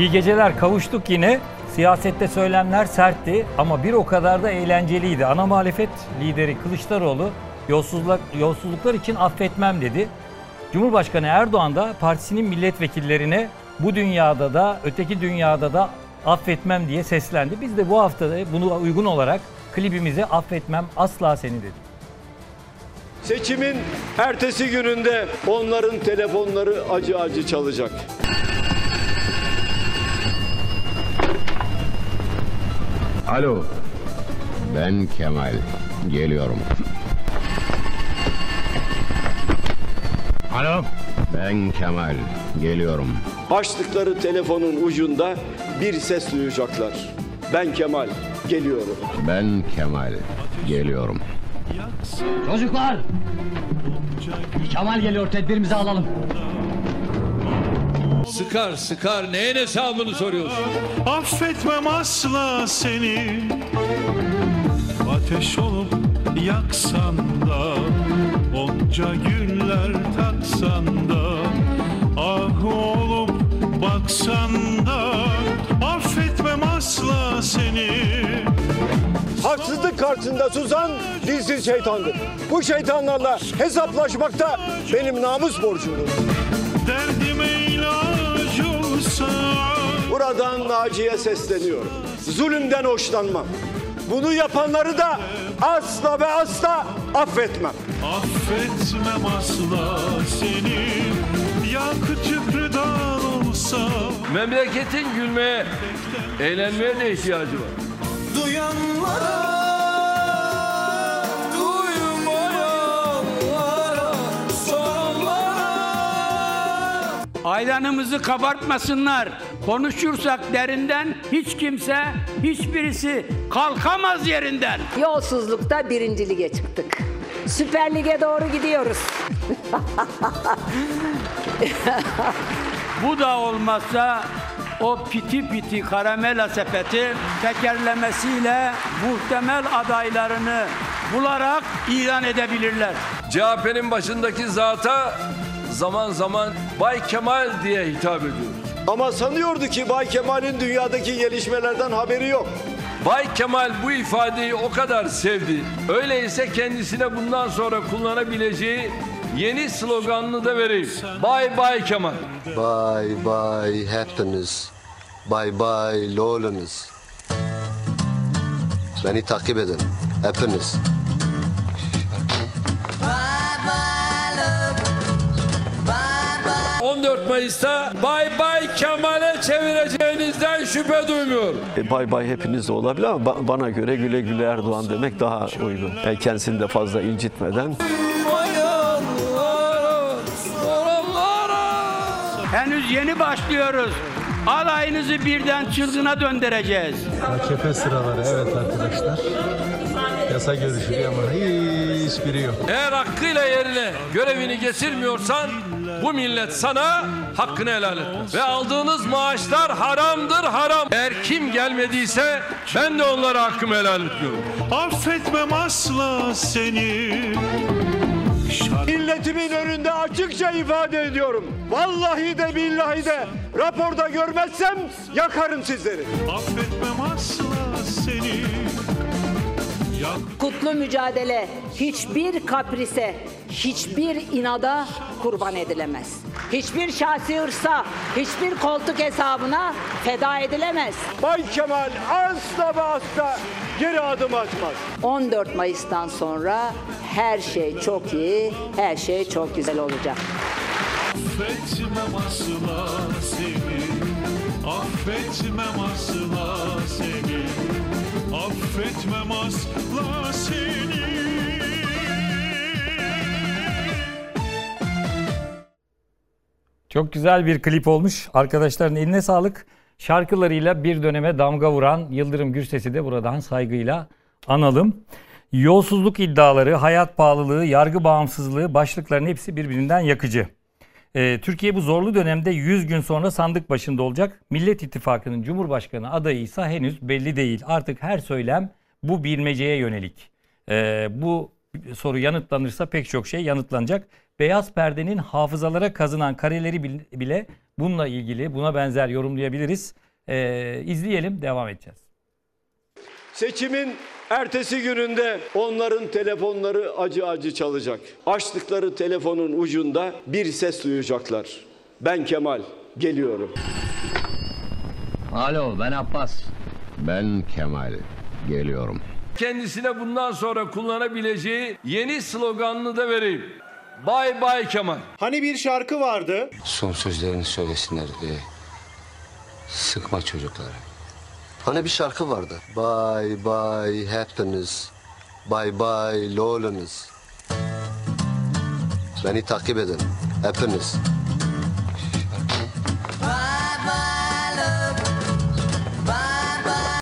İyi geceler kavuştuk yine. Siyasette söylemler sertti ama bir o kadar da eğlenceliydi. Ana muhalefet lideri Kılıçdaroğlu yolsuzluk, yolsuzluklar için affetmem dedi. Cumhurbaşkanı Erdoğan da partisinin milletvekillerine bu dünyada da öteki dünyada da affetmem diye seslendi. Biz de bu hafta da buna uygun olarak klibimize affetmem asla seni dedik. Seçimin ertesi gününde onların telefonları acı acı çalacak. Alo. Ben Kemal. Geliyorum. Alo. Ben Kemal. Geliyorum. Açtıkları telefonun ucunda bir ses duyacaklar. Ben Kemal, geliyorum. Ben Kemal. Geliyorum. Çocuklar. Kemal geliyor tedbirimizi alalım. Sıkar sıkar neyin hesabını soruyorsun? Affetmem asla seni Ateş olup yaksan da Onca güller taksan da Ah olup baksan da Affetmem asla seni Haksızlık karşısında susan dilsiz şeytandır. Bu şeytanlarla hesaplaşmakta benim namus borcumdur. Derdime Buradan Naciye sesleniyorum. Zulümden hoşlanmam. Bunu yapanları da asla ve asla affetmem. Affetmem asla seni Yakıcı gıdan olsa Memleketin gülmeye, eğlenmeye de ihtiyacı var. Duyanlara Aylanımızı kabartmasınlar. Konuşursak derinden hiç kimse, hiçbirisi kalkamaz yerinden. Yolsuzlukta birinci lige çıktık. Süper Lig'e doğru gidiyoruz. Bu da olmazsa o piti piti karamela sepeti tekerlemesiyle muhtemel adaylarını bularak ilan edebilirler. CHP'nin başındaki zata zaman zaman Bay Kemal diye hitap ediyoruz. Ama sanıyordu ki Bay Kemal'in dünyadaki gelişmelerden haberi yok. Bay Kemal bu ifadeyi o kadar sevdi. Öyleyse kendisine bundan sonra kullanabileceği yeni sloganını da vereyim. Bay Bay Kemal. Bye bye happiness. Bye bye loneliness. Beni takip edin. Hepiniz. 14 Mayıs'ta Bay Bay Kemal'e çevireceğinizden şüphe duymuyorum. E, bay bay hepiniz de olabilir ama ba- bana göre güle güle Erdoğan demek daha uygun. Yani kendisini de fazla incitmeden. Henüz yeni başlıyoruz. Alayınızı birden çılgına döndüreceğiz. AKP sıraları evet arkadaşlar. Yasa görüşülüyor ama hiçbiri yok. Eğer hakkıyla yerine görevini getirmiyorsan bu millet sana hakkını helal etmez. Ve aldığınız maaşlar haramdır haram. Eğer kim gelmediyse ben de onlara hakkımı helal etmiyorum. Affetmem asla seni Milletimin önünde açıkça ifade ediyorum. Vallahi de billahi de raporda görmezsem yakarım sizleri. Affetmem asla Kutlu mücadele hiçbir kaprise, hiçbir inada kurban edilemez. Hiçbir şahsi hırsa, hiçbir koltuk hesabına feda edilemez. Bay Kemal asla ve asla geri adım atmaz. 14 Mayıs'tan sonra her şey çok iyi, her şey çok güzel olacak. Affetmem asla seni Affetmem asla seni Affetmem asla seni Çok güzel bir klip olmuş. Arkadaşların eline sağlık. Şarkılarıyla bir döneme damga vuran Yıldırım Gürses'i de buradan saygıyla analım. Yolsuzluk iddiaları, hayat pahalılığı, yargı bağımsızlığı başlıkların hepsi birbirinden yakıcı. Ee, Türkiye bu zorlu dönemde 100 gün sonra sandık başında olacak. Millet İttifakı'nın Cumhurbaşkanı adayı ise henüz belli değil. Artık her söylem bu bilmeceye yönelik. Ee, bu soru yanıtlanırsa pek çok şey yanıtlanacak. Beyaz perdenin hafızalara kazınan kareleri bil- bile bununla ilgili buna benzer yorumlayabiliriz. Ee, izleyelim devam edeceğiz. Seçimin ertesi gününde onların telefonları acı acı çalacak. Açtıkları telefonun ucunda bir ses duyacaklar. Ben Kemal geliyorum. Alo ben Abbas. Ben Kemal. Geliyorum. Kendisine bundan sonra kullanabileceği yeni sloganını da vereyim. Bay Bay Kemal. Hani bir şarkı vardı. Son sözlerini söylesinler. e, sıkma çocukları. Hani bir şarkı vardı. Bye bye happiness. Bye bye loneliness. Beni takip edin. Hepiniz.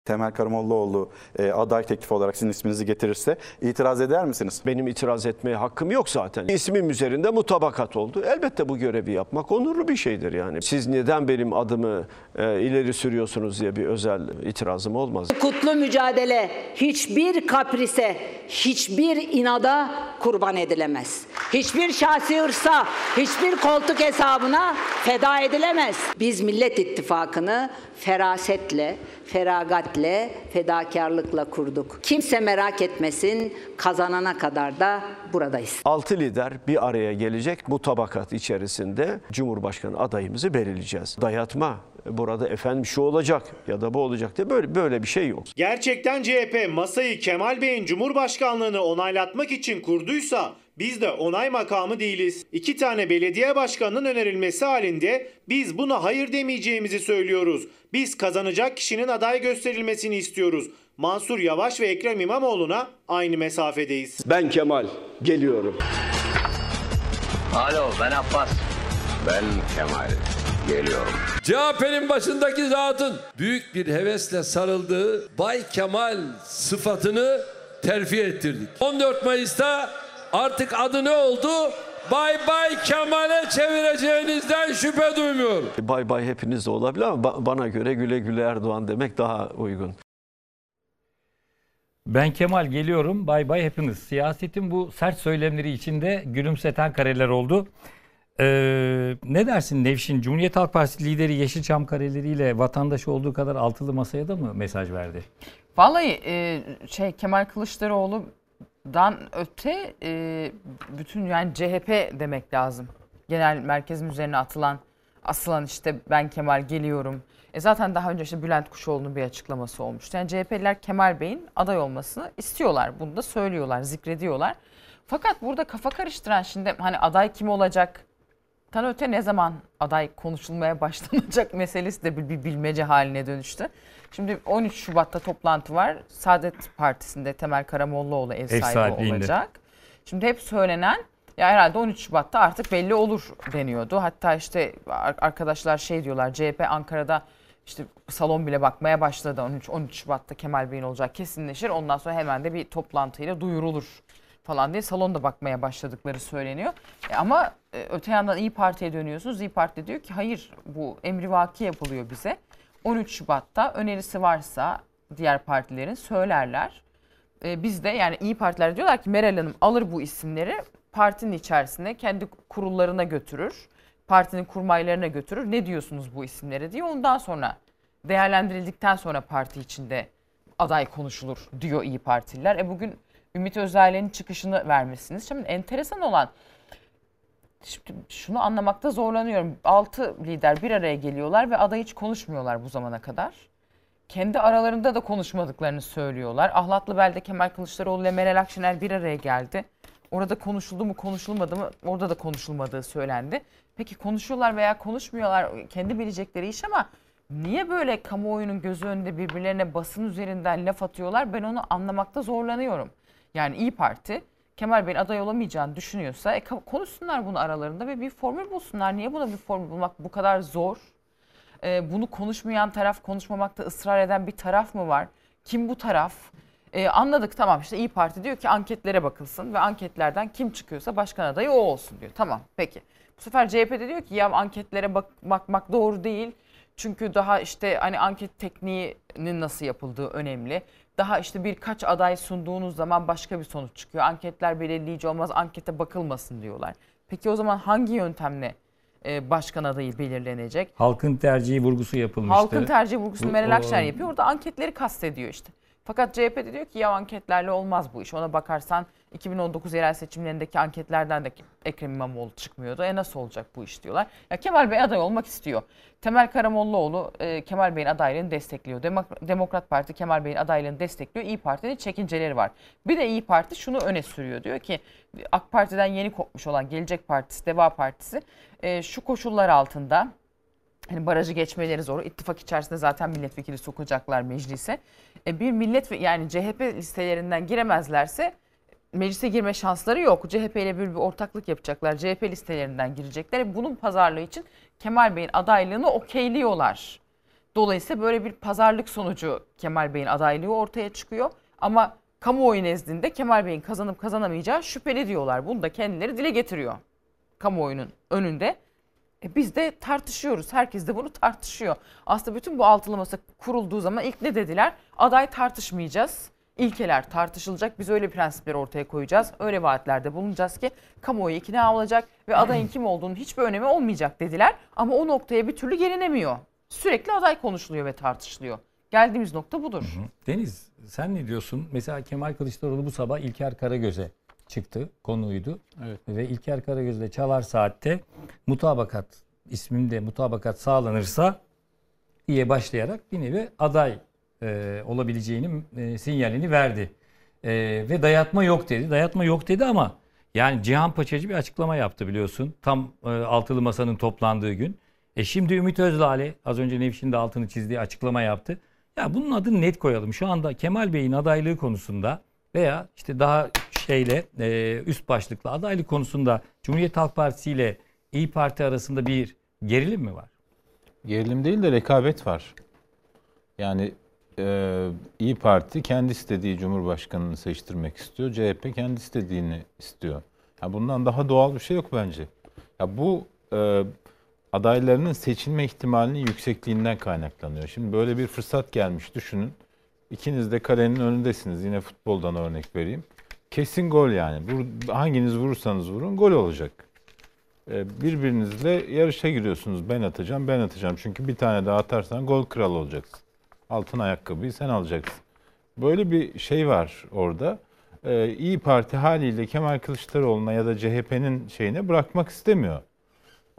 Temel Karamollaoğlu e, aday teklifi olarak sizin isminizi getirirse itiraz eder misiniz? Benim itiraz etmeye hakkım yok zaten. İsmim üzerinde mutabakat oldu. Elbette bu görevi yapmak onurlu bir şeydir yani. Siz neden benim adımı e, ileri sürüyorsunuz diye bir özel itirazım olmaz. Kutlu mücadele hiçbir kaprise, hiçbir inada kurban edilemez. Hiçbir şahsi hırsa, hiçbir koltuk hesabına feda edilemez. Biz Millet İttifakı'nı ferasetle, feragatle, fedakarlıkla kurduk. Kimse merak etmesin, kazanana kadar da buradayız. Altı lider bir araya gelecek mutabakat içerisinde Cumhurbaşkanı adayımızı belirleyeceğiz. Dayatma burada efendim şu olacak ya da bu olacak diye böyle böyle bir şey yok. Gerçekten CHP masayı Kemal Bey'in Cumhurbaşkanlığını onaylatmak için kurduysa biz de onay makamı değiliz. İki tane belediye başkanının önerilmesi halinde biz buna hayır demeyeceğimizi söylüyoruz. Biz kazanacak kişinin aday gösterilmesini istiyoruz. Mansur Yavaş ve Ekrem İmamoğlu'na aynı mesafedeyiz. Ben Kemal geliyorum. Alo ben Abbas. Ben Kemal. Geliyorum. CHP'nin başındaki zatın büyük bir hevesle sarıldığı Bay Kemal sıfatını terfi ettirdik. 14 Mayıs'ta artık adı ne oldu? Bay Bay Kemal'e çevireceğinizden şüphe duymuyorum. Bay bay hepiniz de olabilir ama ba- bana göre güle güle Erdoğan demek daha uygun. Ben Kemal geliyorum. Bay bay hepiniz. Siyasetin bu sert söylemleri içinde gülümseten kareler oldu. Ee, ne dersin Nevşin? Cumhuriyet Halk Partisi lideri Yeşilçam kareleriyle vatandaş olduğu kadar altılı masaya da mı mesaj verdi? Vallahi e, şey Kemal Kılıçdaroğlu'dan öte e, bütün yani CHP demek lazım. Genel merkezin üzerine atılan asılan işte ben Kemal geliyorum. E zaten daha önce işte Bülent Kuşoğlu'nun bir açıklaması olmuştu. Yani CHP'liler Kemal Bey'in aday olmasını istiyorlar. Bunu da söylüyorlar, zikrediyorlar. Fakat burada kafa karıştıran şimdi hani aday kim olacak? Tan öte ne zaman aday konuşulmaya başlanacak meselesi de bir, bir bilmece haline dönüştü. Şimdi 13 Şubat'ta toplantı var. Saadet Partisi'nde Temel Karamollaoğlu ev, Ev sahibi olacak. Şimdi hep söylenen ya herhalde 13 Şubat'ta artık belli olur deniyordu. Hatta işte ar- arkadaşlar şey diyorlar CHP Ankara'da işte salon bile bakmaya başladı. 13 13 Şubat'ta Kemal Bey'in olacak kesinleşir. Ondan sonra hemen de bir toplantıyla duyurulur falan diye salonda bakmaya başladıkları söyleniyor. E ama e, öte yandan İyi Parti'ye dönüyorsunuz. İyi Parti diyor ki hayır bu emrivaki yapılıyor bize. 13 Şubat'ta önerisi varsa diğer partilerin söylerler. E, biz de yani İyi Partiler diyorlar ki Meral Hanım alır bu isimleri partinin içerisine kendi kurullarına götürür. Partinin kurmaylarına götürür. Ne diyorsunuz bu isimlere diye ondan sonra değerlendirildikten sonra parti içinde aday konuşulur diyor İyi Partililer. E bugün Ümit Özdağ'ın çıkışını vermişsiniz. Şimdi enteresan olan şimdi şunu anlamakta zorlanıyorum. Altı lider bir araya geliyorlar ve aday hiç konuşmuyorlar bu zamana kadar. Kendi aralarında da konuşmadıklarını söylüyorlar. Ahlatlıbel'de Kemal Kılıçdaroğlu ile Meral Akşener bir araya geldi. Orada konuşuldu mu konuşulmadı mı orada da konuşulmadığı söylendi. Peki konuşuyorlar veya konuşmuyorlar kendi bilecekleri iş ama niye böyle kamuoyunun gözü önünde birbirlerine basın üzerinden laf atıyorlar ben onu anlamakta zorlanıyorum. Yani İyi Parti Kemal Bey'in aday olamayacağını düşünüyorsa e, konuşsunlar bunu aralarında ve bir formül bulsunlar. Niye buna bir formül bulmak bu kadar zor? E, bunu konuşmayan taraf, konuşmamakta ısrar eden bir taraf mı var? Kim bu taraf? E, anladık tamam işte İyi Parti diyor ki anketlere bakılsın ve anketlerden kim çıkıyorsa başkan adayı o olsun diyor. Tamam peki. Bu sefer CHP de diyor ki ya anketlere bak, bakmak doğru değil. Çünkü daha işte hani anket tekniğinin nasıl yapıldığı önemli. Daha işte birkaç aday sunduğunuz zaman başka bir sonuç çıkıyor. Anketler belirleyici olmaz, ankete bakılmasın diyorlar. Peki o zaman hangi yöntemle e, başkan adayı belirlenecek? Halkın tercihi vurgusu yapılmıştı. Halkın tercih vurgusunu Meral Akşener yapıyor. Orada anketleri kastediyor işte. Fakat CHP de diyor ki ya anketlerle olmaz bu iş. Ona bakarsan 2019 yerel seçimlerindeki anketlerden de Ekrem İmamoğlu çıkmıyordu. E nasıl olacak bu iş diyorlar. Ya Kemal Bey aday olmak istiyor. Temel Karamollaoğlu e, Kemal Bey'in adaylığını destekliyor. Demok- Demokrat Parti Kemal Bey'in adaylığını destekliyor. İyi Parti'nin çekinceleri var. Bir de İyi Parti şunu öne sürüyor. Diyor ki AK Parti'den yeni kopmuş olan Gelecek Partisi, Deva Partisi e, şu koşullar altında hani barajı geçmeleri zor. İttifak içerisinde zaten milletvekili sokacaklar meclise. E bir millet yani CHP listelerinden giremezlerse meclise girme şansları yok. CHP ile bir, bir ortaklık yapacaklar. CHP listelerinden girecekler. Bunun pazarlığı için Kemal Bey'in adaylığını okeyliyorlar. Dolayısıyla böyle bir pazarlık sonucu Kemal Bey'in adaylığı ortaya çıkıyor. Ama kamuoyu nezdinde Kemal Bey'in kazanıp kazanamayacağı şüpheli diyorlar. Bunu da kendileri dile getiriyor. Kamuoyunun önünde. E biz de tartışıyoruz. Herkes de bunu tartışıyor. Aslında bütün bu altılı masa kurulduğu zaman ilk ne dediler? Aday tartışmayacağız. İlkeler tartışılacak. Biz öyle prensipleri ortaya koyacağız. Öyle vaatlerde bulunacağız ki kamuoyu ikna olacak ve adayın kim olduğunun hiçbir önemi olmayacak dediler. Ama o noktaya bir türlü gelinemiyor. Sürekli aday konuşuluyor ve tartışılıyor. Geldiğimiz nokta budur. Deniz sen ne diyorsun? Mesela Kemal Kılıçdaroğlu bu sabah İlker Karagöz'e çıktı. Konuydu. Ve İlker Karagöz de Çalar Saat'te mutabakat isminde mutabakat sağlanırsa diye başlayarak bir nevi aday e, olabileceğinin e, sinyalini verdi. E, ve dayatma yok dedi. Dayatma yok dedi ama yani Cihan Paçacı bir açıklama yaptı biliyorsun. Tam e, altılı masanın toplandığı gün. E şimdi Ümit Özdağ'le az önce Nevşin de altını çizdiği açıklama yaptı. Ya bunun adını net koyalım. Şu anda Kemal Bey'in adaylığı konusunda veya işte daha şeyle e, üst başlıklı adaylık konusunda Cumhuriyet Halk Partisi ile İyi Parti arasında bir gerilim mi var? Gerilim değil de rekabet var. Yani e, İyi Parti kendi istediği Cumhurbaşkanını seçtirmek istiyor. CHP kendi istediğini istiyor. Ya bundan daha doğal bir şey yok bence. Ya bu e, adaylarının seçilme ihtimalinin yüksekliğinden kaynaklanıyor. Şimdi böyle bir fırsat gelmiş düşünün. İkiniz de kalenin önündesiniz. Yine futboldan örnek vereyim. Kesin gol yani. Hanginiz vurursanız vurun gol olacak. E, birbirinizle yarışa giriyorsunuz. Ben atacağım, ben atacağım. Çünkü bir tane daha atarsan gol kralı olacaksın. Altın ayakkabıyı sen alacaksın. Böyle bir şey var orada. Ee, İyi Parti haliyle Kemal Kılıçdaroğlu'na ya da CHP'nin şeyine bırakmak istemiyor.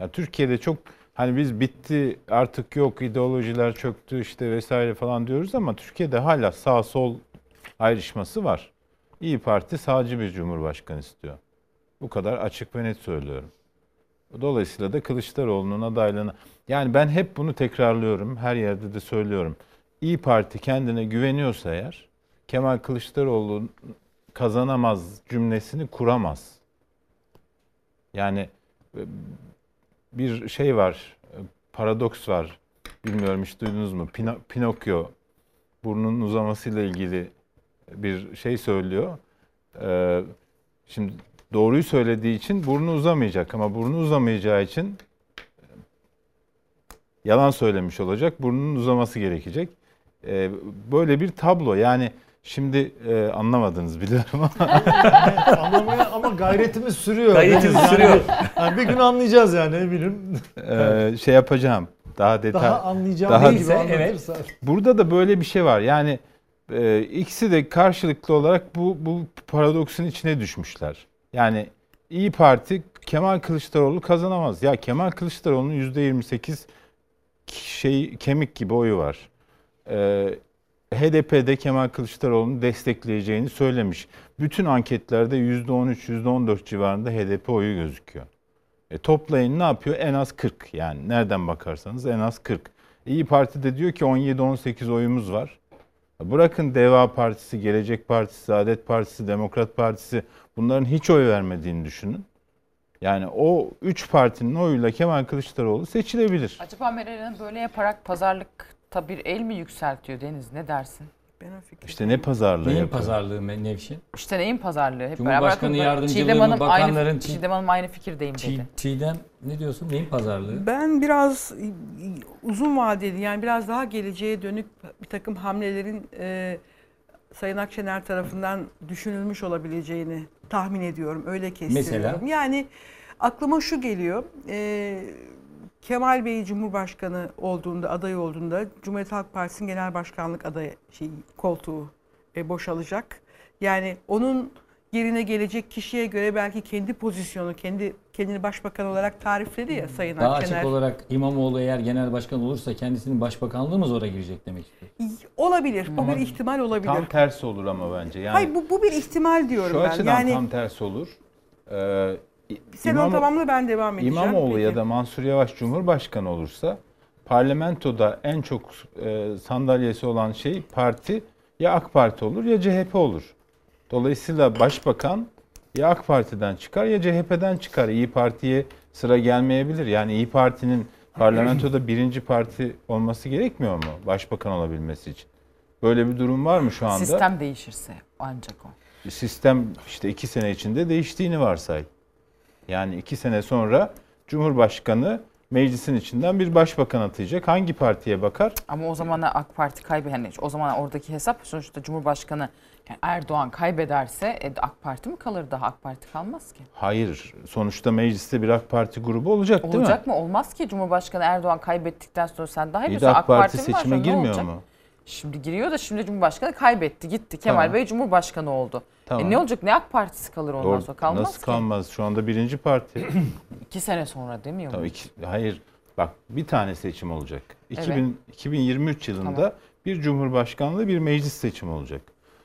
Ya Türkiye'de çok hani biz bitti artık yok ideolojiler çöktü işte vesaire falan diyoruz ama Türkiye'de hala sağ sol ayrışması var. İyi Parti sağcı bir cumhurbaşkanı istiyor. Bu kadar açık ve net söylüyorum. Dolayısıyla da Kılıçdaroğlu'nun adaylığına yani ben hep bunu tekrarlıyorum. Her yerde de söylüyorum. İyi Parti kendine güveniyorsa eğer Kemal Kılıçdaroğlu kazanamaz cümlesini kuramaz. Yani e, bir şey var, e, paradoks var. Bilmiyorum hiç duydunuz mu? Pino- Pinokyo burnunun uzamasıyla ilgili bir şey söylüyor. Ee, şimdi doğruyu söylediği için burnu uzamayacak ama burnu uzamayacağı için yalan söylemiş olacak. Burnunun uzaması gerekecek. Ee, böyle bir tablo. Yani şimdi e, anlamadınız biliyorum ama Anlamaya ama gayretimiz sürüyor. Gayretimiz Yani- sürüyor. yani bir gün anlayacağız yani eminim. Ee, şey yapacağım. Daha detay. Daha anlayacağım gibi anlatırsa. Burada da böyle bir şey var. Yani e, ikisi de karşılıklı olarak bu bu paradoksun içine düşmüşler. Yani İyi Parti Kemal Kılıçdaroğlu kazanamaz. Ya Kemal Kılıçdaroğlu'nun %28 şey kemik gibi oyu var. Ee, HDP'de Kemal Kılıçdaroğlu'nu destekleyeceğini söylemiş. Bütün anketlerde %13, %14 civarında HDP oyu gözüküyor. E, toplayın ne yapıyor? En az 40 yani nereden bakarsanız en az 40. İyi Parti de diyor ki 17-18 oyumuz var. Bırakın Deva Partisi, Gelecek Partisi, Saadet Partisi, Demokrat Partisi bunların hiç oy vermediğini düşünün. Yani o üç partinin oyuyla Kemal Kılıçdaroğlu seçilebilir. Acaba Meral Hanım böyle yaparak pazarlıkta bir el mi yükseltiyor Deniz? Ne dersin? Ben o fikir. İşte ne pazarlığı Neyin yapıyor? pazarlığı Nevşin? İşte neyin pazarlığı? Hep Cumhurbaşkanı beraber- yardımcılığı Çiğdem Hanım bakanların aynı, çi- Çiğdem Hanım aynı fikirdeyim Çiğ- dedi. Çiğdem ne diyorsun? Neyin pazarlığı? Ben biraz uzun vadeli yani biraz daha geleceğe dönük bir takım hamlelerin e, Sayın Akşener tarafından düşünülmüş olabileceğini tahmin ediyorum. Öyle kestiriyorum. Mesela? Yani aklıma şu geliyor. e, Kemal Bey Cumhurbaşkanı olduğunda, aday olduğunda Cumhuriyet Halk Partisi'nin genel başkanlık adayı şey, koltuğu e, boşalacak. Yani onun yerine gelecek kişiye göre belki kendi pozisyonu, kendi kendini başbakan olarak tarifledi ya Sayın Daha Akşener. açık olarak İmamoğlu eğer genel başkan olursa kendisinin başbakanlığı mı zora girecek demek istiyor? Olabilir. Bu bir ihtimal olabilir. Tam tersi olur ama bence. Yani Hayır bu, bu bir ihtimal diyorum şu ben. açıdan Yani tam tersi olur. Ee, sen onu tamamla ben devam edeceğim. İmamoğlu Peki. ya da Mansur Yavaş Cumhurbaşkanı olursa parlamentoda en çok e, sandalyesi olan şey parti ya AK Parti olur ya CHP olur. Dolayısıyla başbakan ya AK Parti'den çıkar ya CHP'den çıkar. İyi Parti'ye sıra gelmeyebilir. Yani İyi Parti'nin parlamentoda birinci parti olması gerekmiyor mu başbakan olabilmesi için? Böyle bir durum var mı şu anda? Sistem değişirse ancak o. Sistem işte iki sene içinde değiştiğini varsay. Yani iki sene sonra Cumhurbaşkanı meclisin içinden bir başbakan atayacak. Hangi partiye bakar? Ama o zaman AK Parti kaybeder. Hani o zaman oradaki hesap sonuçta Cumhurbaşkanı yani Erdoğan kaybederse e, AK Parti mi kalır daha? AK Parti kalmaz ki. Hayır. Sonuçta mecliste bir AK Parti grubu olacak, değil mi? Olacak mı? Olmaz ki Cumhurbaşkanı Erdoğan kaybettikten sonra sen daha iyi biliyorsun. AK Parti var seçime ne girmiyor olacak? mu? Şimdi giriyor da şimdi Cumhurbaşkanı kaybetti gitti. Kemal Tamam. Bey Cumhurbaşkanı oldu. Tamam. E ne olacak? Ne AK Partisi kalır ondan Doğru. sonra? Kalmaz Nasıl ki. kalmaz? Şu anda birinci parti. İki sene sonra demiyor Tabii mu? iki, hayır. Bak bir tane seçim olacak. Evet. 2000, 2023 yılında Tamam. bir cumhurbaşkanlığı bir meclis seçimi olacak.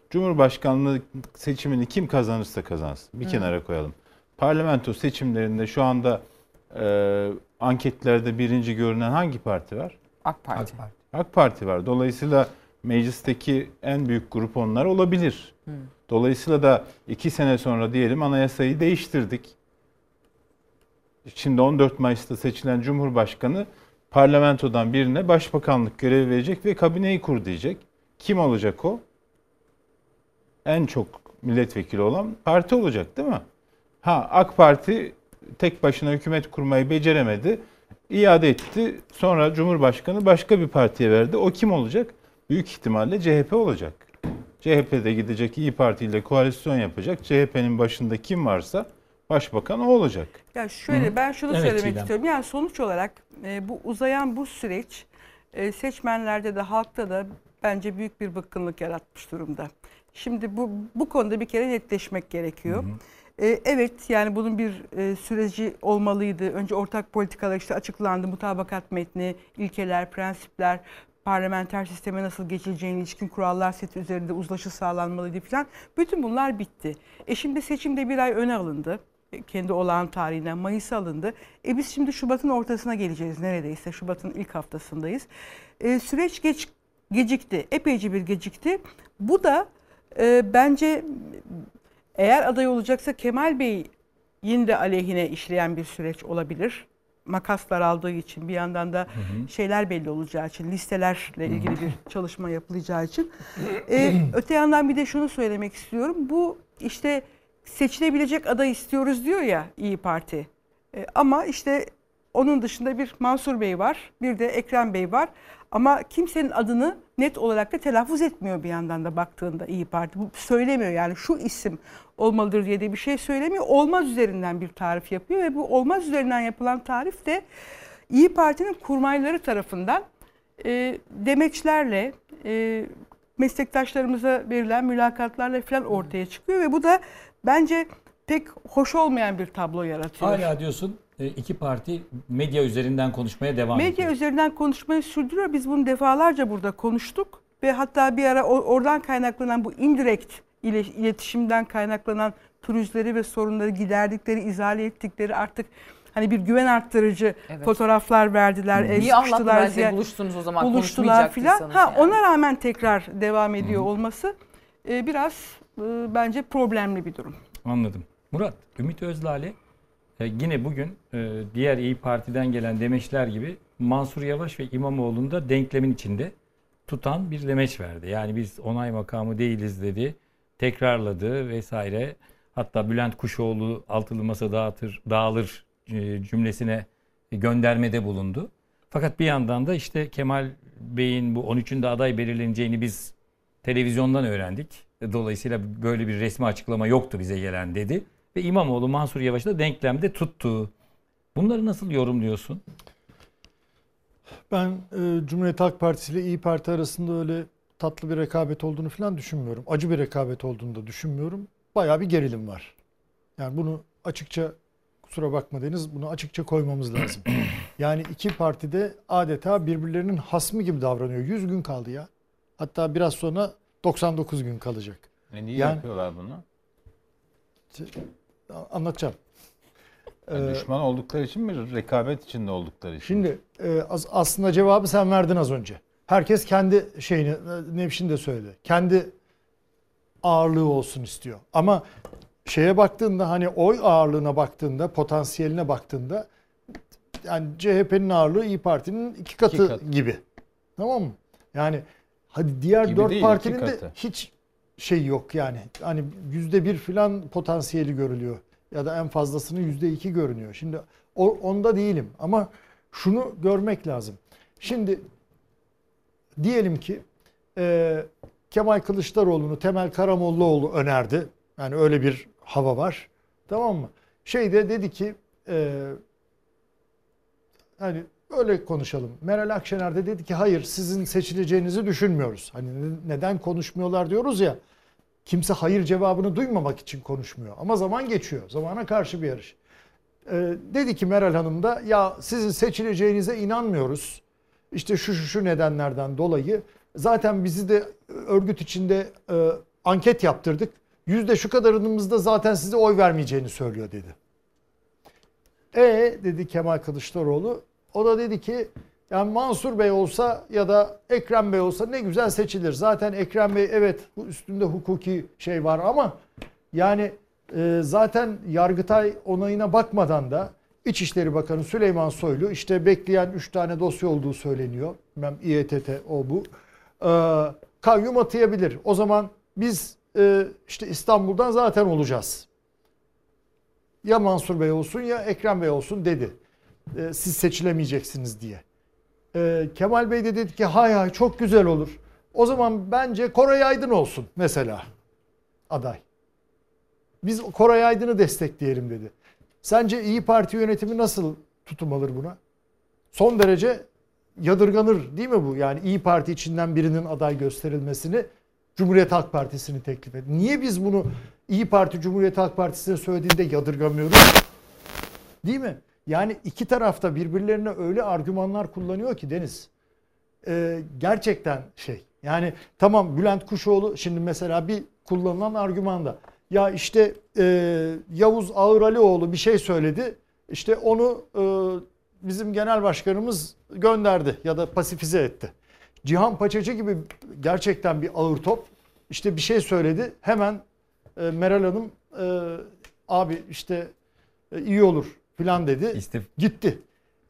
Cumhurbaşkanlığı seçimini kim kazanırsa kazansın. Bir Hı. kenara koyalım. Parlamento seçimlerinde şu anda e, anketlerde birinci görünen hangi parti var? AK Parti. AK Parti var. Dolayısıyla meclisteki en büyük grup onlar olabilir. Hı. Dolayısıyla da iki sene sonra diyelim anayasayı değiştirdik. Şimdi 14 Mayıs'ta seçilen Cumhurbaşkanı parlamentodan birine başbakanlık görevi verecek ve kabineyi kur diyecek. Kim olacak o? En çok milletvekili olan parti olacak değil mi? Ha AK Parti tek başına hükümet kurmayı beceremedi. İade etti. Sonra Cumhurbaşkanı başka bir partiye verdi. O kim olacak? Büyük ihtimalle CHP olacak. CHP de gidecek İyi Parti ile koalisyon yapacak. CHP'nin başında kim varsa başbakan o olacak. Ya şöyle Hı. ben şunu Evet, söylemek Çiğdem. istiyorum. Yani sonuç olarak e, bu uzayan bu süreç e, seçmenlerde de halkta da bence büyük bir bıkkınlık yaratmış durumda. Şimdi bu bu konuda bir kere netleşmek gerekiyor. E, evet yani bunun bir e, süreci olmalıydı. Önce ortak politikalar işte açıklandı. Mutabakat metni, ilkeler, prensipler, parlamenter sisteme nasıl geçileceğine ilişkin kurallar seti üzerinde uzlaşı sağlanmalıydı falan. Bütün bunlar bitti. E şimdi seçimde bir ay öne alındı. E, Kendi olağan tarihinden Mayıs'a alındı. E biz şimdi Şubat'ın ortasına geleceğiz neredeyse. Şubat'ın ilk haftasındayız. E, süreç geç gecikti. Epeyce bir gecikti. Bu da e, bence eğer aday olacaksa Kemal Bey'in de aleyhine işleyen bir süreç olabilir. Makaslar aldığı için bir yandan da şeyler belli olacağı için listelerle ilgili bir çalışma yapılacağı için. Ee, öte yandan bir de şunu söylemek istiyorum. Bu işte seçilebilecek aday istiyoruz diyor ya İyi Parti. Ee, ama işte onun dışında bir Mansur Bey var, bir de Ekrem Bey var. Ama kimsenin adını net olarak da telaffuz etmiyor bir yandan da baktığında İyi Parti. Bu söylemiyor yani şu isim olmalıdır diye de bir şey söylemiyor. Olmaz üzerinden bir tarif yapıyor ve bu olmaz üzerinden yapılan tarif de İyi Parti'nin kurmayları tarafından e, demeçlerle, e, meslektaşlarımıza verilen mülakatlarla falan ortaya çıkıyor ve bu da bence pek hoş olmayan bir tablo yaratıyor. Hala diyorsun e, iki parti medya üzerinden konuşmaya devam ediyor. Medya üzerinden konuşmayı sürdürüyor. Biz bunu defalarca burada konuştuk ve hatta bir ara oradan kaynaklanan bu indirekt iletişimden kaynaklanan turizleri ve sorunları giderdikleri, izale ettikleri artık hani bir güven arttırıcı Evet. fotoğraflar verdiler, el belki ziya- buluştunuz o zaman, buluştular filan. Ha yani. ona rağmen tekrar devam ediyor olması e, biraz e, bence problemli bir durum. Anladım. Murat, Ümit Özlale e, yine bugün e, diğer İyi Parti'den gelen demeçler gibi Mansur Yavaş ve İmamoğlu'nun da denklemin içinde. tutan bir demeç verdi. Yani biz onay makamı değiliz dedi. Tekrarladı vesaire. Hatta Bülent Kuşoğlu altılı masa dağıtır, dağılır e, cümlesine göndermede bulundu. Fakat bir yandan da işte Kemal Bey'in bu 13'ünde aday belirleneceğini biz televizyondan öğrendik. Dolayısıyla böyle bir resmi açıklama yoktu bize gelen dedi. Ve İmamoğlu Mansur Yavaş da denklemde tuttu. Bunları nasıl yorumluyorsun? Ben e, Cumhuriyet Halk Partisi ile İyi Parti arasında öyle tatlı bir rekabet olduğunu falan düşünmüyorum. Acı bir rekabet olduğunu da düşünmüyorum. Bayağı bir gerilim var. Yani bunu açıkça kusura bakma Deniz bunu açıkça koymamız lazım. yani iki partide adeta birbirlerinin hasmı gibi davranıyor. 100 gün kaldı ya. Hatta biraz sonra 99 gün kalacak. E niye Yani- yapıyorlar bunu? Anlatacağım. Yani Ee, düşman oldukları için mi? Rekabet içinde oldukları için. Şimdi e, as- aslında cevabı sen verdin az önce. Herkes kendi şeyini Nevşin de söyledi. Kendi ağırlığı olsun istiyor. Ama şeye baktığında hani oy ağırlığına baktığında, potansiyeline baktığında yani CHP'nin ağırlığı İyi Parti'nin iki katı, İki katı. gibi. Tamam mı? Yani hadi diğer Gibi dört değil, partinin de hiç şey yok yani. Hani yüzde bir filan potansiyeli görülüyor. Ya da en fazlasının yüzde iki görünüyor. Şimdi onda değilim ama şunu görmek lazım. Şimdi diyelim ki e, Kemal Kılıçdaroğlu'nu Temel Karamollaoğlu önerdi. Yani öyle bir hava var. Tamam mı? Şeyde dedi ki e, hani öyle konuşalım. Meral Akşener de dedi ki hayır sizin seçileceğinizi düşünmüyoruz. Hani ne- neden konuşmuyorlar diyoruz ya. Kimse hayır cevabını duymamak için konuşmuyor. Ama zaman geçiyor. Zamana karşı bir yarış. Ee, dedi ki Meral Hanım da ya sizin seçileceğinize inanmıyoruz. İşte şu şu nedenlerden dolayı. Zaten bizi de örgüt içinde e, anket yaptırdık. Yüzde şu kadarınımızda zaten size oy vermeyeceğini söylüyor dedi. E dedi Kemal Kılıçdaroğlu. O da dedi ki yani Mansur Bey olsa ya da Ekrem Bey olsa ne güzel seçilir. Zaten Ekrem Bey evet üstünde hukuki şey var ama yani e, zaten Yargıtay onayına bakmadan da İçişleri Bakanı Süleyman Soylu işte bekleyen 3 tane dosya olduğu söyleniyor. Bilmem İETT o bu. E, kayyum atayabilir. O zaman biz e, işte İstanbul'dan zaten olacağız ya Mansur Bey olsun ya Ekrem Bey olsun dedi. Ee, siz seçilemeyeceksiniz diye. Ee, Kemal Bey de dedi ki hay hay çok güzel olur. O zaman bence Koray Aydın olsun mesela aday. Biz Koray Aydın'ı destekleyelim dedi. Sence İyi Parti yönetimi nasıl tutum alır buna? Son derece yadırganır değil mi bu? Yani İyi Parti içinden birinin aday gösterilmesini Cumhuriyet Halk Partisi'ni teklif etti. Niye biz bunu İyi Parti Cumhuriyet Halk Partisi'ne söylediğinde yadırgamıyoruz? Değil mi? Yani iki tarafta birbirlerine öyle argümanlar kullanıyor ki Deniz. Ee, gerçekten şey. Yani tamam Bülent Kuşoğlu şimdi mesela bir kullanılan argümanda ya işte e, Yavuz Ağıralioğlu bir şey söyledi. İşte onu e, bizim genel başkanımız gönderdi ya da pasifize etti. Cihan Paçacı gibi gerçekten bir ağır top. İşte bir şey söyledi. Hemen e, Meral Hanım e, abi işte e, iyi olur filan dedi. Gitti.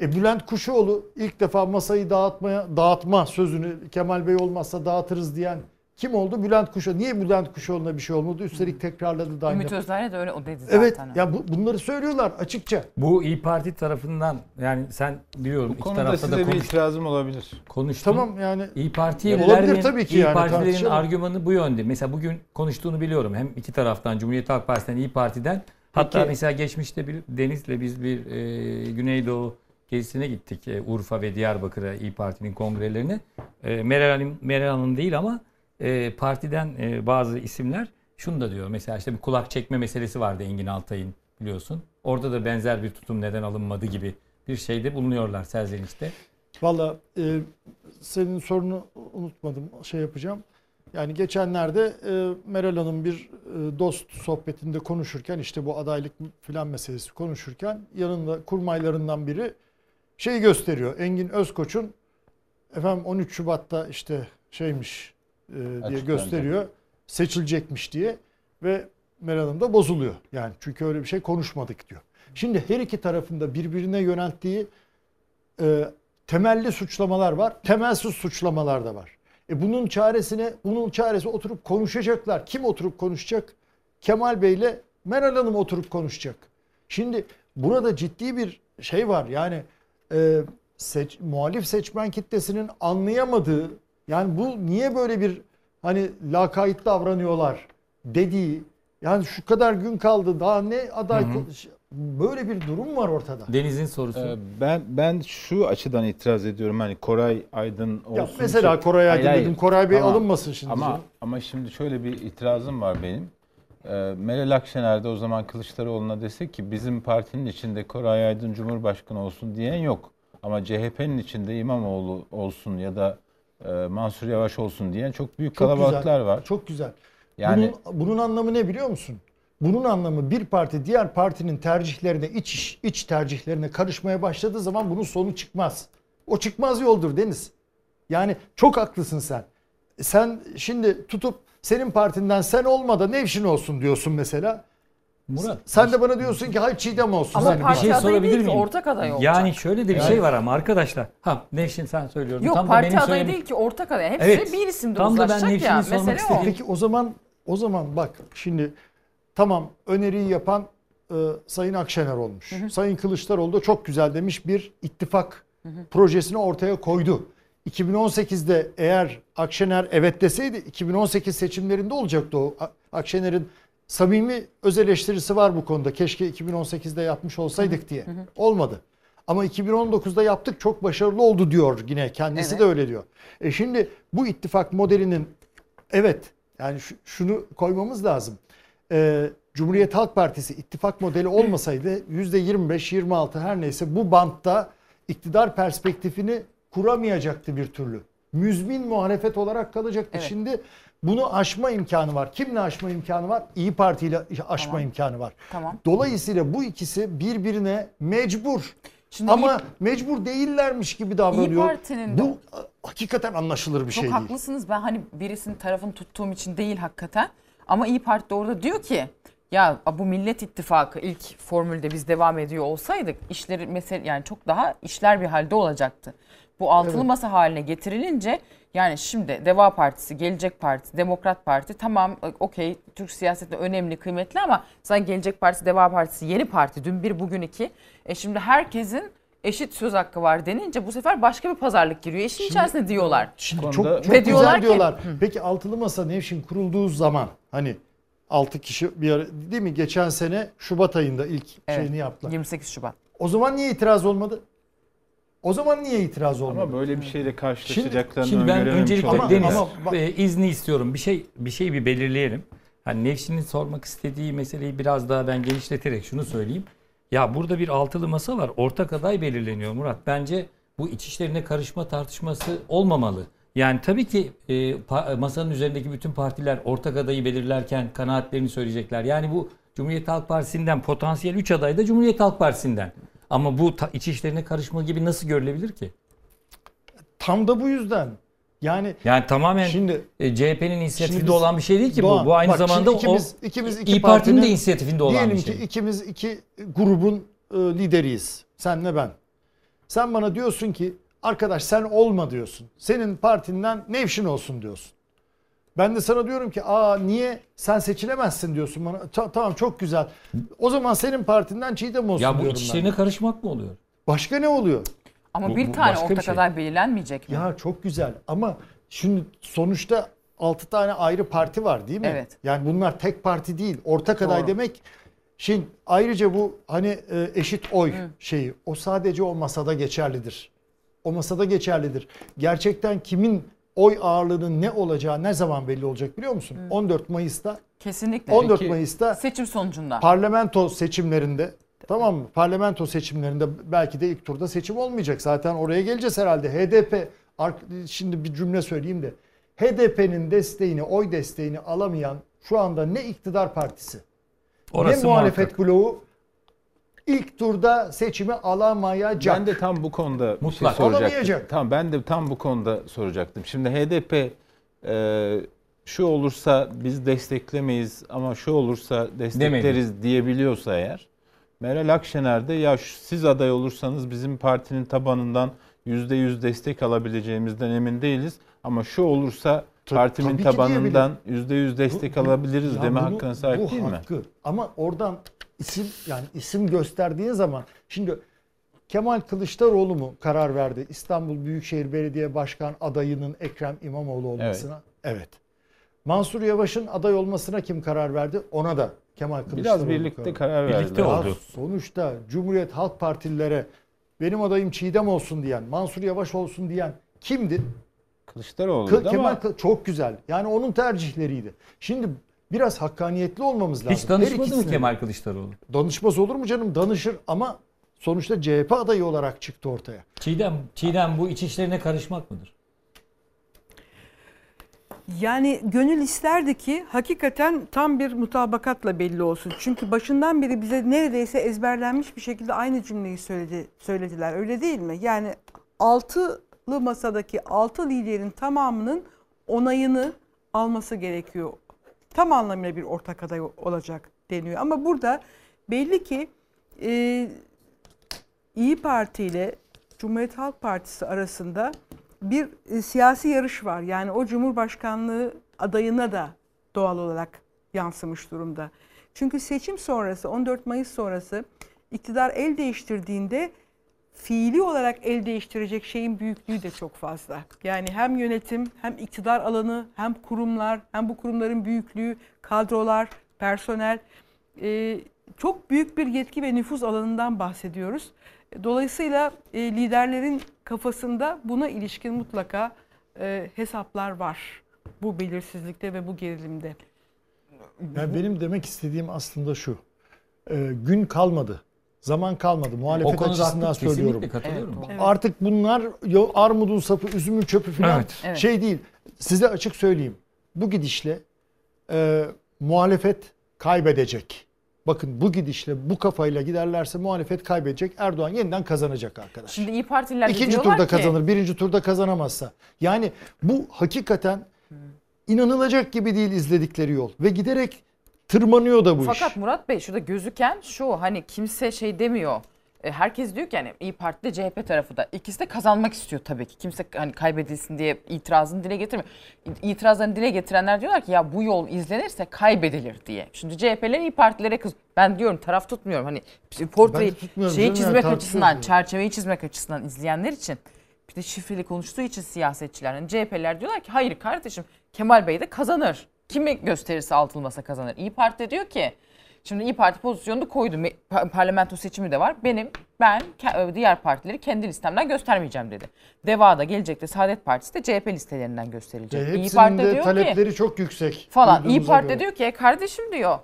E Bülent Kuşoğlu ilk defa masayı dağıtmaya dağıtma sözünü Kemal Bey olmazsa dağıtırız diyen kim oldu? Bülent Kuşoğlu. Niye Bülent Kuşoğlu'na bir şey olmadı? Üstelik tekrarladı da aynı. Ümit Özdağ da öyle o dedi zaten. Evet. Ya bu, bunları söylüyorlar açıkça. Bu İyi Parti tarafından yani sen biliyorum Bu iki konuda tarafta size da bir konuş, itirazım olabilir. konuştun. Tamam yani. İyi Ya Partililerin, olabilir tabii ki İyi yani, Partililerin tartışalım. argümanı bu yönde. Mesela bugün konuştuğunu biliyorum. Hem iki taraftan Cumhuriyet Halk Partisi'nden İyi Parti'den. Hatta Peki. mesela geçmişte bir Deniz'le biz bir e, Güneydoğu gezisine gittik. E, Urfa ve Diyarbakır'a İyi Parti'nin kongrelerine. E, Meral Hanım, Meral Hanım değil ama e, partiden e, bazı isimler şunu da diyor. Mesela işte bir kulak çekme meselesi vardı Engin Altay'ın biliyorsun. Orada da benzer bir tutum neden alınmadı gibi bir şeyde bulunuyorlar serzenişte. Valla e, senin sorunu unutmadım şey yapacağım. Yani geçenlerde e, Meral Hanım bir e, dost sohbetinde konuşurken işte bu adaylık filan meselesi konuşurken yanında kurmaylarından biri şeyi gösteriyor. Engin Özkoç'un efendim 13 Şubat'ta işte şeymiş e, diye gösteriyor. Seçilecekmiş diye ve Meral Hanım da bozuluyor. Yani çünkü öyle bir şey konuşmadık diyor. Şimdi her iki tarafında birbirine yönelttiği e, temelli suçlamalar var, temelsiz suçlamalar da var. E bunun çaresine, bunun çaresi oturup konuşacaklar. Kim oturup konuşacak? Kemal Bey ile Meral Hanım oturup konuşacak. Şimdi burada ciddi bir şey var. Yani e, seç, muhalif seçmen kitlesinin anlayamadığı yani bu niye böyle bir hani lakayt davranıyorlar dediği yani şu kadar gün kaldı daha ne aday Hı hı. böyle bir durum var ortada. Deniz'in sorusu. Ee, Ben ben şu açıdan itiraz ediyorum. Hani Koray Aydın olsun. Ya mesela Koray Aydın Hayır, dedim. Koray Bey Ama- alınmasın şimdi. Ama canım. ama şimdi şöyle bir itirazım var benim. Ee, Meral Akşener de o zaman Kılıçdaroğlu'na dese ki bizim partinin içinde Koray Aydın Cumhurbaşkanı olsun diyen yok. Ama CHP'nin içinde İmamoğlu olsun ya da Mansur Yavaş olsun diyen çok büyük Çok kalabalıklar güzel, var. Çok güzel. Yani bunun, bunun anlamı ne biliyor musun? Bunun anlamı bir parti diğer partinin tercihlerine, iç iç tercihlerine karışmaya başladığı zaman bunun sonu çıkmaz. O çıkmaz yoldur Deniz. Yani çok haklısın sen. Sen şimdi tutup senin partinden sen olma da Nevşin olsun diyorsun mesela. Murat. Sen de bana diyorsun ki hayır Çiğdem olsun. Ama parti bir şey sorabilir miyim? ortak aday olacak. Yani şöyle de bir Yani- şey var ama arkadaşlar. Ha Nevşin sen söylüyorum. Yok Tam da parti benim adayı değil ki ortak aday. Hepsi Evet. bir isimde Tam da ben uzlaşacak Nevşin'in ya. sormak Mesele o. Peki o zaman o zaman bak şimdi tamam öneriyi yapan e, Sayın Akşener olmuş. Sayın Kılıçdaroğlu da çok güzel demiş bir ittifak projesini ortaya koydu. 2018'de eğer Akşener evet deseydi 2018 seçimlerinde olacaktı o. Akşener'in samimi öz eleştirisi var bu konuda. Keşke 2018'de yapmış olsaydık diye. Olmadı. Ama 2019'da yaptık çok başarılı oldu diyor yine kendisi Evet. de öyle diyor. E şimdi bu ittifak modelinin evet yani şu- şunu koymamız lazım. Ee, Cumhuriyet Halk Partisi ittifak modeli olmasaydı %25-26 her neyse bu bantta iktidar perspektifini kuramayacaktı bir türlü. Müzmin muhalefet olarak kalacaktı. Evet. Şimdi bunu aşma imkanı var. Kimle aşma imkanı var? İyi Parti ile aşma Tamam. imkanı var. Tamam. Dolayısıyla bu ikisi birbirine mecbur. Şimdi Ama İYİ- mecbur değillermiş gibi davranıyor. Parti'nin de- bu hakikaten anlaşılır bir Çok şey değil. haklısınız. Ben hani birisinin tarafını tuttuğum için değil hakikaten. Ama İyi Parti de orada diyor ki ya bu Millet İttifakı ilk formülde biz devam ediyor olsaydık işleri mesela yani çok daha işler bir halde olacaktı. Bu altılı Evet. masa haline getirilince yani şimdi Deva Partisi, Gelecek Partisi, Demokrat Parti tamam e, okey Türk siyasetinde önemli, kıymetli ama zaten Gelecek Partisi, Deva Partisi yeni parti. Dün bir, bugün iki. E şimdi herkesin eşit söz hakkı var denince bu sefer başka bir pazarlık giriyor. İşin içerisinde diyorlar. Şimdi çok, çok Ve güzel diyorlar diyorlar. ki- Hı. Peki altılı masa Nevşin kurulduğu zaman hani 6 kişi bir ara, değil mi? Geçen sene Şubat ayında ilk Evet. şeyini yaptılar. 28 Şubat. O zaman niye itiraz olmadı? O zaman niye itiraz olmadı? ama böyle bir şeyle karşılaşacaklarını Şimdi ben öngörememiş öncelikle olabilirler. Deniz e, izni istiyorum. Bir şey bir şey bir belirleyelim. Hani Nevşin'in sormak istediği meseleyi biraz daha ben genişleterek şunu söyleyeyim. Ya burada bir altılı masa var. Ortak aday belirleniyor Murat. Bence bu iç işlerine karışma tartışması olmamalı. Yani tabii ki e, pa- masanın üzerindeki bütün partiler ortak adayı belirlerken kanaatlerini söyleyecekler. Yani bu Cumhuriyet Halk Partisi'nden potansiyel 3 aday da Cumhuriyet Halk Partisi'nden. Ama bu ta- iç işlerine karışma gibi nasıl görülebilir ki? Tam da bu yüzden. Yani Yani tamamen Şimdi- e, CHP'nin inisiyatifinde biz- olan bir şey değil ki Doğan, bu. Bu aynı bak zamanda ikimiz, o ikimiz iki İyi Parti'nin de inisiyatifinde olan diyelim bir şey. ki ikimiz iki grubun e, lideriyiz. Senle ben. Sen bana diyorsun ki arkadaş sen olma diyorsun. Senin partinden Nevşin olsun diyorsun. Ben de sana diyorum ki aa niye sen seçilemezsin diyorsun bana. Ta- tamam çok güzel. O zaman senin partinden Çiğdem olsun Ya bu diyorum iç ben. işlerine karışmak mı oluyor? Başka ne oluyor? Ama Bu- bir bu tane başka bir ortak şey. aday belirlenmeyecek mi? Ya çok güzel ama şimdi sonuçta 6 tane ayrı parti var değil mi? Evet. Yani bunlar tek parti değil. Ortak aday Doğru. demek Şimdi ayrıca bu hani e, eşit oy şeyi o sadece o masada geçerlidir. O masada geçerlidir. Gerçekten kimin oy ağırlığının ne olacağı ne zaman belli olacak biliyor musun? 14 Mayıs'ta Kesinlikle. 14 Peki, Mayıs'ta seçim sonucunda. parlamento seçimlerinde tamam mı? Parlamento seçimlerinde belki de ilk turda seçim olmayacak. Zaten oraya geleceğiz herhalde. HDP şimdi bir cümle söyleyeyim de HDP'nin desteğini, oy desteğini alamayan şu anda ne iktidar partisi Orası ne muhalefet muhakkak. bloğu ilk turda seçimi alamayacak. Ben de tam bu konuda bir şey Mutlak. soracaktım. Olamayacak. Tamam ben de tam bu konuda soracaktım. Şimdi HDP e, şu olursa biz desteklemeyiz ama şu olursa destekleriz diyebiliyorsa eğer Meral Akşener de ya şu- siz aday olursanız bizim partinin tabanından %100 destek alabileceğimizden emin değiliz Ama şu olursa partimin tabii ki tabanından yüzde yüz destek alabiliriz Ya deme bunu- hakkına sahip bu değil mi? hakkı. Ama oradan isim yani isim gösterdiği zaman şimdi Kemal Kılıçdaroğlu mu karar verdi İstanbul Büyükşehir Belediye Başkan adayının Ekrem İmamoğlu olmasına? Evet. Mansur Yavaş'ın aday olmasına kim karar verdi? Ona da Kemal Kılıçdaroğlu. birlikte karar Birlikte verdiler. oldu. Ya Sonuçta Cumhuriyet Halk Partililere benim adayım Çiğdem olsun diyen, Mansur Yavaş olsun diyen kimdi? Kılıçdaroğlu'ydu K- Kemal ama Kı- çok güzel. Yani onun tercihleriydi. Şimdi biraz hakkaniyetli olmamız lazım. Hiç danışmadı Her mı. Kemal Kılıçdaroğlu? Danışmaz olur mu canım? Danışır ama sonuçta CHP adayı olarak çıktı ortaya. Çiğdem, Çiğdem bu iç işlerine karışmak mıdır? Yani gönül isterdi ki hakikaten tam bir mutabakatla belli olsun. Çünkü başından beri bize neredeyse ezberlenmiş bir şekilde aynı cümleyi söyledi, söylediler. Öyle değil mi? Yani altılı masadaki altı liderin tamamının onayını alması gerekiyor. Tam anlamıyla bir ortak aday olacak deniyor. Ama burada belli ki e, İyi Parti ile Cumhuriyet Halk Partisi arasında bir e, siyasi yarış var. Yani o Cumhurbaşkanlığı adayına da doğal olarak yansımış durumda. Çünkü seçim sonrası 14 Mayıs sonrası iktidar el değiştirdiğinde fiili olarak el değiştirecek şeyin büyüklüğü de çok fazla. Yani hem yönetim hem iktidar alanı hem kurumlar hem bu kurumların büyüklüğü, kadrolar, personel e, çok büyük bir yetki ve nüfuz alanından bahsediyoruz. Dolayısıyla e, liderlerin kafasında buna ilişkin mutlaka e, hesaplar var. Bu belirsizlikte ve bu gerilimde. Yani benim demek istediğim aslında şu. Ee, gün kalmadı. Zaman kalmadı. Muhalefet O konuda açısından söylüyorum. katılıyorum. Evet. Artık bunlar armudun sapı, üzümün çöpü falan Evet. Evet. şey değil. Size açık söyleyeyim. Bu gidişle e, muhalefet kaybedecek. Bakın bu gidişle bu kafayla giderlerse muhalefet kaybedecek. Erdoğan yeniden kazanacak arkadaş. Şimdi İyi Partililer de İkinci turda ki, kazanır, birinci turda kazanamazsa. Yani bu hakikaten inanılacak gibi değil izledikleri yol. Ve giderek tırmanıyor da bu iş. Fakat Murat Bey şurada gözüken şu hani kimse şey demiyor. E, Herkes diyor ki hani İyi Parti de CHP tarafı da ikisi de kazanmak istiyor tabii ki. Kimse hani kaybedilsin diye itirazını dile getirmiyor. İtirazlarını dile getirenler diyorlar ki ya bu yol izlenirse kaybedilir diye. Şimdi CHP'ler İyi Partilere kız. Ben diyorum taraf tutmuyorum. Hani portreyi şeyi çizmek tartışıyoruz açısından, çerçeveyi çizmek açısından izleyenler için bir de şifreli konuştuğu için siyasetçiler. Yani CHP'ler diyorlar ki hayır kardeşim Kemal Bey de kazanır. Kimi gösterirse altılı masa kazanır. İyi Parti de diyor ki şimdi İyi Parti pozisyonunu koydu. Me- pa- Parlamento seçimi de var. Benim ben diğer partileri kendi listemden göstermeyeceğim dedi. Deva da gelecekte Saadet Partisi de CHP listelerinden gösterilecek. Ve İyi Parti de diyor talepleri ki çok yüksek. falan. İyi Parti göre. diyor ki "E kardeşim diyor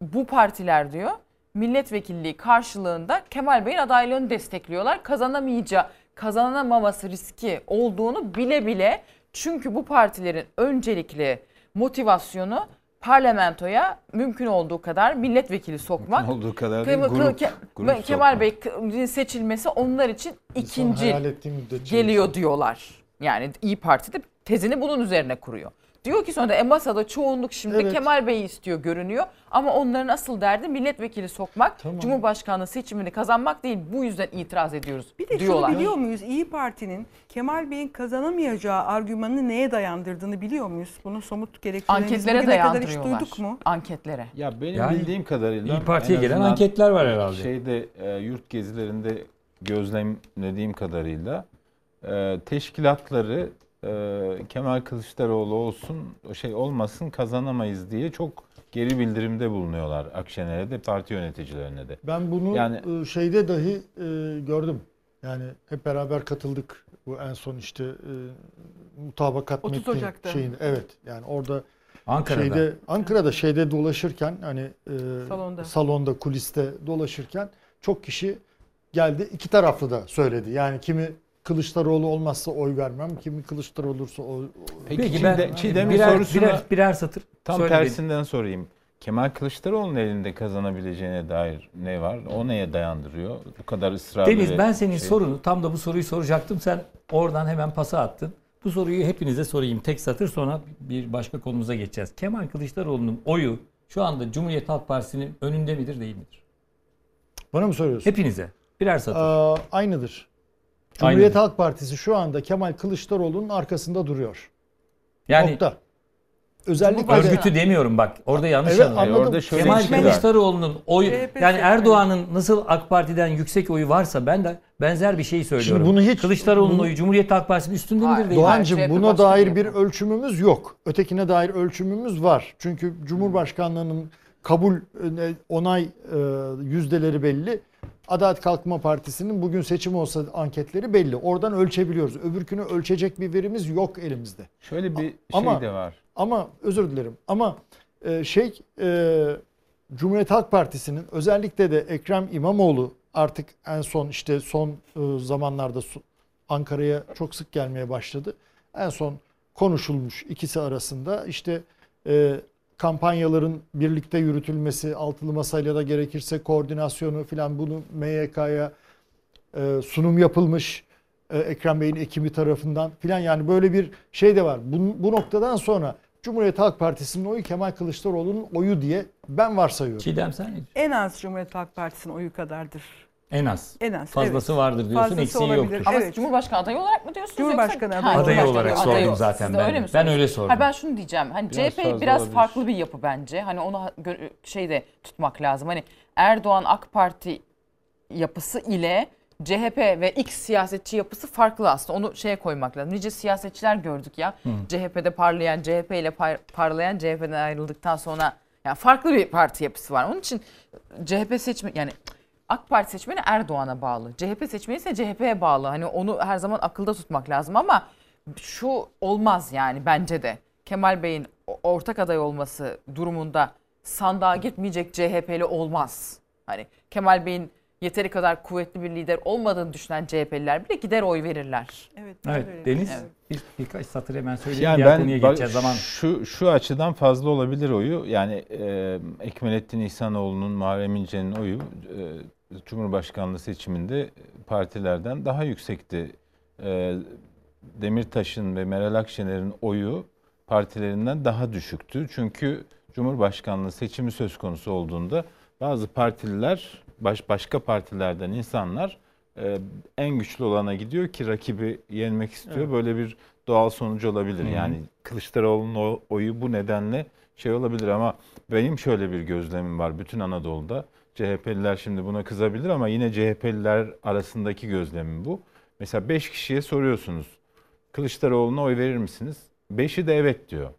bu partiler diyor milletvekilliği karşılığında Kemal Bey'in adaylığını destekliyorlar. Kazanamayacağı, kazanamaması riski olduğunu bile bile çünkü bu partilerin öncelikli motivasyonu parlamentoya mümkün olduğu kadar milletvekili sokmak. olduğu kadar değil, Ke- grup- Ke- grup Kemal sokmak. Bey seçilmesi onlar için ikinci geliyor diyorlar. Yani İyi Parti de tezini bunun üzerine kuruyor. Diyor ki sonra da e masada çoğunluk şimdi Evet. Kemal Bey'i istiyor görünüyor. Ama onların asıl derdi milletvekili sokmak, Tamam. Cumhurbaşkanlığı seçimini kazanmak değil. Bu yüzden itiraz ediyoruz Bir de diyorlar. şunu biliyor muyuz? İyi Parti'nin Kemal Bey'in kazanamayacağı argümanını neye dayandırdığını biliyor muyuz? Bunun somut gerekçelerimizi Anketlere bugüne kadar hiç duyduk mu? Anketlere. Ya benim Yani bildiğim kadarıyla İyi Parti'ye en gelen anketler var herhalde. Şeyde e, yurt gezilerinde gözlemlediğim kadarıyla e, teşkilatları e, Kemal Kılıçdaroğlu olsun o şey olmasın kazanamayız diye çok geri bildirimde bulunuyorlar Akşener'e de parti yöneticilerine de. Ben bunu Yani- e, şeyde dahi e, gördüm. Yani hep beraber katıldık. Bu en son işte e, mutabakat 30 metni Ocak'ta. şeyinde. Evet. Yani orada Ankara'da. şeyde Ankara'da şeyde dolaşırken hani e, Salonda. salonda kuliste dolaşırken çok kişi geldi. iki taraflı da söyledi. Yani kimi Kılıçdaroğlu olmazsa oy vermem, kimi Kılıçdaroğlu olursa oy. Peki, Peki Çiğdem- ben Çiğdem'in birer, sorusuna birer, birer satır tam söyledim. tersinden sorayım. Kemal Kılıçdaroğlu'nun elinde kazanabileceğine dair ne var? O neye dayandırıyor? Bu kadar ısrarlı Deniz ben senin şey- sorunu tam da bu soruyu soracaktım. Sen oradan hemen pası attın. Bu soruyu hepinize sorayım. Tek satır sonra bir başka konumuza geçeceğiz. Kemal Kılıçdaroğlu'nun oyu şu anda Cumhuriyet Halk Partisi'nin önünde midir değil midir? Bana mı soruyorsun? Hepinize. Birer satır. Aa, aynıdır. Cumhuriyet Aynen. Halk Partisi şu anda Kemal Kılıçdaroğlu'nun arkasında duruyor. Yani Nokta. Özellikle de- örgütü demiyorum bak. Orada yanlış Evet, anlıyor. anladım. Orada şöyle Kemal şey. Kılıçdaroğlu'nun oyu CHP yani. Erdoğan'ın nasıl AK Parti'den yüksek oyu varsa ben de benzer bir şey söylüyorum. bunu hiç- Kılıçdaroğlu'nun bunu- oyu Cumhuriyet Halk Partisi'nin üstünde midir değil mi? Doğancığım CHP buna başka dair bir bir ölçümümüz yok. Ötekine dair ölçümümüz var. Çünkü Cumhurbaşkanlığının kabul e, onay e, yüzdeleri belli. Adalet Kalkınma Partisi'nin bugün seçim olsa anketleri belli. Oradan ölçebiliyoruz. Öbürkünü ölçecek bir verimiz yok elimizde. Şöyle bir Ama- şey de var. Ama özür dilerim. Ama e, şey Cumhuriyet Halk Partisi'nin özellikle de Ekrem İmamoğlu artık en son işte son zamanlarda Ankara'ya çok sık gelmeye başladı. En son konuşulmuş ikisi arasında işte kampanyaların birlikte yürütülmesi, altılı masayla da gerekirse koordinasyonu filan bunu MYK'ya e, sunum yapılmış e, Ekrem Bey'in ekibi tarafından filan yani böyle bir şey de var. Bu, bu noktadan sonra Cumhuriyet Halk Partisi'nin oyu Kemal Kılıçdaroğlu'nun oyu diye ben varsayıyorum. Çiğdem sen ne En az Cumhuriyet Halk Partisi'nin oyu kadardır. En az. En az. Fazlası evet. vardır diyorsun, Fazlası eksiği olabilir. yoktur. Ama Evet. Cumhurbaşkanı adayı olarak mı diyorsunuz? Cumhurbaşkanı yoksa? adayı. Adayı olarak adayı. sordum zaten Siz ben öyle mi Ben öyle sordum. Ha, ben şunu diyeceğim. Hani Biraz CHP biraz olabilir. farklı bir yapı bence. Hani onu şeyde tutmak lazım. Hani Erdoğan AK Parti yapısı ile CHP ve X siyasetçi yapısı farklı aslında. Onu şeye koymak lazım. Nice siyasetçiler gördük ya. Hı. CHP'de parlayan, CHP ile par- parlayan CHP'den ayrıldıktan sonra yani farklı bir parti yapısı var. Onun için CHP seçme yani AK Parti seçmeni Erdoğan'a bağlı. CHP seçmeni ise CHP'ye bağlı. Hani onu her zaman akılda tutmak lazım ama şu olmaz yani bence de. Kemal Bey'in ortak aday olması durumunda sandığa gitmeyecek CHP'li olmaz. Hani Kemal Bey'in yeteri kadar kuvvetli bir lider olmadığını düşünen CHP'liler bile gider oy verirler. Evet. Evet Deniz bir, birkaç satır hemen söyleyeyim. Yani Diğer ben konuya geçeceğiz zaman. şu şu açıdan fazla olabilir oyu. Yani e, Ekmelettin İhsanoğlu'nun, Muharrem İnce'nin oyu e, Cumhurbaşkanlığı seçiminde partilerden daha yüksekti. E, Demirtaş'ın ve Meral Akşener'in oyu partilerinden daha düşüktü. Çünkü Cumhurbaşkanlığı seçimi söz konusu olduğunda bazı partililer, baş, başka partilerden insanlar e, en güçlü olana gidiyor ki rakibi yenmek istiyor. Evet. Böyle bir doğal sonucu olabilir. Hı hı. Yani Kılıçdaroğlu'nun oyu bu nedenle şey olabilir ama benim şöyle bir gözlemim var bütün Anadolu'da. CHP'liler şimdi buna kızabilir ama yine CHP'liler arasındaki gözlemim bu. Mesela 5 kişiye soruyorsunuz. Kılıçdaroğlu'na oy verir misiniz? 5'i de evet diyor.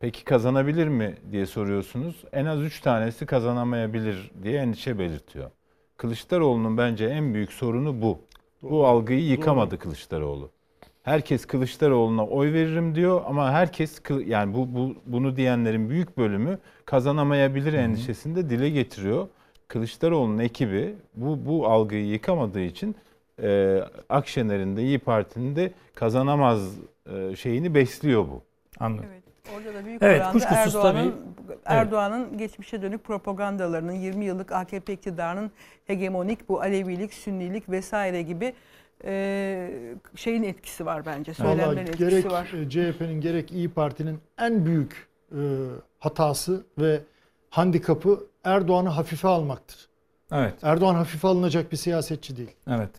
Peki kazanabilir mi diye soruyorsunuz. En az 3 tanesi kazanamayabilir diye endişe belirtiyor. Kılıçdaroğlu'nun bence en büyük sorunu bu. Bu algıyı yıkamadı Kılıçdaroğlu. Herkes Kılıçdaroğlu'na oy veririm diyor ama herkes yani bu, bu bunu diyenlerin büyük bölümü kazanamayabilir endişesini de dile getiriyor. Kılıçdaroğlu'nun ekibi bu bu algıyı yıkamadığı için e, Akşener'in de İyi Parti'nin de kazanamaz e, şeyini besliyor bu. Anladım. Orada da büyük Evet, oranda Erdoğan'ın tabii. Erdoğan'ın geçmişe dönük propagandalarının 20 yıllık AKP iktidarının hegemonik bu Alevilik, Sünnilik vesaire gibi e, şeyin etkisi var bence. Söylemlerin Vallahi etkisi gerek var. e, CHP'nin gerek İyi Parti'nin en büyük e, hatası ve handikapı Erdoğan'ı hafife almaktır. Evet. Erdoğan hafife alınacak bir siyasetçi değil. Evet.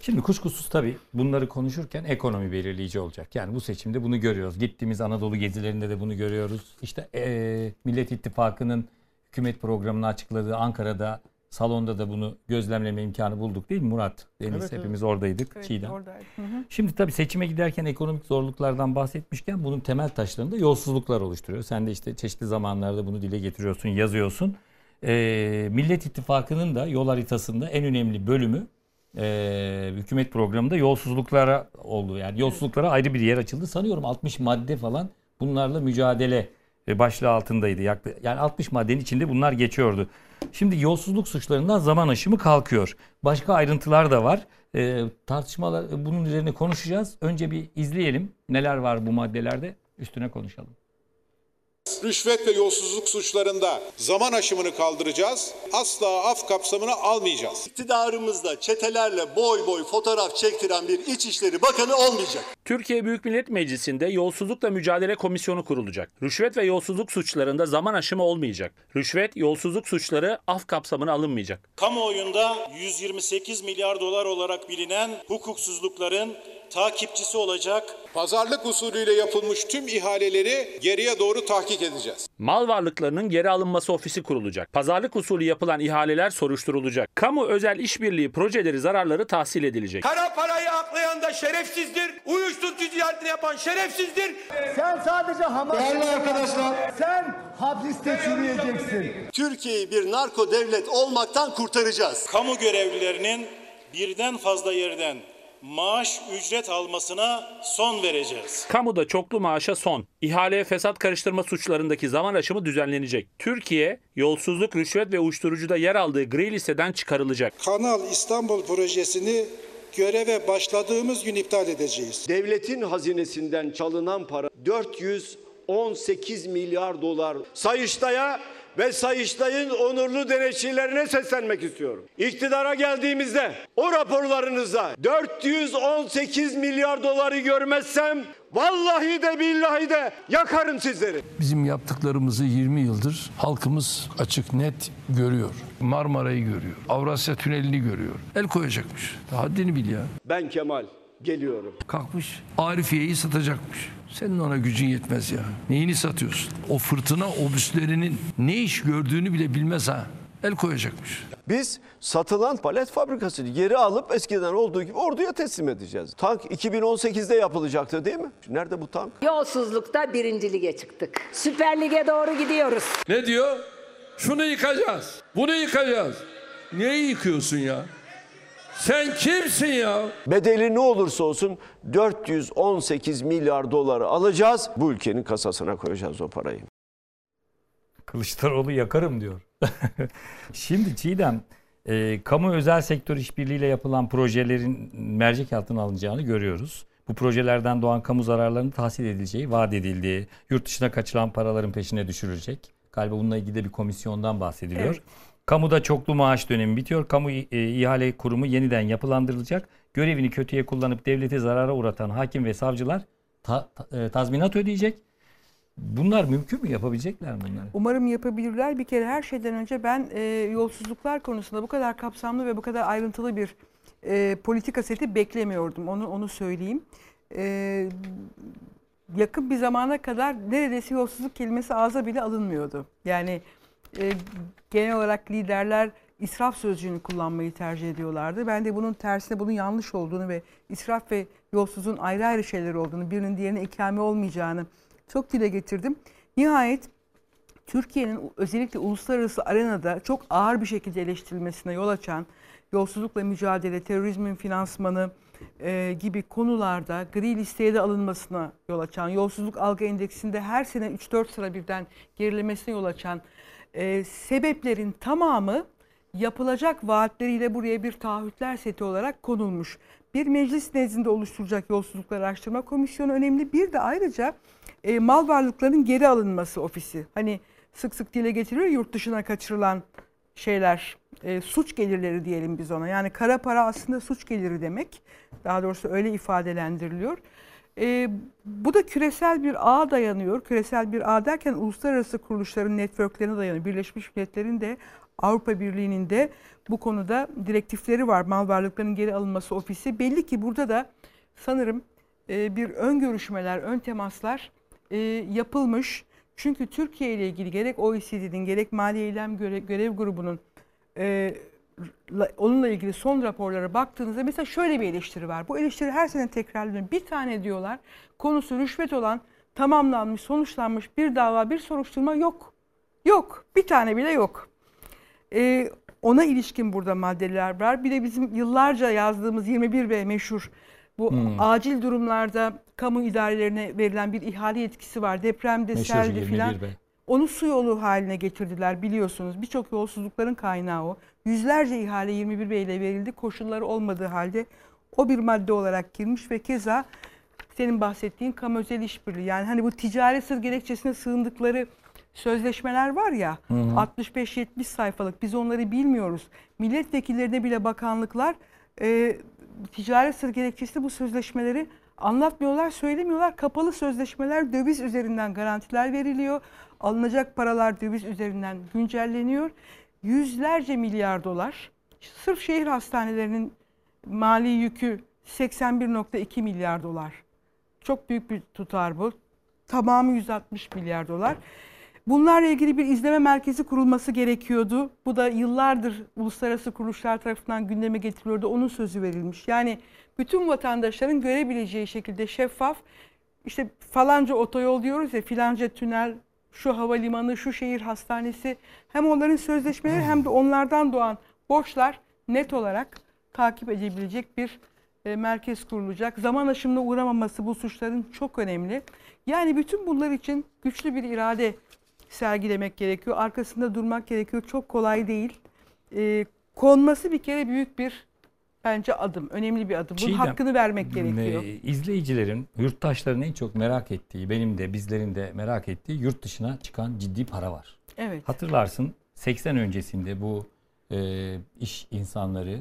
Şimdi kuşkusuz tabii bunları konuşurken ekonomi belirleyici olacak. Yani bu seçimde bunu görüyoruz. Gittiğimiz Anadolu gezilerinde de bunu görüyoruz. İşte eee, Millet İttifakı'nın hükümet programını açıkladığı Ankara'da salonda da bunu gözlemleme imkanı bulduk değil mi Murat? Deniz Evet, hepimiz evet. oradaydık. Evet, Çiğdem. oradaydı. Hı hı. Şimdi tabii seçime giderken ekonomik zorluklardan bahsetmişken bunun temel taşlarında yolsuzluklar oluşturuyor. Sen de işte çeşitli zamanlarda bunu dile getiriyorsun, yazıyorsun. Ee, Millet İttifakı'nın da yol haritasında en önemli bölümü e, hükümet programında yolsuzluklara oldu. Yani yolsuzluklara ayrı bir yer açıldı. Sanıyorum 60 madde falan bunlarla mücadele e, başlığı altındaydı. Yani 60 maddenin içinde bunlar geçiyordu. Şimdi yolsuzluk suçlarından zaman aşımı kalkıyor. Başka ayrıntılar da var. E, tartışmalar e, bunun üzerine konuşacağız. Önce bir izleyelim neler var bu maddelerde üstüne konuşalım. Rüşvet ve yolsuzluk suçlarında zaman aşımını kaldıracağız. Asla af kapsamına almayacağız. İktidarımızda çetelerle boy boy fotoğraf çektiren bir İçişleri Bakanı olmayacak. Türkiye Büyük Millet Meclisi'nde yolsuzlukla mücadele komisyonu kurulacak. Rüşvet ve yolsuzluk suçlarında zaman aşımı olmayacak. Rüşvet, yolsuzluk suçları af kapsamına alınmayacak. Kamuoyunda 128 milyar dolar olarak bilinen hukuksuzlukların takipçisi olacak. Pazarlık usulüyle yapılmış tüm ihaleleri geriye doğru tahkik edeceğiz. Mal varlıklarının geri alınması ofisi kurulacak. Pazarlık usulü yapılan ihaleler soruşturulacak. Kamu özel işbirliği projeleri zararları tahsil edilecek. Kara parayı aklayan da şerefsizdir. Uyuşturucu ticaretini yapan şerefsizdir. Sen sadece hamas... Değerli arkadaşlar. Sen hapiste çürüyeceksin. Türkiye'yi bir narko devlet olmaktan kurtaracağız. Kamu görevlilerinin birden fazla yerden maaş ücret almasına son vereceğiz. Kamuda çoklu maaşa son. İhaleye fesat karıştırma suçlarındaki zaman aşımı düzenlenecek. Türkiye, yolsuzluk, rüşvet ve uyuşturucuda yer aldığı gri listeden çıkarılacak. Kanal İstanbul projesini göreve başladığımız gün iptal edeceğiz. Devletin hazinesinden çalınan para 418 milyar dolar. Sayıştay'a ve Sayıştay'ın onurlu denetçilerine seslenmek istiyorum. İktidara geldiğimizde o raporlarınızda 418 milyar doları görmezsem vallahi de billahi de yakarım sizleri. Bizim yaptıklarımızı 20 yıldır halkımız açık net görüyor. Marmara'yı görüyor. Avrasya Tüneli'ni görüyor. El koyacakmış. Haddini bil ya. Ben Kemal geliyorum. Kalkmış Arifiye'yi satacakmış. Senin ona gücün yetmez ya. Neyini satıyorsun? O fırtına obüslerinin ne iş gördüğünü bile bilmez ha. El koyacakmış. Biz satılan palet fabrikasını geri alıp eskiden olduğu gibi orduya teslim edeceğiz. Tank 2018'de yapılacaktı değil mi? Nerede bu tank? Yolsuzlukta birinci lige çıktık. Süper Lig'e doğru gidiyoruz. Ne diyor? Şunu yıkacağız. Bunu yıkacağız. Neyi yıkıyorsun ya? Sen kimsin ya? Bedeli ne olursa olsun 418 milyar doları alacağız. Bu ülkenin kasasına koyacağız o parayı. Kılıçdaroğlu yakarım diyor. Şimdi Çiğdem, e, kamu özel sektör işbirliğiyle yapılan projelerin mercek altına alınacağını görüyoruz. Bu projelerden doğan kamu zararlarının tahsil edileceği vaat edildiği, yurt dışına kaçılan paraların peşine düşürülecek. Galiba bununla ilgili de bir komisyondan bahsediliyor. Evet. Kamuda çoklu maaş dönemi bitiyor. Kamu e, ihale kurumu yeniden yapılandırılacak. Görevini kötüye kullanıp devlete zarara uğratan hakim ve savcılar ta- ta- e, tazminat ödeyecek. Bunlar mümkün mü? Yapabilecekler mi bunları? Umarım yapabilirler. Bir kere her şeyden önce ben e, yolsuzluklar konusunda bu kadar kapsamlı ve bu kadar ayrıntılı bir e, politika seti beklemiyordum. Onu onu söyleyeyim. E, yakın bir zamana kadar neredeyse yolsuzluk kelimesi ağza bile alınmıyordu. Yani e, genel olarak liderler israf sözcüğünü kullanmayı tercih ediyorlardı. Ben de bunun tersine bunun yanlış olduğunu ve israf ve yolsuzluğun ayrı ayrı şeyler olduğunu, birinin diğerine ikame olmayacağını çok dile getirdim. Nihayet Türkiye'nin özellikle uluslararası arenada çok ağır bir şekilde eleştirilmesine yol açan yolsuzlukla mücadele, terörizmin finansmanı e, gibi konularda gri listeye de alınmasına yol açan, yolsuzluk algı endeksinde her sene 3-4 sıra birden gerilemesine yol açan e, sebeplerin tamamı yapılacak vaatleriyle buraya bir taahhütler seti olarak konulmuş. Bir meclis nezdinde oluşturacak yolsuzluklar araştırma komisyonu önemli. Bir de ayrıca e, mal varlıklarının geri alınması ofisi. Hani sık sık dile getiriyor yurt dışına kaçırılan şeyler, e, suç gelirleri diyelim biz ona. Yani kara para aslında suç geliri demek. Daha doğrusu öyle ifadelendiriliyor. E, bu da küresel bir ağa dayanıyor. Küresel bir ağ derken uluslararası kuruluşların networklerine dayanıyor. Birleşmiş Milletler'in de Avrupa Birliği'nin de bu konuda direktifleri var. Mal varlıklarının geri alınması ofisi. Belli ki burada da sanırım e, bir ön görüşmeler, ön temaslar e, yapılmış. Çünkü Türkiye ile ilgili gerek OECD'nin gerek Mali Eylem Görev, Görev Grubu'nun e, onunla ilgili son raporlara baktığınızda mesela şöyle bir eleştiri var. Bu eleştiri her sene tekrarlanıyor. Bir tane diyorlar konusu rüşvet olan tamamlanmış, sonuçlanmış bir dava, bir soruşturma yok. Yok. Bir tane bile yok. Ee, ona ilişkin burada maddeler var. Bir de bizim yıllarca yazdığımız 21B meşhur bu Hmm. acil durumlarda kamu idarelerine verilen bir ihale yetkisi var. Depremde, Meşhur selde 21B. filan. Onu su yolu haline getirdiler biliyorsunuz. Birçok yolsuzlukların kaynağı o. Yüzlerce ihale 21B ile verildi. Koşulları olmadığı halde o bir madde olarak girmiş ve keza senin bahsettiğin kamu özel işbirliği. Yani hani bu ticari sır gerekçesine sığındıkları sözleşmeler var ya Hı hı. 65-70 sayfalık biz onları bilmiyoruz. Milletvekillerine bile bakanlıklar e, ticari sır gerekçesi bu sözleşmeleri anlatmıyorlar, söylemiyorlar. Kapalı sözleşmeler döviz üzerinden garantiler veriliyor. Alınacak paralar döviz üzerinden güncelleniyor. Yüzlerce milyar dolar. Sırf şehir hastanelerinin mali yükü 81.2 milyar dolar. Çok büyük bir tutar bu. Tamamı 160 milyar dolar. Bunlarla ilgili bir izleme merkezi kurulması gerekiyordu. Bu da yıllardır uluslararası kuruluşlar tarafından gündeme getiriliyordu. Onun sözü verilmiş. Yani bütün vatandaşların görebileceği şekilde şeffaf işte falanca otoyol diyoruz ya filanca tünel, şu havalimanı, şu şehir hastanesi hem onların sözleşmeleri hem de onlardan doğan borçlar net olarak takip edebilecek bir e, merkez kurulacak. Zaman aşımına uğramaması bu suçların çok önemli. Yani bütün bunlar için güçlü bir irade sergilemek gerekiyor. Arkasında durmak gerekiyor. Çok kolay değil. E, konması bir kere büyük bir bence adım. Önemli bir adım. Bunun Çiğdem, hakkını vermek gerekiyor. e, izleyicilerin, yurttaşların en çok merak ettiği, benim de bizlerin de merak ettiği yurt dışına çıkan ciddi para var. Evet. Hatırlarsın 80 öncesinde bu e, iş insanları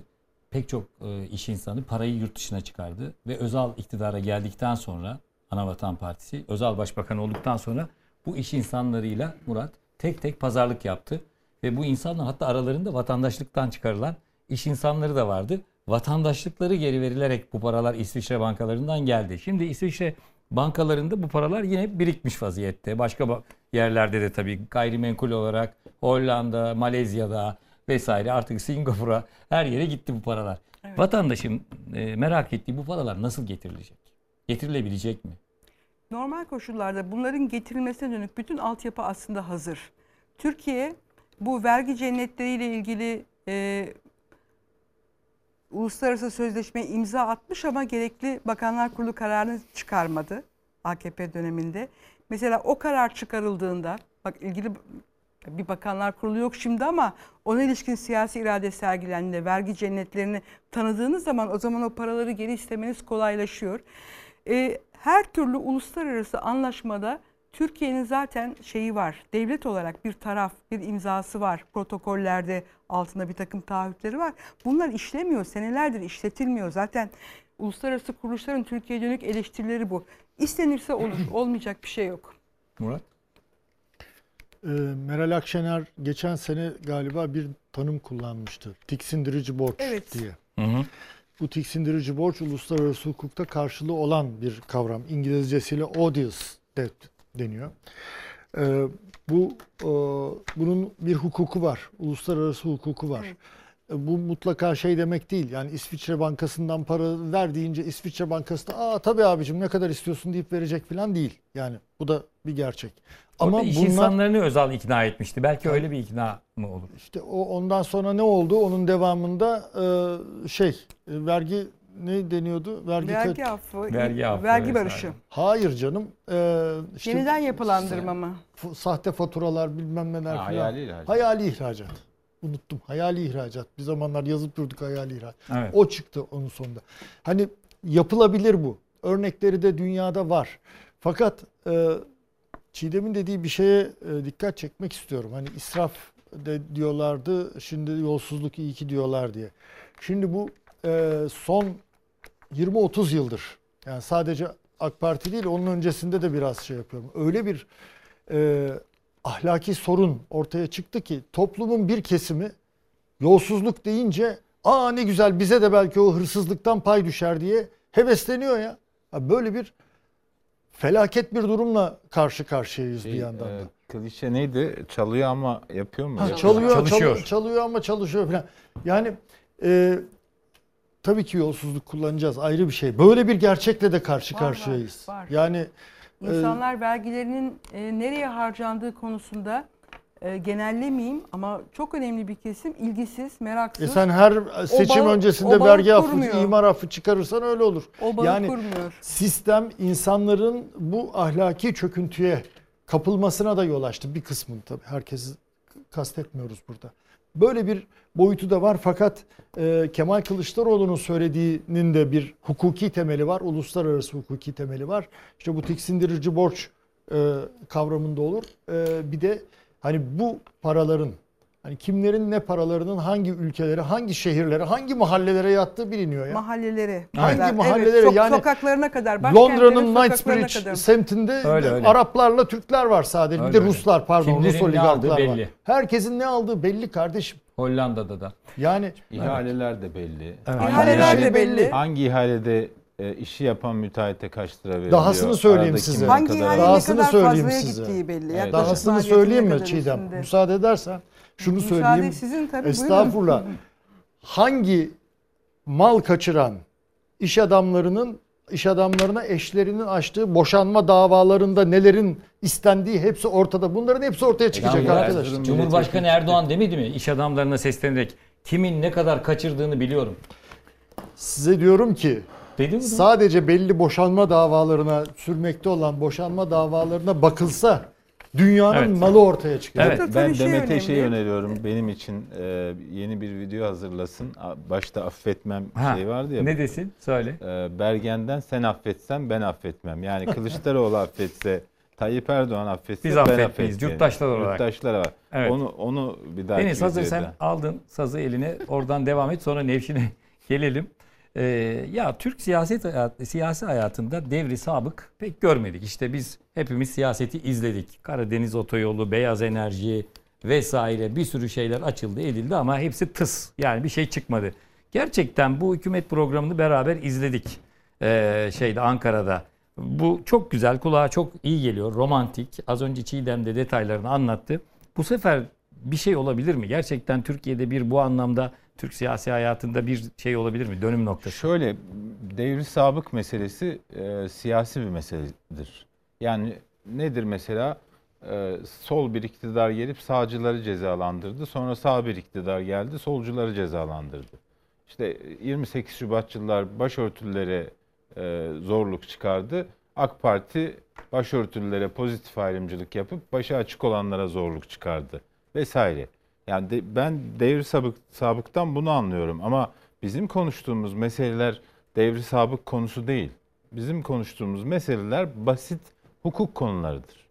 pek çok e, iş insanı parayı yurt dışına çıkardı ve Özal iktidara geldikten sonra Anavatan Partisi Özal Başbakan olduktan sonra bu iş insanlarıyla Murat tek tek pazarlık yaptı ve bu insanlar hatta aralarında vatandaşlıktan çıkarılan iş insanları da vardı. Vatandaşlıkları geri verilerek bu paralar İsviçre bankalarından geldi. Şimdi İsviçre bankalarında bu paralar yine birikmiş vaziyette. Başka ba- yerlerde de tabii gayrimenkul olarak Hollanda, Malezya'da vesaire artık Singapur'a her yere gitti bu paralar. Vatandaşın e, merak ettiği bu paralar nasıl getirilecek? Getirilebilecek mi? Normal koşullarda bunların getirilmesine dönük bütün altyapı aslında hazır. Türkiye bu vergi cennetleriyle ilgili e, uluslararası sözleşmeye imza atmış ama gerekli Bakanlar Kurulu kararını çıkarmadı AKP döneminde. Mesela o karar çıkarıldığında bak ilgili bir bakanlar kurulu yok şimdi ama ona ilişkin siyasi irade sergilendiğinde vergi cennetlerini tanıdığınız zaman o zaman o paraları geri istemeniz kolaylaşıyor. Ee, her türlü uluslararası anlaşmada Türkiye'nin zaten şeyi var. Devlet olarak bir taraf, bir imzası var. Protokollerde altında bir takım taahhütleri var. Bunlar işlemiyor. Senelerdir işletilmiyor. Zaten uluslararası kuruluşların Türkiye'ye dönük eleştirileri bu. İstenirse olur. Olmayacak bir şey yok. Murat? Ee, Meral Akşener geçen sene galiba bir tanım kullanmıştı. Tiksindirici borç Evet. diye. Hı hı. Bu tiksindirici borç uluslararası hukukta karşılığı olan bir kavram. İngilizcesiyle odious debt deniyor. Ee, bu e, bunun bir hukuku var. Uluslararası hukuku var. E, Bu mutlaka şey demek değil. Yani İsviçre Bankası'ndan para ver deyince İsviçre Bankası da aa tabii abicim ne kadar istiyorsun deyip verecek falan değil. Yani bu da bir gerçek. Ama Ama iş bunlar insanlarını Özal ikna etmişti. Belki öyle bir ikna mı olur? işte o ondan sonra ne oldu? Onun devamında e, şey e, vergi ne deniyordu? Vergi Vergi kat- affı, Vergi affı vergi vesaire. barışı. Hayır canım. E, işte Yeniden yapılandırma mı? sahte faturalar bilmem neler Ha, filan. hayali ihracat. Hayali ihracat. Unuttum. Hayali ihracat. Bir zamanlar yazıp durduk hayali ihracat. Evet. O çıktı onun sonunda. Hani yapılabilir bu. Örnekleri de dünyada var. Fakat e, Çiğdem'in dediği bir şeye e, dikkat çekmek istiyorum. Hani israf de diyorlardı. Şimdi yolsuzluk iyi ki diyorlar diye. Şimdi bu e, son 20-30 yıldır yani sadece AK Parti değil onun öncesinde de biraz şey yapıyorum. Öyle bir e, ahlaki sorun ortaya çıktı ki toplumun bir kesimi yolsuzluk deyince aa ne güzel bize de belki o hırsızlıktan pay düşer diye hevesleniyor ya. Ha, Böyle bir felaket bir durumla karşı karşıyayız bir yandan da. E, klişe neydi? Çalıyor ama yapıyor mu? Ha, çalıyor, çalıyor, çalıyor ama çalışıyor falan. Yani e, tabii ki yolsuzluk kullanacağız ayrı bir şey. Böyle bir gerçekle de karşı Var, karşıyayız. var, var. Yani e, İnsanlar vergilerinin e, nereye harcandığı konusunda e, genellemeyeyim ama çok önemli bir kesim ilgisiz, meraksız. E sen her O seçim bağı- öncesinde o vergi affı, imar affı çıkarırsan öyle olur. O bağı yani kurmuyor. sistem insanların bu ahlaki çöküntüye kapılmasına da yol açtı. Bir kısmını tabii herkesi kastetmiyoruz burada. Böyle bir boyutu da var fakat e, Kemal Kılıçdaroğlu'nun söylediğinin de bir hukuki temeli var. Uluslararası hukuki temeli var. İşte bu tiksindirici borç e, kavramında olur. E, bir de hani bu paraların hani kimlerin ne paralarının hangi ülkelere, hangi şehirlere, hangi mahallelere yattığı biliniyor ya. Mahalleleri. Hangi kadar, mahallelere evet, sok- yani sokaklarına kadar. Londra'nın Knightsbridge kadar. semtinde Öyle, öyle. Araplarla Türkler var sadece. bir Öyle, de öyle. Ruslar pardon Kimlerin Rus oligarklar var. belli. Herkesin ne aldığı belli kardeşim. Hollanda'da da. Yani İhaleler de belli. Evet. İhaleler de belli. Hangi ihalede e, işi yapan müteahhite kaç lira veriliyor? Dahasını söyleyeyim Aradaki size. Hangi ihale ne Dahasını kadar söyleyeyim fazlaya size. gittiği belli. Evet. Yaklaşık Dahasını söyleyeyim mi Çiğdem? üstünde. Müsaade edersen şunu Müsaade söyleyeyim. sizin tabii, buyurun. Estağfurullah. Hangi mal kaçıran iş adamlarının iş adamlarına eşlerinin açtığı boşanma davalarında nelerin istendiği hepsi ortada. Bunların hepsi ortaya çıkacak Yani arkadaşlar. Cumhurbaşkanı Erdoğan demedi mi iş adamlarına seslenerek kimin ne kadar kaçırdığını biliyorum. Size diyorum ki Dedi mi? sadece belli boşanma davalarına sürmekte olan boşanma davalarına bakılsa dünyanın Evet. malı ortaya çıkacak. Evet. Tabii Ben şey Demet'e şey önemli. öneriyorum. Benim için e, yeni bir video hazırlasın. Başta affetmem Ha, şey vardı ya. Ne desin? Söyle. E, Bergen'den sen affetsen ben affetmem. Yani Kılıçdaroğlu affetse, Tayyip Erdoğan affetse Biz ben affetmeyiz, yurttaşlar olarak. Yurttaşlar var. Evet. Onu onu bir daha Deniz hazır sen aldın sazı eline oradan devam et sonra Nevşin'e gelelim. Ee, ya Türk siyaset hayat, siyasi hayatında devri sabık pek görmedik. İşte biz hepimiz siyaseti izledik. Karadeniz otoyolu, beyaz enerji vesaire bir sürü şeyler açıldı edildi ama hepsi tıs. Yani bir şey çıkmadı. Gerçekten bu hükümet programını beraber izledik. Ee, şeyde Ankara'da. Bu çok güzel, kulağa çok iyi geliyor, romantik. Az önce Çiğdem de detaylarını anlattı. Bu sefer bir şey olabilir mi? Gerçekten Türkiye'de bir bu anlamda Türk siyasi hayatında bir şey olabilir mi? Dönüm noktası. Şöyle devri sabık meselesi e, siyasi bir meseledir. Yani nedir mesela? E, sol bir iktidar gelip sağcıları cezalandırdı. Sonra sağ bir iktidar geldi solcuları cezalandırdı. İşte 28 Şubatçılar başörtülere e, zorluk çıkardı. AK Parti başörtülere pozitif ayrımcılık yapıp başı açık olanlara zorluk çıkardı vesaire. Yani de- ben devri sabık, sabıktan bunu anlıyorum ama bizim konuştuğumuz meseleler devri sabık konusu değil. Bizim konuştuğumuz meseleler basit hukuk konularıdır.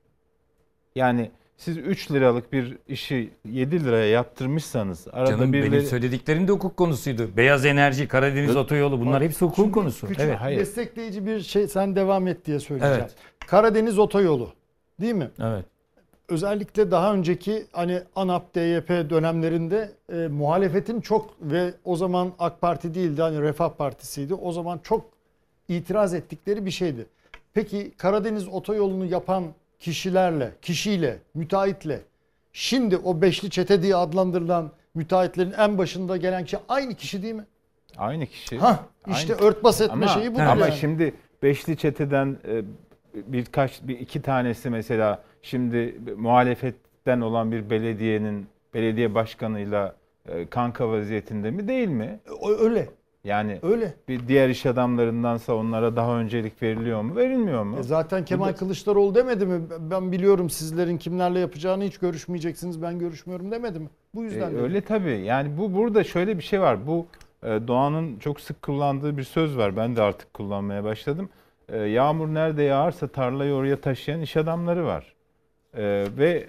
Yani siz 3 liralık bir işi 7 liraya yaptırmışsanız arada Canım birileri... benim söylediklerim de hukuk konusuydu. Beyaz enerji, Karadeniz otoyolu bunlar hepsi hukuk konusu. Küçük Evet. destekleyici bir şey sen devam et diye söyleyeceğim. Evet. Karadeniz otoyolu değil mi? Evet. Özellikle daha önceki hani ANAP, DYP dönemlerinde e, muhalefetin çok ve o zaman AK Parti değildi hani Refah Partisi'ydi. O zaman çok itiraz ettikleri bir şeydi. Peki Karadeniz otoyolunu yapan kişilerle, kişiyle, müteahhitle şimdi o beşli çete diye adlandırılan müteahhitlerin en başında gelen kişi aynı kişi değil mi? Aynı kişi. Hah, işte örtbas etme ama, şeyi budur Ama yani. şimdi Beşli Çete'den e, birkaç bir iki tanesi mesela şimdi muhalefetten olan bir belediyenin belediye başkanıyla e, kanka vaziyetinde mi değil mi? Öyle. Yani Öyle. bir diğer iş adamlarındansa onlara daha öncelik veriliyor mu? Verilmiyor mu? E zaten Kemal Bu da- Kılıçdaroğlu demedi mi? Ben biliyorum sizlerin kimlerle yapacağını hiç görüşmeyeceksiniz ben görüşmüyorum demedi mi? Bu yüzden E, dedi. öyle tabii. Yani bu burada şöyle bir şey var. Bu e, Doğan'ın çok sık kullandığı bir söz var. Ben de artık kullanmaya başladım. E, yağmur nerede yağarsa tarlayı oraya taşıyan iş adamları var. E, ve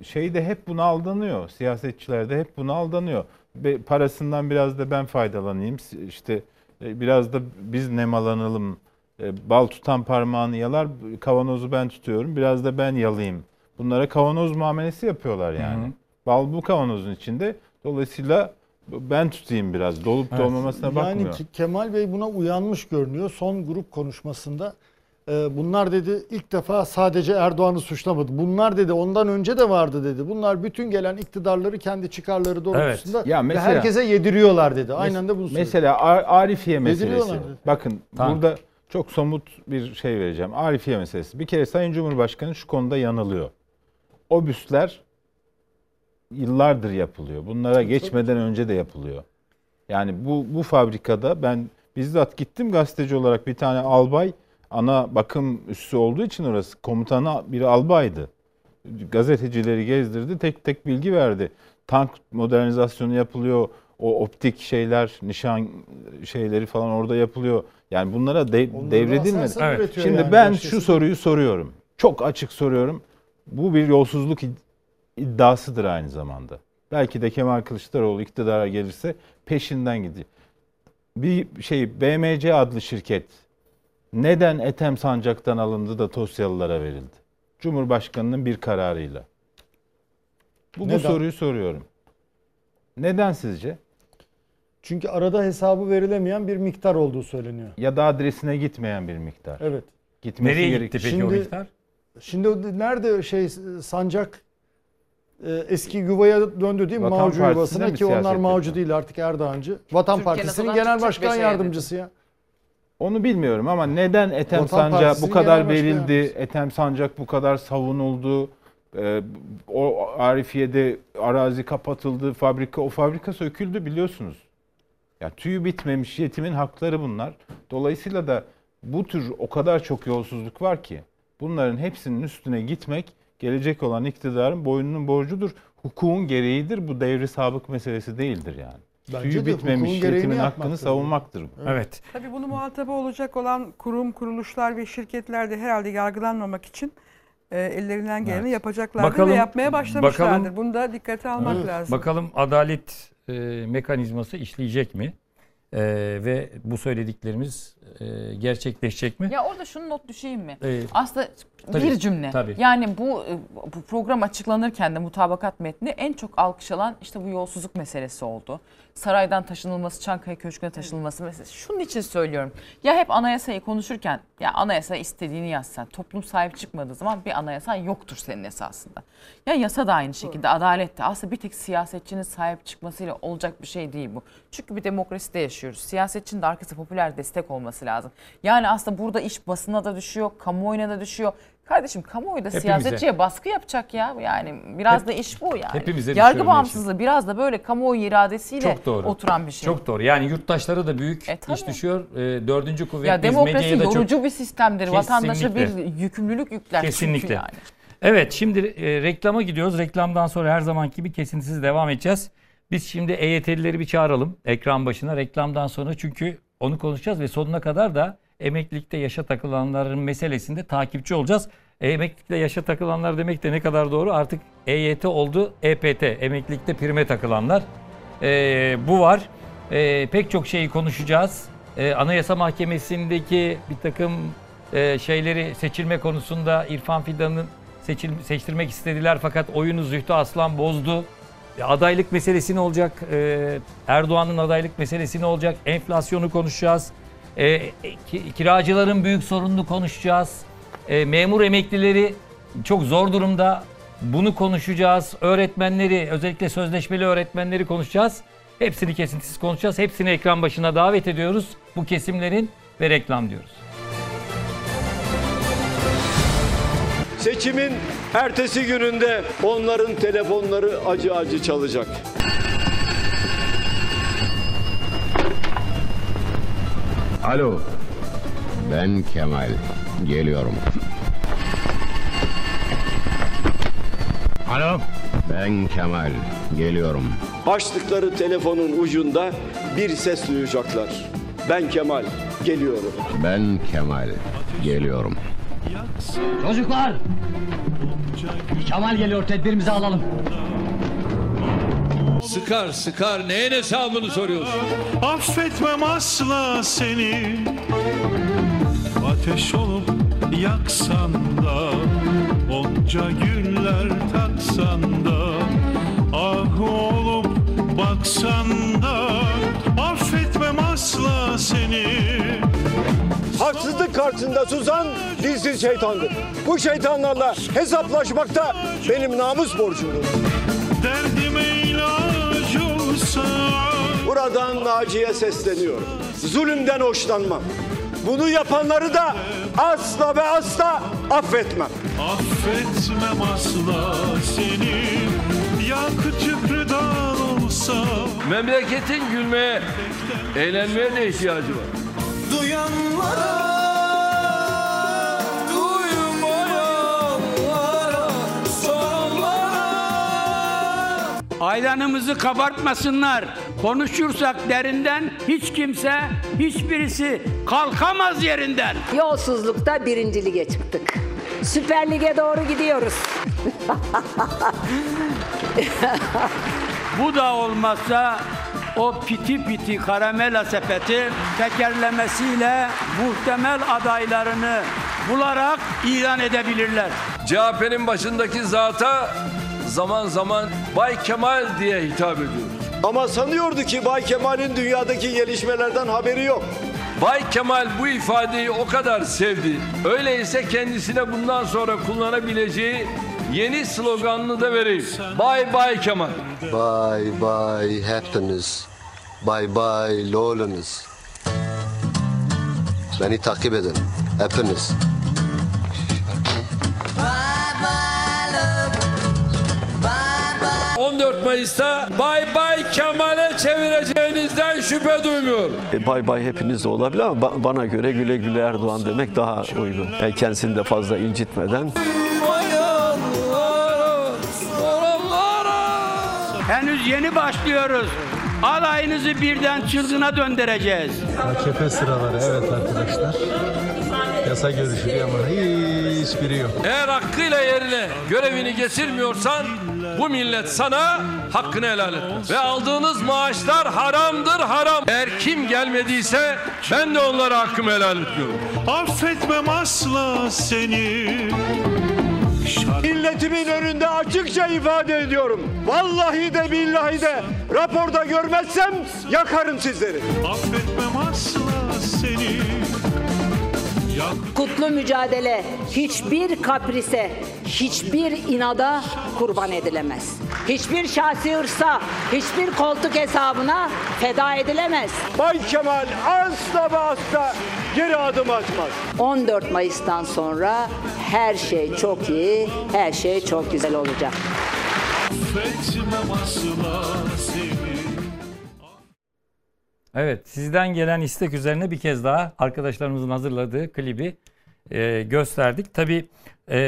e, şey de hep buna aldanıyor. Siyasetçiler de hep buna aldanıyor. Ve parasından biraz da ben faydalanayım. İşte e, biraz da biz nemalanalım. E, bal tutan parmağını yalar, kavanozu ben tutuyorum. Biraz da ben yalayayım. Bunlara kavanoz muamelesi yapıyorlar yani. Hı hı. Bal bu kavanozun içinde. Dolayısıyla ben tutayım biraz. Dolup Evet. dolmamasına yani bakmıyor. ki Kemal Bey buna uyanmış görünüyor. Son grup konuşmasında bunlar dedi ilk defa sadece Erdoğan'ı suçlamadı. Bunlar dedi ondan önce de vardı dedi. Bunlar bütün gelen iktidarları kendi çıkarları doğrultusunda Ya ve mesela- herkese yediriyorlar dedi. Aynen de bunu söyledi. Mesela Ar- Arifiye meselesi. dedi. Bakın Tamam. burada çok somut bir şey vereceğim. Arifiye meselesi. Bir kere Sayın Cumhurbaşkanı şu konuda yanılıyor. O büstler yıllardır yapılıyor. Bunlara geçmeden önce de yapılıyor. Yani bu bu fabrikada ben bizzat gittim gazeteci olarak bir tane albay ana bakım üssü olduğu için orası komutanı bir albaydı. Gazetecileri gezdirdi, tek tek bilgi verdi. tank modernizasyonu yapılıyor. O optik şeyler, nişan şeyleri falan orada yapılıyor. Yani bunlara de, Onları devredilmedi. Evet. Şimdi yani, ben şu soruyu soruyorum. Çok açık soruyorum. Bu bir yolsuzluk id- iddiasıdır aynı zamanda. Belki de Kemal Kılıçdaroğlu iktidara gelirse peşinden gidiyor. Bir şey BMC adlı şirket neden Ethem Sancak'tan alındı da Tosyalılara verildi? Cumhurbaşkanının bir kararıyla. Bu, bu soruyu soruyorum. Neden sizce? Çünkü arada hesabı verilemeyen bir miktar olduğu söyleniyor. Ya da adresine gitmeyen bir miktar. Evet. Gitmesi Nereye gerek- gitti peki o miktar? Şimdi o nerede şey sancak e, eski yuvaya döndü değil mi? Vatan Mavcu Partisi'ne yuvasına mi ki onlar Mavcu değil artık Erdoğancı. Vatan Partisi'nin genel başkan beşe yardımcısı ya. Onu bilmiyorum ama neden Ethem Vatan Sancak Partisi'nin bu kadar genel başkanı verildi? Ethem Sancak bu kadar savunuldu. Ee, o Arifiye'de arazi kapatıldı, fabrika o fabrika söküldü biliyorsunuz. Ya tüyü bitmemiş yetimin hakları bunlar. Dolayısıyla da bu tür o kadar çok yolsuzluk var ki bunların hepsinin üstüne gitmek gelecek olan iktidarın boynunun borcudur. Hukukun gereğidir. Bu devri sabık meselesi değildir yani. Bence de bitmemiş yetimin hakkını savunmaktır bu. Evet. Tabii bunu muhatabı olacak olan kurum, kuruluşlar ve şirketler de herhalde yargılanmamak için e, ellerinden geleni Evet. yapacaklardır Bakalım- ve yapmaya başlamışlardır. bakalım- Bunu da dikkate almak Evet. lazım. Bakalım adalet e, mekanizması işleyecek mi? E, ve bu söylediklerimiz e, gerçekleşecek mi? Ya orada şunu not düşeyim mi? Ee, Aslında tabii, bir cümle. tabii. Yani bu bu program açıklanırken de mutabakat metni en çok alkış alan işte bu yolsuzluk meselesi oldu. Saraydan taşınılması, Çankaya Köşkü'ne taşınılması meselesi. Şunun için söylüyorum. Ya hep anayasayı konuşurken ya anayasa istediğini yazsan, toplum sahip çıkmadığı zaman bir anayasan yoktur senin esasında. Ya yasa da aynı şekilde, adalet de. Aslında bir tek siyasetçinin sahip çıkmasıyla olacak bir şey değil bu. Çünkü bir demokraside yaşıyoruz. Siyasetçinin de arkası popüler destek olması lazım. Yani aslında burada iş basına da düşüyor, kamuoyuna da düşüyor. Kardeşim kamuoyu da Hepimize. siyasetçiye baskı yapacak ya. Yani biraz Hep- da iş bu yani. hepimize Yargı bağımsızlığı biraz da böyle kamuoyu iradesiyle Çok doğru. oturan bir şey. Çok doğru. Yani yurttaşlara da büyük E, tabii. iş düşüyor. E, dördüncü kuvvet ya demokrasi da çok... yorucu bir sistemdir. Vatandaşa bir Kesinlikle. yükümlülük yükler Kesinlikle. yani. Evet şimdi e, reklama gidiyoruz. Reklamdan sonra her zamanki gibi kesintisiz devam edeceğiz. Biz şimdi EYT'lileri bir çağıralım ekran başına reklamdan sonra çünkü onu konuşacağız ve sonuna kadar da emeklilikte yaşa takılanların meselesinde takipçi olacağız. E, emeklilikte yaşa takılanlar demek de ne kadar doğru artık EYT oldu EPT emeklilikte prime takılanlar. E, bu var. E, pek çok şeyi konuşacağız. E, Anayasa Mahkemesi'ndeki bir takım e, şeyleri seçilme konusunda İrfan Fidan'ın seçil, seçtirmek istediler fakat oyunu Zühtü Aslan bozdu. Adaylık meselesi ne olacak? E, Erdoğan'ın adaylık meselesi ne olacak? Enflasyonu konuşacağız. E, e, ki- kiracıların büyük sorununu konuşacağız. E, memur emeklileri çok zor durumda. Bunu konuşacağız. Öğretmenleri, özellikle sözleşmeli öğretmenleri konuşacağız. Hepsini kesintisiz konuşacağız. Hepsini ekran başına davet ediyoruz. Bu kesimlerin ve reklam diyoruz. Seçimin ertesi gününde onların telefonları acı acı çalacak. Alo. Ben Kemal. Geliyorum. Alo. Ben Kemal. Geliyorum. Açtıkları telefonun ucunda bir ses duyacaklar. Ben Kemal, geliyorum. Ben Kemal. Geliyorum. Çocuklar! Kemal geliyor tedbirimizi alalım. Sıkar sıkar neyin hesabını soruyorsun? Affetmem asla seni Ateş olup yaksan da Onca güller taksan da Ah olup baksan da Affetmem asla seni Haksızlık karşısında susan dilsiz şeytandır. Bu şeytanlarla hesaplaşmak da benim namus borcumdur. Derdime ilaç olsa Buradan Naciye sesleniyorum. Zulümden hoşlanmam. Bunu yapanları da asla ve asla affetmem. Affetmem asla seni olsa Memleketin gülmeye, eğlenmeye de ihtiyacı var. Duyanlara Duymayanlara Soranlara Ayranımızı kabartmasınlar. Konuşursak derinden hiç kimse, hiçbirisi kalkamaz yerinden. Yolsuzlukta birinci lige çıktık. Süper Lig'e doğru gidiyoruz. Bu da olmazsa o piti piti karamela sepeti tekerlemesiyle muhtemel adaylarını bularak ilan edebilirler. CHP'nin başındaki zata zaman zaman Bay Kemal diye hitap ediyoruz. Ama sanıyordu ki Bay Kemal'in dünyadaki gelişmelerden haberi yok. Bay Kemal bu ifadeyi o kadar sevdi. Öyleyse kendisine bundan sonra kullanabileceği yeni sloganını da vereyim. Bay Bay Kemal. Bye bye happiness. Bye bye loneliness. Beni takip edin. Hepiniz. 14 Mayıs'ta Bay Bay Kemal'e çevireceğinizden şüphe duymuyorum. E, bay bay hepiniz de olabilir ama ba- bana göre güle güle Erdoğan demek daha uygun. Yani kendisini de fazla incitmeden. Henüz yeni başlıyoruz. Alayınızı birden çılgına döndüreceğiz. AKP sıraları evet arkadaşlar. Yasa görüşülüyor ama hiçbiri yok. Eğer hakkıyla yerine görevini getirmiyorsan bu millet sana hakkını helal etmez. Ve aldığınız maaşlar haramdır haram. Eğer kim gelmediyse ben de onlara hakkımı helal etmiyorum. Affetmem asla seni. Milletimin önünde açıkça ifade ediyorum. Vallahi de billahi de raporda görmezsem yakarım sizleri. Affetmem asla seni. Kutlu mücadele hiçbir kaprise, hiçbir inada kurban edilemez. Hiçbir şahsi hırsa, hiçbir koltuk hesabına feda edilemez. Bay Kemal asla ve asla geri adım atmaz. 14 Mayıs'tan sonra her şey çok iyi, her şey çok güzel olacak. Evet, sizden gelen istek üzerine bir kez daha arkadaşlarımızın hazırladığı klibi e, gösterdik. Tabii e,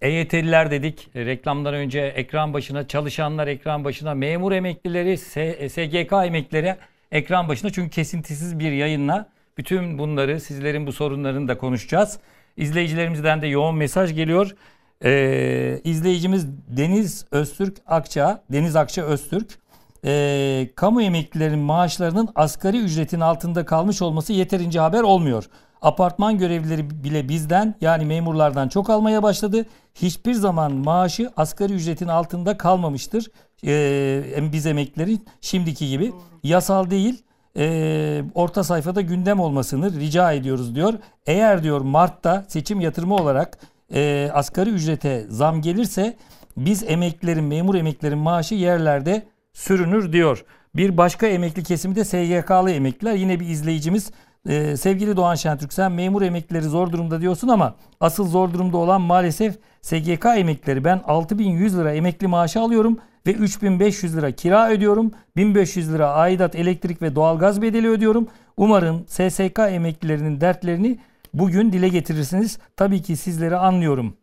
EYT'liler dedik, reklamdan önce ekran başına, çalışanlar ekran başına, memur emeklileri, S- SGK emeklileri ekran başına. Çünkü kesintisiz bir yayınla bütün bunları, sizlerin bu sorunlarını da konuşacağız. İzleyicilerimizden de yoğun mesaj geliyor. E, izleyicimiz Deniz Öztürk Akça, Deniz Akça Öztürk e, kamu emeklilerinin maaşlarının asgari ücretin altında kalmış olması yeterince haber olmuyor. Apartman görevlileri bile bizden yani memurlardan çok almaya başladı. Hiçbir zaman maaşı asgari ücretin altında kalmamıştır. E, biz emeklilerin şimdiki gibi. Yasal değil e, orta sayfada gündem olmasını rica ediyoruz diyor. Eğer diyor Mart'ta seçim yatırımı olarak e, asgari ücrete zam gelirse biz emeklilerin, memur emeklilerin maaşı yerlerde sürünür diyor. Bir başka emekli kesimi de SGK'lı emekliler. Yine bir izleyicimiz e, sevgili Doğan Şentürk sen memur emeklileri zor durumda diyorsun ama asıl zor durumda olan maalesef SGK emeklileri. Ben 6100 lira emekli maaşı alıyorum ve 3500 lira kira ödüyorum. 1500 lira aidat elektrik ve doğalgaz bedeli ödüyorum. Umarım SSK emeklilerinin dertlerini bugün dile getirirsiniz. Tabii ki sizleri anlıyorum.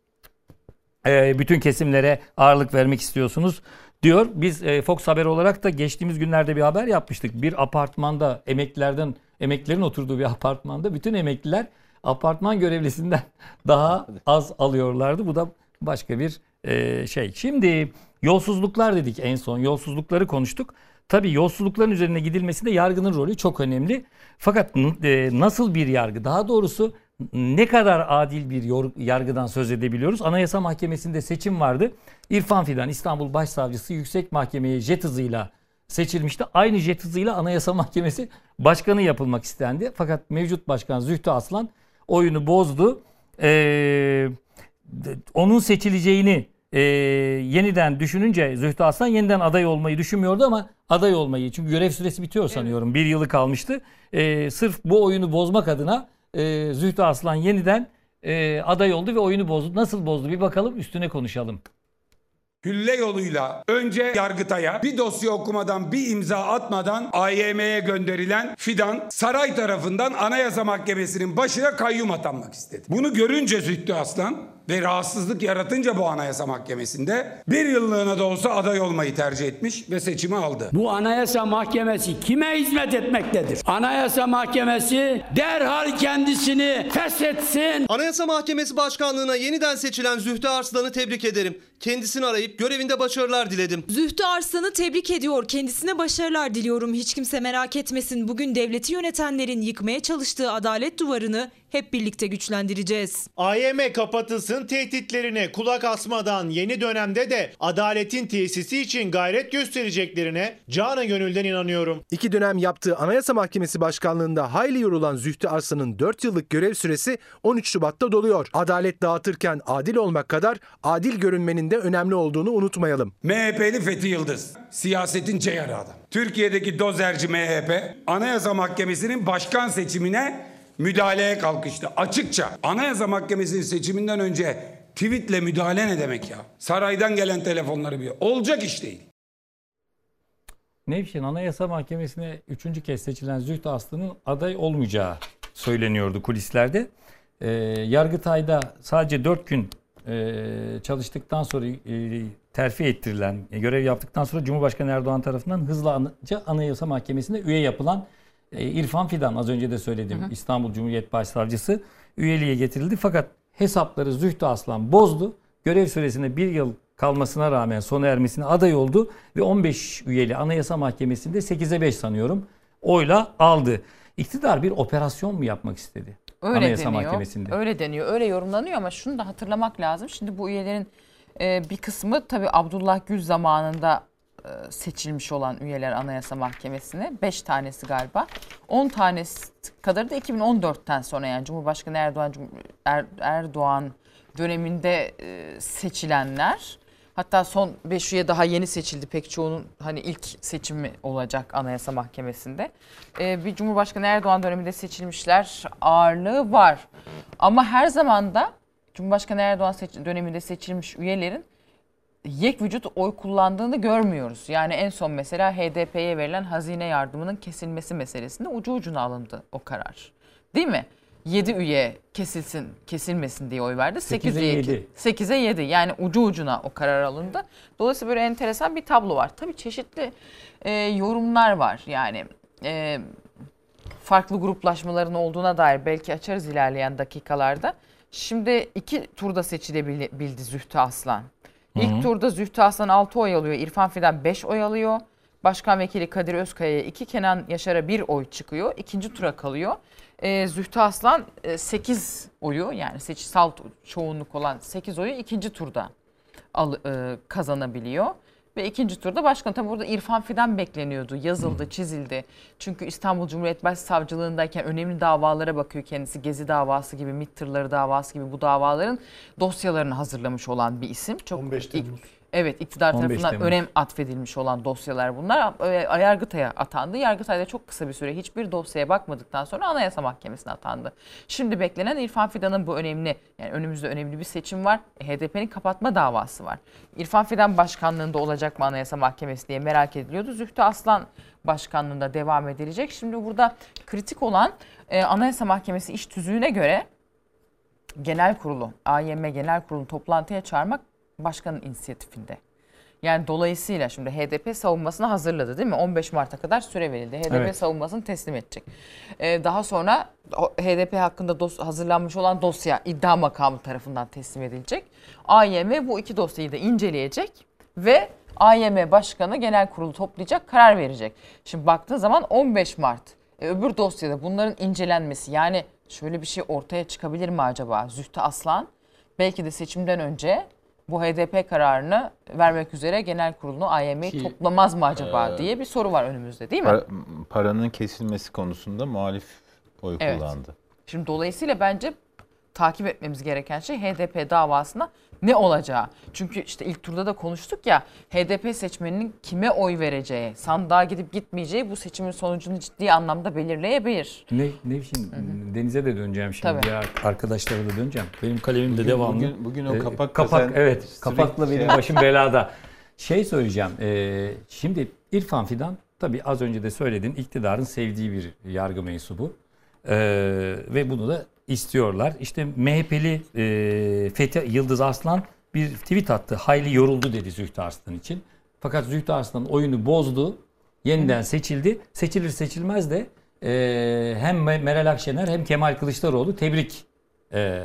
E, bütün kesimlere ağırlık vermek istiyorsunuz diyor. Biz e, Fox Haber olarak da geçtiğimiz günlerde bir haber yapmıştık. Bir apartmanda emeklilerden emeklilerin oturduğu bir apartmanda bütün emekliler apartman görevlisinden daha az alıyorlardı. Bu da başka bir e, şey. Şimdi yolsuzluklar dedik en son. Yolsuzlukları konuştuk. Tabii yolsuzlukların üzerine gidilmesinde yargının rolü çok önemli. Fakat e, nasıl bir yargı? Daha doğrusu ne kadar adil bir yargıdan söz edebiliyoruz? Anayasa Mahkemesi'nde seçim vardı. İrfan Fidan İstanbul Başsavcısı Yüksek Mahkemeye jet hızıyla seçilmişti. Aynı jet hızıyla Anayasa Mahkemesi başkanı yapılmak istendi. Fakat mevcut başkan Zühtü Aslan oyunu bozdu. Ee, onun seçileceğini e, yeniden düşününce Zühtü Aslan yeniden aday olmayı düşünmüyordu ama aday olmayı çünkü görev süresi bitiyor sanıyorum. Bir yılı kalmıştı. Ee, sırf bu oyunu bozmak adına e, Zühtü Aslan yeniden e, aday oldu ve oyunu bozdu. Nasıl bozdu bir bakalım üstüne konuşalım. Hülle yoluyla önce Yargıtay'a bir dosya okumadan bir imza atmadan AYM'ye gönderilen Fidan saray tarafından Anayasa Mahkemesi'nin başına kayyum atanmak istedi. Bunu görünce Zühtü Aslan ve rahatsızlık yaratınca bu Anayasa Mahkemesi'nde bir yıllığına da olsa aday olmayı tercih etmiş ve seçimi aldı. Bu Anayasa Mahkemesi kime hizmet etmektedir? Anayasa Mahkemesi derhal kendisini feshetsin. Anayasa Mahkemesi Başkanlığına yeniden seçilen Zühtü Arslan'ı tebrik ederim. Kendisini arayıp görevinde başarılar diledim. Zühtü Arslan'ı tebrik ediyor. Kendisine başarılar diliyorum. Hiç kimse merak etmesin. Bugün devleti yönetenlerin yıkmaya çalıştığı adalet duvarını hep birlikte güçlendireceğiz. AYM kapatılsın tehditlerine kulak asmadan yeni dönemde de adaletin tesisi için gayret göstereceklerine canı gönülden inanıyorum. İki dönem yaptığı Anayasa Mahkemesi Başkanlığında hayli yorulan Zühtü Arslan'ın 4 yıllık görev süresi 13 Şubat'ta doluyor. Adalet dağıtırken adil olmak kadar adil görünmenin de önemli olduğunu unutmayalım. MHP'li Fethi Yıldız, siyasetin çeyarı adam. Türkiye'deki dozerci MHP, Anayasa Mahkemesi'nin başkan seçimine müdahaleye kalkıştı. Açıkça Anayasa Mahkemesi'nin seçiminden önce tweetle müdahale ne demek ya? Saraydan gelen telefonları bir olacak iş değil. Nevşin Anayasa Mahkemesi'ne üçüncü kez seçilen Zühtü Aslı'nın aday olmayacağı söyleniyordu kulislerde. Ee, Yargıtay'da sadece 4 gün e, çalıştıktan sonra e, terfi ettirilen, e, görev yaptıktan sonra Cumhurbaşkanı Erdoğan tarafından hızlıca Anayasa Mahkemesi'ne üye yapılan e, İrfan Fidan az önce de söyledim Hı hı. İstanbul Cumhuriyet Başsavcısı üyeliğe getirildi. Fakat hesapları Zühtü Aslan bozdu. Görev süresine bir yıl kalmasına rağmen sona ermesine aday oldu ve 15 üyeli Anayasa Mahkemesi'nde 8'e 5 sanıyorum oyla aldı. İktidar bir operasyon mu yapmak istedi? Öyle Anayasa deniyor. Mahkemesi'nde. Öyle deniyor. Öyle yorumlanıyor ama şunu da hatırlamak lazım. Şimdi bu üyelerin e, bir kısmı tabii Abdullah Gül zamanında e, seçilmiş olan üyeler Anayasa Mahkemesi'ne. 5 tanesi galiba. 10 tanesi kadarı da 2014'ten sonra yani Cumhurbaşkanı Erdoğan Er- Erdoğan döneminde e, seçilenler. Hatta son 5 üye daha yeni seçildi. Pek çoğunun hani ilk seçimi olacak Anayasa Mahkemesi'nde. Ee, bir Cumhurbaşkanı Erdoğan döneminde seçilmişler ağırlığı var. Ama her zaman da Cumhurbaşkanı Erdoğan seç- döneminde seçilmiş üyelerin yek vücut oy kullandığını görmüyoruz. Yani en son mesela HDP'ye verilen hazine yardımının kesilmesi meselesinde ucu ucuna alındı o karar. Değil mi? 7 üye kesilsin, kesilmesin diye oy verdi. 8 Sekize üye yedi. 8'e 7 yani ucu ucuna o karar alındı. Dolayısıyla böyle enteresan bir tablo var. Tabii çeşitli e, yorumlar var. Yani e, farklı gruplaşmaların olduğuna dair belki açarız ilerleyen dakikalarda. Şimdi iki turda seçilebildi Zühtü Aslan. İlk Hı hı. turda Zühtü Aslan 6 oy alıyor. İrfan Fidan 5 oy alıyor. Başkan Vekili Kadir Özkaya'ya 2, Kenan Yaşar'a 1 oy çıkıyor. İkinci tura kalıyor. Ee, Zühtü Aslan 8 oyu yani seçisal çoğunluk olan 8 oyu ikinci turda al, e, kazanabiliyor. Ve ikinci turda başkan tabi burada İrfan Fidan bekleniyordu. Yazıldı, çizildi. Çünkü İstanbul Cumhuriyet Başsavcılığındayken önemli davalara bakıyor kendisi. Gezi davası gibi, MİT tırları davası gibi bu davaların dosyalarını hazırlamış olan bir isim. Çok 15 Temmuz. Evet iktidar 15 tarafından Temmuz. önem atfedilmiş olan dosyalar bunlar. E, Yargıtay'a atandı. Yargıtay'da çok kısa bir süre hiçbir dosyaya bakmadıktan sonra Anayasa Mahkemesi'ne atandı. Şimdi beklenen İrfan Fidan'ın bu önemli, yani önümüzde önemli bir seçim var. E, HDP'nin kapatma davası var. İrfan Fidan başkanlığında olacak mı Anayasa Mahkemesi diye merak ediliyordu. Zühtü Aslan başkanlığında devam edilecek. Şimdi burada kritik olan e, Anayasa Mahkemesi iş tüzüğüne göre genel kurulu, AYM genel kurulu toplantıya çağırmak başkanın inisiyatifinde. Yani dolayısıyla şimdi HDP savunmasını hazırladı değil mi? 15 Mart'a kadar süre verildi. HDP Evet. savunmasını teslim edecek. Ee, daha sonra HDP hakkında dos- hazırlanmış olan dosya iddia makamı tarafından teslim edilecek. AYM bu iki dosyayı da inceleyecek ve AYM başkanı genel kurulu toplayacak, karar verecek. Şimdi baktığı zaman 15 Mart. E, öbür dosyada bunların incelenmesi yani şöyle bir şey ortaya çıkabilir mi acaba? Zühtü Aslan belki de seçimden önce bu HDP kararını vermek üzere genel kurulunu AYM'yi Ki, toplamaz mı acaba e, diye bir soru var önümüzde değil mi? Para- paranın kesilmesi konusunda muhalif oy Evet. kullandı. Şimdi dolayısıyla bence takip etmemiz gereken şey HDP davasına ne olacağı. Çünkü işte ilk turda da konuştuk ya HDP seçmeninin kime oy vereceği, sandığa gidip gitmeyeceği bu seçimin sonucunu ciddi anlamda belirleyebilir. Ne, Nevşin, Deniz'e de döneceğim şimdi. Tabii. Diğer arkadaşlara da döneceğim. Benim kalemim de devamlı. bugün- bugün o Ee, kapak kapak sen evet. Kapakla şey- benim başım belada. Şey söyleyeceğim. e, şimdi İrfan Fidan tabii az önce de söyledin iktidarın sevdiği bir yargı mensubu. Ee, ve bunu da istiyorlar. İşte MHP'li e, Fethi Yıldız Arslan bir tweet attı. Hayli yoruldu dedi Zühtü Arslan için. Fakat Zühtü Arslan oyunu bozdu. Yeniden seçildi. Seçilir seçilmez de e, hem Meral Akşener hem Kemal Kılıçdaroğlu tebrik e,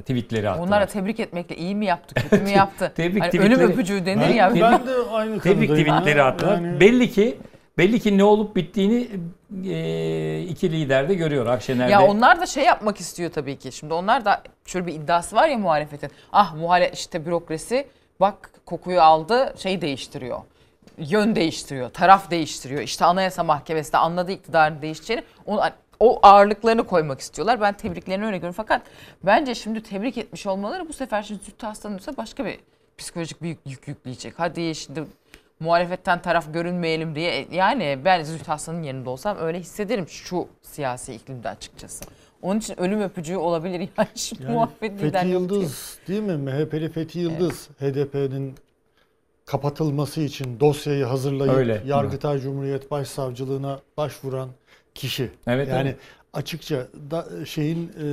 tweetleri attılar. Onlara tebrik etmekle iyi mi yaptı, kötü mü yaptı? Tebrik hani tweetleri- ölüm öpücüğü denir Ben- ya. ben de aynı Tebrik tweetleri attılar. Yani- Belli ki belli ki ne olup bittiğini e, iki lider de görüyor. Akşener Ya onlar da şey yapmak istiyor tabii ki. Şimdi onlar da şöyle bir iddiası var ya muhalefetin. Ah muhale işte bürokrasi bak kokuyu aldı şey değiştiriyor. Yön değiştiriyor, taraf değiştiriyor. İşte Anayasa Mahkemesi de anladı iktidarın değişeceğini. O, o ağırlıklarını koymak istiyorlar. Ben tebriklerini öyle görüyorum. Fakat bence şimdi tebrik etmiş olmaları bu sefer şimdi Zühtü Aslan'ın başka bir psikolojik bir yük, yük yükleyecek. Hadi şimdi muhalefetten taraf görünmeyelim diye. Yani ben Zühtü Aslan'ın yerinde olsam öyle hissederim şu siyasi iklimde açıkçası. Onun için ölüm öpücüğü olabilir yani şimdi Yani muhabbet Fethi Yıldız değil mi? MHP'li Fethi Yıldız HDP'nin kapatılması için dosyayı hazırlayıp Öyle. Yargıtay Cumhuriyet Başsavcılığına başvuran kişi. Evet, yani evet. açıkça da şeyin e,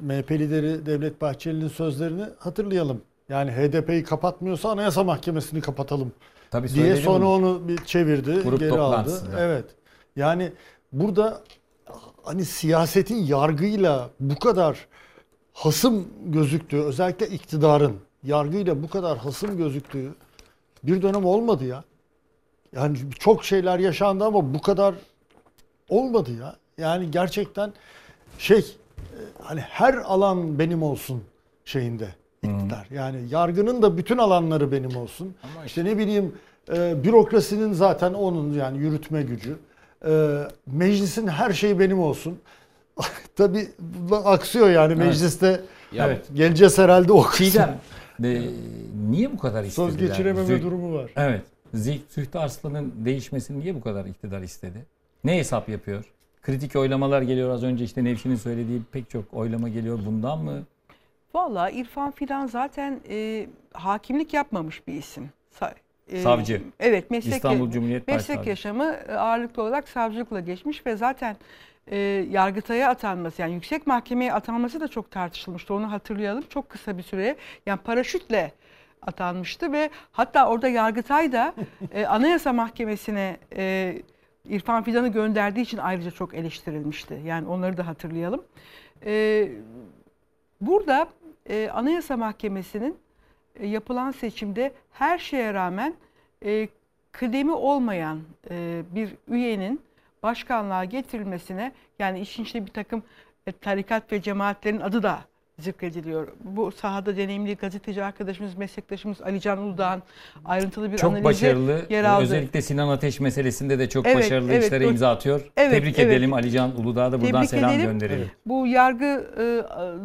MHP lideri Devlet Bahçeli'nin sözlerini hatırlayalım. Yani HDP'yi kapatmıyorsa Anayasa Mahkemesi'ni kapatalım Tabii diye sonra bunu. onu bir çevirdi, Grup geri aldı. Evet. Yani burada hani siyasetin yargıyla bu kadar hasım gözüktüğü, özellikle iktidarın yargıyla bu kadar hasım gözüktüğü bir dönem olmadı ya. Yani çok şeyler yaşandı ama bu kadar olmadı ya. Yani gerçekten şey e, hani her alan benim olsun şeyinde iktidar. Yani yargının da bütün alanları benim olsun. işte ne bileyim e, bürokrasinin zaten onun yani yürütme gücü. E, meclisin her şeyi benim olsun. Tabii aksıyor yani Evet. mecliste. Ya- Evet. Geleceğiz herhalde o kısım. Çiğdem, e, niye bu kadar istediler? Söz geçirememe Züht- durumu var. Evet. Zühtü Arslan'ın değişmesini niye bu kadar iktidar istedi? Ne hesap yapıyor? Kritik oylamalar geliyor az önce işte Nevşin'in söylediği pek çok oylama geliyor bundan mı? Valla İrfan Fidan zaten e, hakimlik yapmamış bir isim. Sa- e, Savcı. Evet meslek, İstanbul Cumhuriyet meslek yaşamı e, ağırlıklı olarak savcılıkla geçmiş ve zaten e, Yargıtay'a atanması yani yüksek mahkemeye atanması da çok tartışılmıştı. Onu hatırlayalım. Çok kısa bir süre yani paraşütle atanmıştı ve hatta orada Yargıtay da e, Anayasa Mahkemesi'ne e, İrfan Fidan'ı gönderdiği için ayrıca çok eleştirilmişti. Yani onları da hatırlayalım. E, burada e, Anayasa Mahkemesi'nin e, yapılan seçimde her şeye rağmen e, kıdemi olmayan e, bir üyenin başkanlığa getirilmesine yani işin içinde bir takım e, tarikat ve cemaatlerin adı da zikrediliyor. Bu sahada deneyimli gazeteci arkadaşımız, meslektaşımız Ali Can Uludağ'ın ayrıntılı bir Çok analizi başarılı. yer aldı. Özellikle Sinan Ateş meselesinde de çok Evet, başarılı evet, işlere imza atıyor. Evet, Tebrik evet. edelim Alican Uludağ'a da buradan Tebrik selam edelim. gönderelim. Bu yargı e,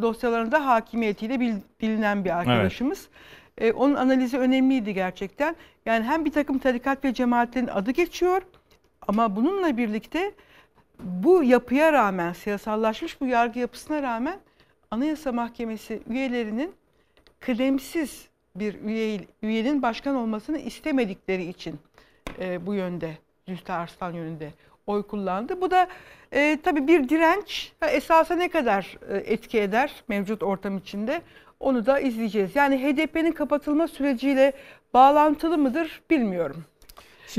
dosyalarında hakimiyetiyle bil- bilinen bir arkadaşımız. E, onun analizi önemliydi gerçekten. Yani hem bir takım tarikat ve cemaatlerin adı geçiyor ama bununla birlikte bu yapıya rağmen, siyasallaşmış bu yargı yapısına rağmen Anayasa Mahkemesi üyelerinin kıdemsiz bir üye, üyenin başkan olmasını istemedikleri için e, bu yönde, Zühtü Arslan yönünde oy kullandı. Bu da e, tabii bir direnç ve esasa ne kadar e, etki eder mevcut ortam içinde onu da izleyeceğiz. Yani HDP'nin kapatılma süreciyle bağlantılı mıdır bilmiyorum.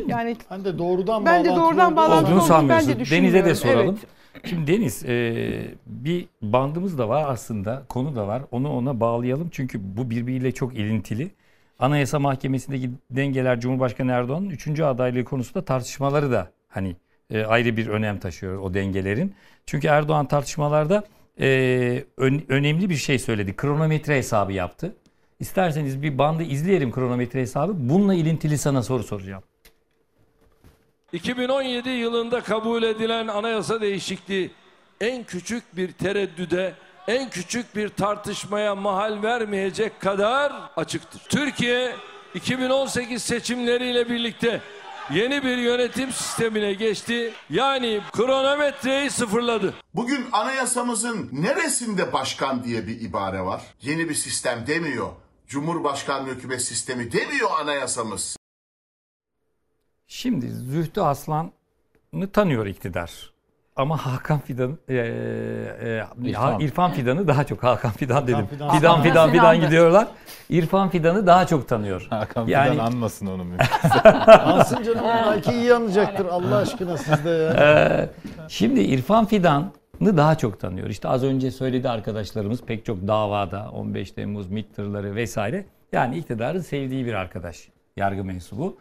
yani ben de doğrudan ben de doğrudan bağlantılı Olduğunu olduğunu ben de sanmıyorsun. düşünmüyorum. Deniz'e de soralım. Evet. Şimdi Deniz e, bir bandımız da var aslında konu da var onu ona bağlayalım çünkü bu birbiriyle çok ilintili. Anayasa Mahkemesi'ndeki dengeler Cumhurbaşkanı Erdoğan'ın 3. adaylığı konusunda tartışmaları da hani e, ayrı bir önem taşıyor o dengelerin. Çünkü Erdoğan tartışmalarda e, ön- önemli bir şey söyledi. Kronometre hesabı yaptı. İsterseniz bir bandı izleyelim kronometre hesabı. Bununla ilintili sana soru soracağım. 2017 yılında kabul edilen anayasa değişikliği en küçük bir tereddüde, en küçük bir tartışmaya mahal vermeyecek kadar açıktır. Türkiye 2018 seçimleriyle birlikte yeni bir yönetim sistemine geçti. Yani kronometreyi sıfırladı. Bugün anayasamızın neresinde başkan diye bir ibare var? Yeni bir sistem demiyor. Cumhurbaşkanlığı hükümet sistemi demiyor anayasamız. Şimdi Zühtü Aslan'ı tanıyor iktidar. ama Hakan Fidan e, e, İrfan. İrfan. Fidan'ı daha çok Hakan Fidan dedim. Fidan. Fidan Fidan Fidan, Fidan'dı. gidiyorlar. İrfan Fidan'ı daha çok tanıyor. Hakan Yani- Fidan anmasın onu mümkünse. Ansın canım belki iyi anlayacaktır Allah aşkına sizde ya. Ee, şimdi İrfan Fidan'ı daha çok tanıyor. İşte az önce söyledi arkadaşlarımız pek çok davada 15 Temmuz MİT tırları vesaire. Yani iktidarın sevdiği bir arkadaş yargı mensubu.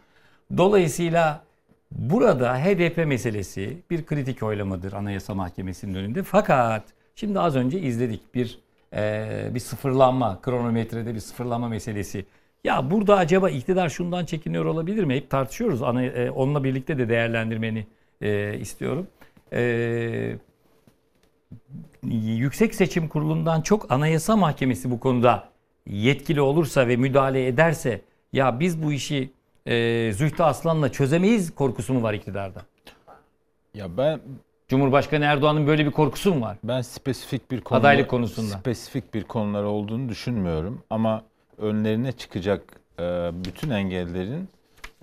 Dolayısıyla burada HDP meselesi bir kritik oylamadır Anayasa Mahkemesi'nin önünde. Fakat şimdi az önce izledik bir e, bir sıfırlanma, kronometrede bir sıfırlanma meselesi. Ya burada acaba iktidar şundan çekiniyor olabilir mi? Hep tartışıyoruz. Ana, e, onunla birlikte de değerlendirmeni e, istiyorum. E, Yüksek Seçim Kurulu'ndan çok Anayasa Mahkemesi bu konuda yetkili olursa ve müdahale ederse ya biz bu işi e, Zühtü Aslan'la çözemeyiz korkusu mu var iktidarda? Ya ben Cumhurbaşkanı Erdoğan'ın böyle bir korkusu mu var? Ben spesifik bir konu Adaylık konusunda. spesifik bir konular olduğunu düşünmüyorum ama önlerine çıkacak e, bütün engellerin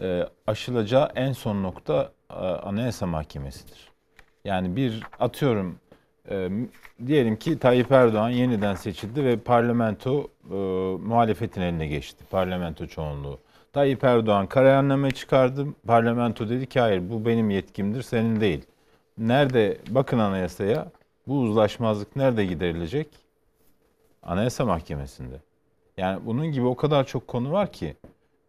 e, aşılacağı en son nokta e, Anayasa Mahkemesi'dir. Yani bir atıyorum e, diyelim ki Tayyip Erdoğan yeniden seçildi ve parlamento e, muhalefetin eline geçti. Parlamento çoğunluğu. Tayyip Erdoğan kararname çıkardı. Parlamento dedi ki hayır bu benim yetkimdir senin değil. Nerede bakın anayasaya bu uzlaşmazlık nerede giderilecek? Anayasa Mahkemesi'nde. Yani bunun gibi o kadar çok konu var ki.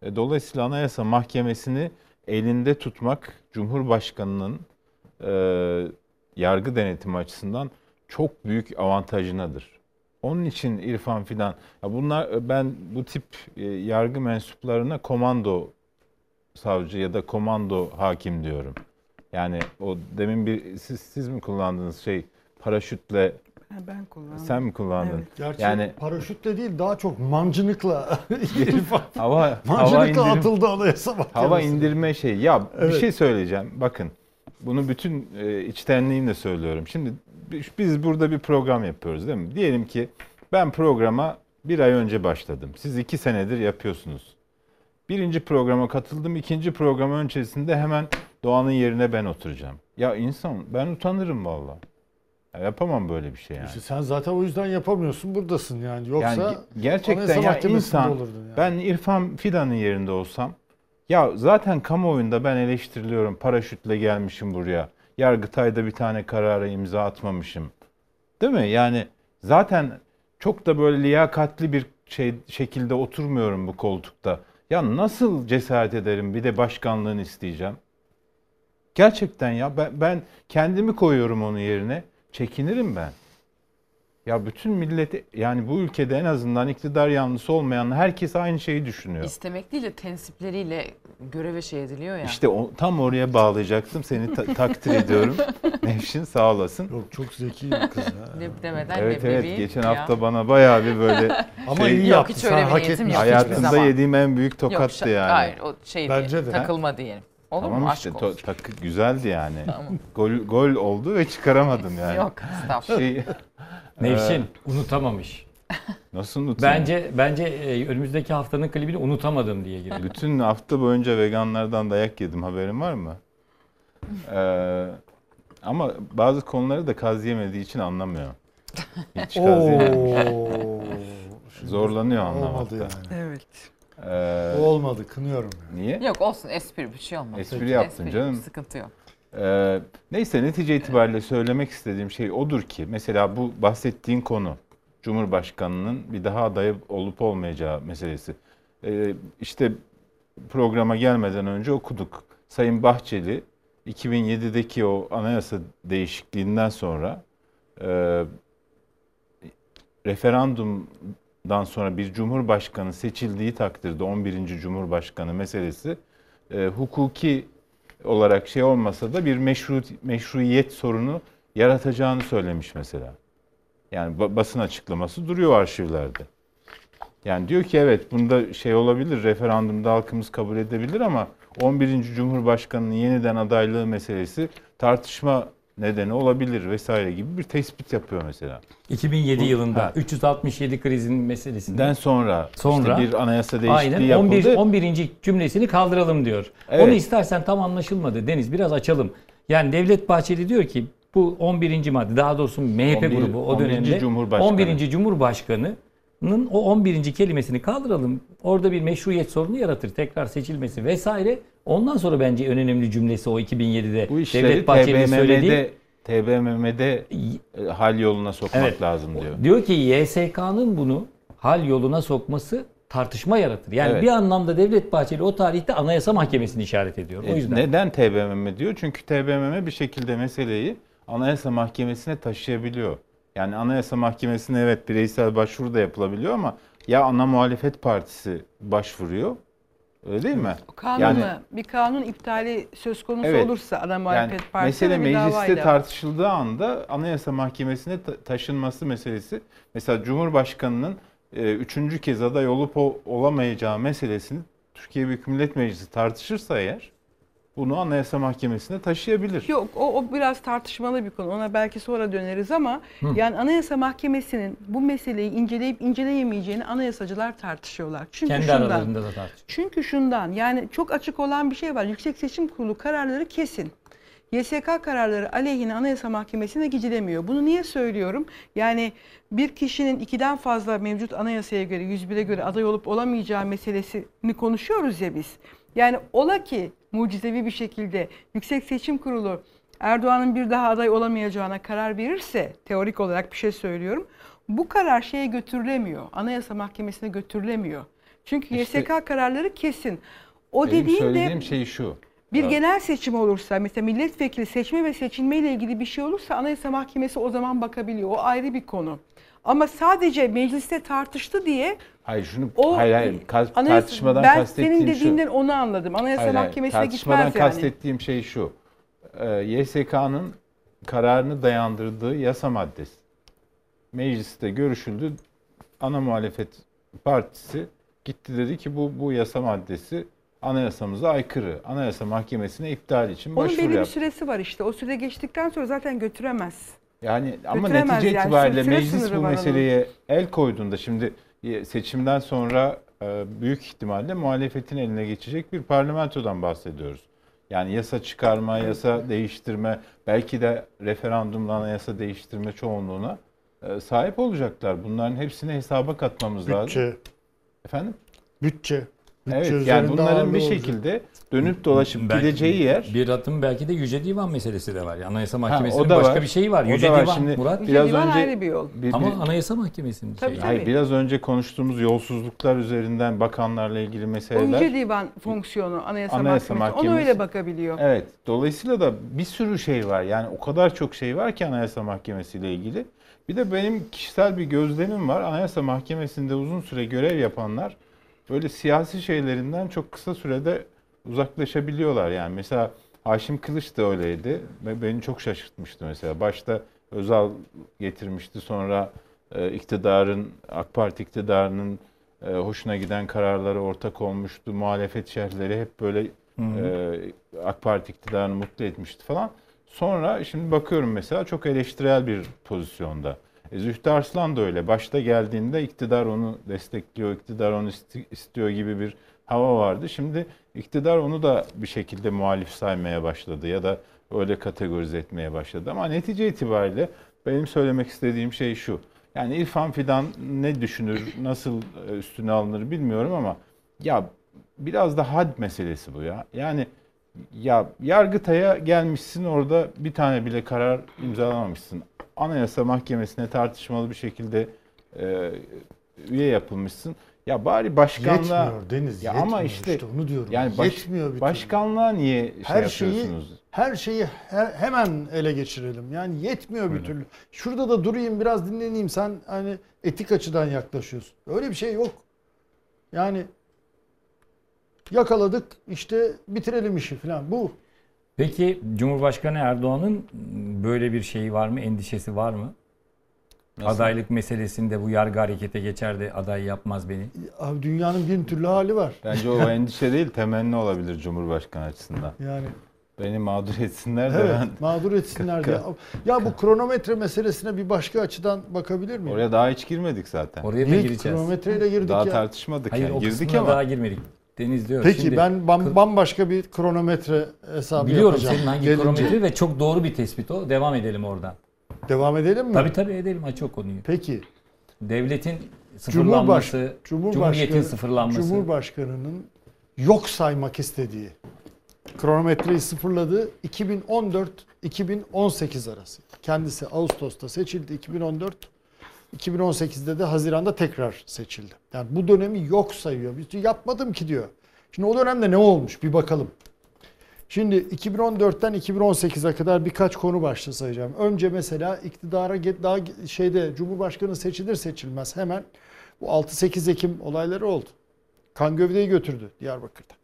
E, Dolayısıyla Anayasa Mahkemesi'ni elinde tutmak Cumhurbaşkanı'nın e, yargı denetimi açısından çok büyük avantajınadır. Onun için İrfan Fidan, ya bunlar ben bu tip e, yargı mensuplarına komando savcı ya da komando hakim diyorum. Yani o demin bir siz, siz mi kullandığınız şey paraşütle ben kullandım. sen mi kullandın? Gerçi Yani paraşütle değil daha çok mancınıkla İrfan hava hava mancınıkla indirim, atıldı anayasa mahkemesi. hava indirme şey. Ya bir Evet. şey söyleyeceğim. Bakın bunu bütün e, içtenliğimle söylüyorum. Şimdi biz- burada bir program yapıyoruz değil mi? Diyelim ki ben programa bir ay önce başladım. Siz iki senedir yapıyorsunuz. Birinci programa katıldım. ikinci program öncesinde hemen Doğan'ın yerine ben oturacağım. Ya insan ben utanırım valla. Ya yapamam böyle bir şey yani. İşte sen zaten o yüzden yapamıyorsun buradasın yani. Yoksa Yani ge- gerçekten ya insan yani. ben İrfan Fidan'ın yerinde olsam ya zaten kamuoyunda ben eleştiriliyorum paraşütle gelmişim buraya. Yargıtay'da bir tane karara imza atmamışım. Değil mi? Yani zaten çok da böyle liyakatli bir şey şekilde oturmuyorum bu koltukta. Ya nasıl cesaret ederim bir de başkanlığını isteyeceğim? Gerçekten ya ben, ben kendimi koyuyorum onun yerine. Çekinirim ben. Ya bütün millet yani bu ülkede en azından iktidar yanlısı olmayan herkes aynı şeyi düşünüyor. İstemek değil de tensipleriyle göreve şey ediliyor ya. İşte o, tam oraya bağlayacaktım. Seni ta- takdir ediyorum. Nevşin sağ olasın. Yok çok zeki bir kız ya. Leb demeden Evet evet geçen ya. hafta bana bayağı bir böyle Ama şey, iyi Yok yaptı. hiç Sen öyle bir hak niyetim etmiş. yok hayatımda zaman. yediğim en büyük Yok, tokattı şa- yani. Hayır o şey Bence değil, de. takılma diyelim. Olur Tamam mu? işte Aşk to- olsun. takı güzeldi yani. Gol gol oldu ve çıkaramadım yani. Yok estağfurullah. Şey, Nevşin Ee, unutamamış. nasıl unutayım? Bence bence e, önümüzdeki haftanın klibini unutamadım diye giriyor. Bütün hafta boyunca veganlardan dayak yedim haberin var mı? Ee, ama bazı konuları da kaz yemediği için anlamıyor. Hiç kaz. Oo. Zorlanıyor Olmadı anlamakta. yani. Evet. Ee, O olmadı kınıyorum. Yani. niye? Yok olsun espri bir şey olmaz. Espri yaptın Espri, canım. Sıkıntı yok. Ee, neyse netice itibariyle söylemek istediğim şey odur ki mesela bu bahsettiğin konu Cumhurbaşkanı'nın bir daha aday olup olmayacağı meselesi. Ee, işte programa gelmeden önce okuduk. Sayın Bahçeli 2007'deki o anayasa değişikliğinden sonra e, referandumdan sonra bir cumhurbaşkanı seçildiği takdirde 11. Cumhurbaşkanı meselesi e, hukuki olarak şey olmasa da bir meşru, meşruiyet sorunu yaratacağını söylemiş mesela. Yani ba- basın açıklaması duruyor arşivlerde. Yani diyor ki evet bunda şey olabilir, referandumda halkımız kabul edebilir ama 11. Cumhurbaşkanı'nın yeniden adaylığı meselesi tartışma nedeni olabilir vesaire gibi bir tespit yapıyor mesela. 2007 Bu- yılında Ha. 367 krizinin meselesinden Den sonra, Sonra işte bir anayasa değişikliği Aynen yapıldı. 11 11. cümlesini kaldıralım diyor. Evet. Onu istersen tam anlaşılmadı. Deniz biraz açalım. Yani Devlet Bahçeli diyor ki Bu 11. madde daha doğrusu MHP 11 grubu o 11. dönemde Cumhurbaşkanı. 11. Cumhurbaşkanı'nın o 11. kelimesini kaldıralım. Orada bir meşruiyet sorunu yaratır. Tekrar seçilmesi vesaire. Ondan sonra bence en önemli cümlesi o 2007'de Bu işleri Devlet Bahçeli'nin söylediği. TBMM'de, hal yoluna sokmak Evet. lazım diyor. Diyor ki YSK'nın bunu hal yoluna sokması tartışma yaratır. Yani Evet. bir anlamda Devlet Bahçeli o tarihte Anayasa Mahkemesi'ni işaret ediyor. O E, yüzden. Neden TBMM diyor? Çünkü TBMM bir şekilde meseleyi Anayasa Mahkemesi'ne taşıyabiliyor. Yani Anayasa Mahkemesi'ne evet bireysel başvuru da yapılabiliyor ama ya ana muhalefet partisi başvuruyor. Öyle değil mi? Kanunu, bir kanun iptali söz konusu Evet. olursa ana yani muhalefet partisi mesele bir mecliste davayla. tartışıldığı anda Anayasa Mahkemesi'ne ta- taşınması meselesi mesela Cumhurbaşkanı'nın e, üçüncü kez aday olup o- olamayacağı meselesini Türkiye Büyük Millet Meclisi tartışırsa eğer bunu Anayasa Mahkemesi'ne taşıyabilir. Yok o, o biraz tartışmalı bir konu. Ona belki sonra döneriz ama Hı. yani Anayasa Mahkemesi'nin bu meseleyi inceleyip inceleyemeyeceğini anayasacılar tartışıyorlar. Çünkü Kendi şundan, aralarında da tartışıyor. Çünkü şundan yani çok açık olan bir şey var. Yüksek Seçim Kurulu kararları kesin. YSK kararları aleyhine Anayasa Mahkemesi'ne gidilemiyor. Bunu niye söylüyorum? Yani bir kişinin ikiden fazla mevcut anayasaya göre, 101'e göre aday olup olamayacağı meselesini konuşuyoruz ya biz. Yani ola ki mucizevi bir şekilde Yüksek Seçim Kurulu Erdoğan'ın bir daha aday olamayacağına karar verirse, teorik olarak bir şey söylüyorum. Bu karar şeye götürülemiyor. Anayasa Mahkemesi'ne götürülemiyor. Çünkü İşte- YSK kararları kesin. O Benim de şey şu. bir Ee, genel seçim olursa mesela milletvekili seçme ve seçilme ile ilgili bir şey olursa Anayasa Mahkemesi o zaman bakabiliyor. O ayrı bir konu. Ama sadece mecliste tartıştı diye Hayır şunu o hayır hayır Ka- Anayasa- tartışmadan ben kastettiğim senin dediğinden şu. onu anladım. Anayasa Hayır, hayır, Mahkemesi'ne tartışmadan gitmez yani. kastettiğim şey şu. Ee, YSK'nın kararını dayandırdığı yasa maddesi. Mecliste görüşüldü. Ana muhalefet partisi gitti dedi ki bu bu yasa maddesi anayasamıza aykırı. Anayasa Mahkemesi'ne iptal için Onun başvuru belli bir yaptı. süresi var işte. O süre geçtikten sonra zaten götüremez. Yani ama netice yani. itibariyle Süre meclis bu meseleye el koyduğunda şimdi e, seçimden sonra e, büyük ihtimalle muhalefetin eline geçecek bir parlamentodan bahsediyoruz. Yani yasa çıkarma, yasa değiştirme, belki de referandumla anayasa değiştirme çoğunluğuna e, sahip olacaklar. Bunların hepsini hesaba katmamız lazım. Bütçe. Efendim? Bütçe. Evet yani bunların bir olacak. şekilde dönüp dolaşıp Belki gideceği yer Bir adım belki de Yüce Divan meselesi de var. Yani Anayasa Ha, Mahkemesi'nin o da başka var. bir şeyi var. O Yüce da var. Divan Şimdi Murat. Yüce biraz Divan önce- ayrı bir yol. bir- Ama Anayasa Mahkemesi'nin Tabii, şeyi. Hayır biraz önce konuştuğumuz yolsuzluklar üzerinden bakanlarla ilgili O meseleler. Yüce Divan fonksiyonu Anayasa, Anayasa Mahkemesi. Mahkemesi- öyle bakabiliyor. Evet. Dolayısıyla da bir sürü şey var. Yani o kadar çok şey var ki Anayasa Mahkemesi ile ilgili. Bir de benim kişisel bir gözlemim var. Anayasa Mahkemesi'nde uzun süre görev yapanlar böyle siyasi şeylerinden çok kısa sürede uzaklaşabiliyorlar. Yani mesela Haşim Kılıç da öyleydi ve beni çok şaşırtmıştı mesela. Başta Özal getirmişti sonra e, iktidarın AK Parti iktidarının e, hoşuna giden kararlara ortak olmuştu. Muhalefet şerhleri hep böyle e, AK Parti iktidarını mutlu etmişti falan. Sonra şimdi bakıyorum mesela çok eleştirel bir pozisyonda. E, Zühtü Arslan da öyle. Başta geldiğinde iktidar onu destekliyor, iktidar onu isti- istiyor gibi bir hava vardı. Şimdi iktidar onu da bir şekilde muhalif saymaya başladı ya da öyle kategorize etmeye başladı. Ama netice itibariyle benim söylemek istediğim şey şu. Yani İrfan Fidan ne düşünür, nasıl e, üstüne alınır bilmiyorum ama ya biraz da had meselesi bu ya. Yani ya Yargıtay'a gelmişsin orada bir tane bile karar imzalamamışsın. Anayasa Mahkemesi'ne tartışmalı bir şekilde e, üye yapılmışsın. Ya bari başkanlığa Yetmiyor Deniz, ya ama yetmiyor işte, işte, onu diyorum. Yani baş- Yetmiyor türlü. başkanlığa niye şey her şeyi her şeyi he- hemen ele geçirelim. Yani yetmiyor bir türlü. Şurada da durayım biraz dinleneyim sen hani etik açıdan yaklaşıyorsun. Öyle bir şey yok. Yani yakaladık işte bitirelim işi falan bu. Peki Cumhurbaşkanı Erdoğan'ın böyle bir şeyi var mı? Endişesi var mı? Nasıl? Adaylık meselesinde bu yargı harekete geçer de aday yapmaz beni. Abi dünyanın bin türlü hali var. Bence o endişe değil temenni olabilir Cumhurbaşkanı açısından. Yani Beni mağdur etsinler de evet ben mağdur etsinler diye. Ya bu kronometre meselesine bir başka açıdan bakabilir miyim? oraya daha hiç girmedik zaten. Oraya da gireceğiz. kronometreyle girdik Daha ya. tartışmadık Hayır yani. o Girdik ama daha girmedik. Deniz diyor. Peki Şimdi- ben bam- bambaşka bir kronometre hesabı Biliyorum yapacağım. senin hangi Gelince. kronometre ve çok doğru bir tespit o. Devam edelim oradan. Devam edelim mi? Tabii tabii edelim aç o konuyu. Peki. Devletin sıfırlanması, Cumhuriyet'in sıfırlanması. Cumhurbaşkanının yok saymak istediği kronometreyi sıfırladığı 2014-2018 arası. Kendisi Ağustos'ta seçildi 2014. 2018'de de Haziran'da tekrar seçildi. Yani bu dönemi yok sayıyor. Bir yapmadım ki diyor. Şimdi o dönemde ne olmuş bir bakalım. Şimdi 2014'ten 2018'e kadar birkaç konu başta sayacağım. Önce mesela iktidara daha şeyde Cumhurbaşkanı seçilir seçilmez hemen bu 6-8 Ekim olayları oldu. Kan gövdeyi götürdü Diyarbakır'da.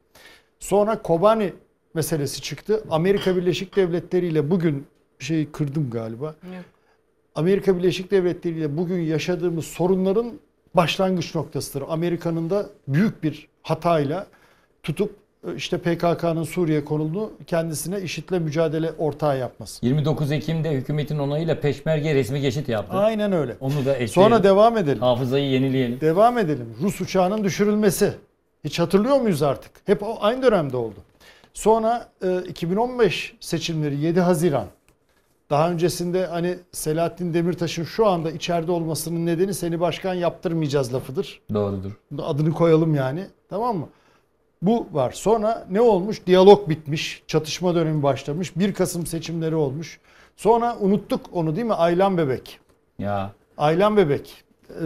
Sonra Kobani meselesi çıktı. Amerika Birleşik Devletleri ile bugün şeyi kırdım galiba. Amerika Birleşik Devletleri ile bugün yaşadığımız sorunların başlangıç noktasıdır. Amerika'nın da büyük bir hatayla tutup e, işte PKK'nın Suriye konulunu kendisine IŞİD'le mücadele ortağı yapması. 29 Ekim'de hükümetin onayıyla Peşmerge resmi geçit yaptı. Aynen öyle. Onu da ekleyelim. Sonra devam edelim. Hafızayı yenileyelim. Devam edelim. Rus uçağının düşürülmesi. Hiç hatırlıyor muyuz artık? Hep aynı dönemde oldu. Sonra e, 2015 seçimleri 7 Haziran. Daha öncesinde hani Selahattin Demirtaş'ın şu anda içeride olmasının nedeni seni başkan yaptırmayacağız lafıdır. Doğrudur. Adını koyalım yani. Tamam mı? Bu var. Sonra ne olmuş? Diyalog bitmiş. Çatışma dönemi başlamış. 1 Kasım seçimleri olmuş. Sonra unuttuk onu değil mi? Aylan Bebek. Ya. Aylan Bebek. Ee,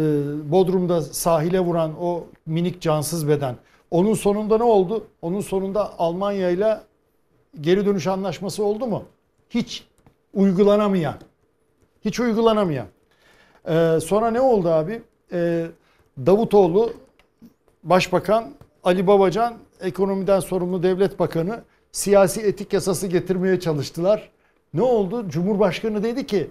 Bodrum'da sahile vuran o minik cansız beden. Onun sonunda ne oldu? Onun sonunda Almanya ile geri dönüş anlaşması oldu mu? Hiç uygulanamayan. Hiç uygulanamayan. Ee, sonra ne oldu abi? Ee, Davutoğlu Başbakan Ali Babacan ekonomiden sorumlu devlet bakanı siyasi etik yasası getirmeye çalıştılar. Ne oldu? Cumhurbaşkanı dedi ki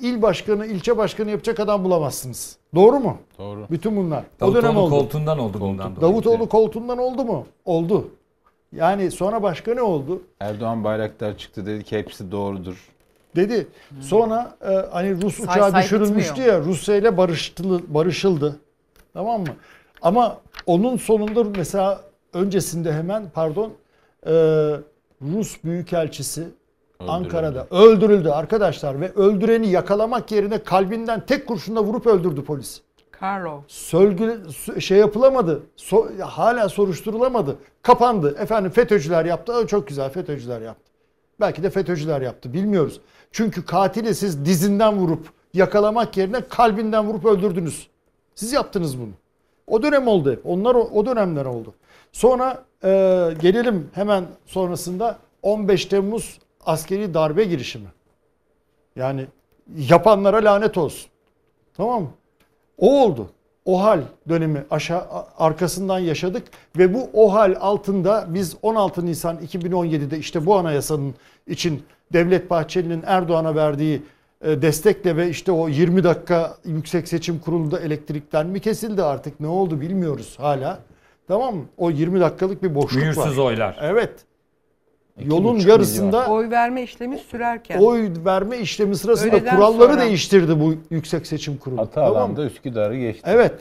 il başkanı, ilçe başkanı yapacak adam bulamazsınız. Doğru mu? Doğru. Bütün bunlar. o Davutoğlu dönem oldu. koltuğundan oldu bundan dolayı. Davutoğlu koltuğundan oldu mu? Oldu. Yani sonra başka ne oldu? Erdoğan Bayraktar çıktı dedi ki hepsi doğrudur. Dedi. Sonra e, hani Rus Say uçağı say düşürülmüştü bitmiyor. ya Rusya ile barıştı, barışıldı. Tamam mı? Ama onun sonunda mesela öncesinde hemen pardon e, Rus Büyükelçisi Ankara'da öldürüldü arkadaşlar ve öldüreni yakalamak yerine kalbinden tek kurşunla vurup öldürdü polis. Carlo. Sölgü şey yapılamadı. So- hala soruşturulamadı. Kapandı. Efendim FETÖ'cüler yaptı. Çok güzel FETÖ'cüler yaptı. Belki de FETÖ'cüler yaptı. Bilmiyoruz. Çünkü katili siz dizinden vurup yakalamak yerine kalbinden vurup öldürdünüz. Siz yaptınız bunu. O dönem oldu. Onlar o dönemler oldu. Sonra e, gelelim hemen sonrasında 15 Temmuz askeri darbe girişimi. Yani yapanlara lanet olsun. Tamam mı? O oldu. O hal dönemi aşağı arkasından yaşadık ve bu o hal altında biz 16 Nisan 2017'de işte bu anayasanın için Devlet Bahçeli'nin Erdoğan'a verdiği e, destekle ve işte o 20 dakika Yüksek Seçim Kurulu'nda elektrikten mi kesildi artık ne oldu bilmiyoruz hala. Tamam mı? O 20 dakikalık bir boşluk var. Mühürsüz oylar. Evet. Yolun yarısında Oy verme işlemi sürerken. oy verme işlemi sırasında Öğleden kuralları sonra. değiştirdi bu Yüksek Seçim Kurulu. Hata Tamam mı? Üsküdar'ı geçti. Evet.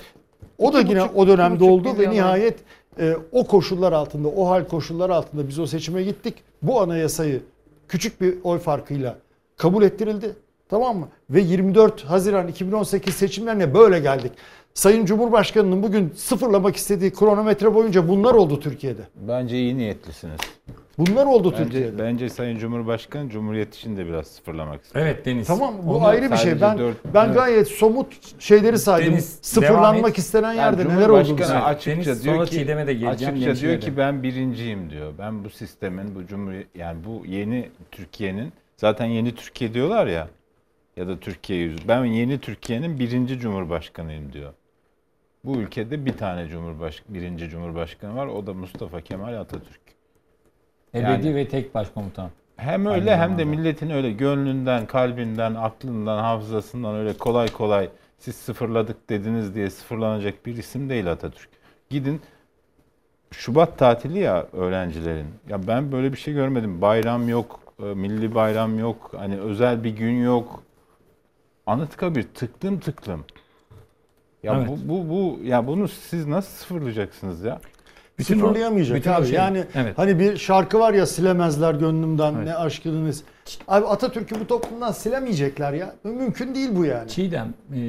O da yine buçuk- o dönemde oldu ve nihayet e, o koşullar altında, o hal koşullar altında biz o seçime gittik. Bu anayasayı küçük bir oy farkıyla kabul ettirildi. Tamam mı? Ve 24 Haziran 2018 seçimlerine böyle geldik. Sayın Cumhurbaşkanı'nın bugün sıfırlamak istediği kronometre boyunca bunlar oldu Türkiye'de. Bence iyi niyetlisiniz. Bunlar oldu Bence, Türkiye'de. bence Sayın Cumhurbaşkanı Cumhuriyet için de biraz sıfırlamak istiyor. Evet Deniz. Tamam bu Onu ayrı bir şey. Ben dört- ben Evet. gayet somut şeyleri saydım. Deniz, Sıfırlanmak istenen Yani yerde neler olduğunu Cumhurbaşkanı açıkça Deniz, diyor sonra ki de geleceğim, açıkça diyor ki ben birinciyim diyor. Ben bu sistemin bu cumhuriyet yani bu yeni Türkiye'nin zaten yeni Türkiye diyorlar ya ya da Türkiye yüzü. Ben yeni Türkiye'nin birinci cumhurbaşkanıyım diyor. Bu ülkede bir tane cumhurbaş birinci cumhurbaşkanı var. O da Mustafa Kemal Atatürk. Ebedi Yani- ve tek başkomutan. Hem öyle hem de milletin öyle gönlünden, kalbinden, aklından, hafızasından öyle kolay kolay siz sıfırladık dediniz diye sıfırlanacak bir isim değil Atatürk. Gidin Şubat tatili ya öğrencilerin. Ya ben böyle bir şey görmedim. Bayram yok, e, milli bayram yok, hani özel bir gün yok. Anıtkabir tıklım tıklım. Ya Evet. bu bu bu ya bunu siz nasıl sıfırlayacaksınız ya? Bütün Sıfırlayamayacak bütün abi. şey- Yani Evet. hani bir şarkı var ya silemezler gönlümden ne aşkınız. Abi Atatürk'ü bu toplumdan silemeyecekler ya. Mümkün değil bu yani. Çiğdem, e,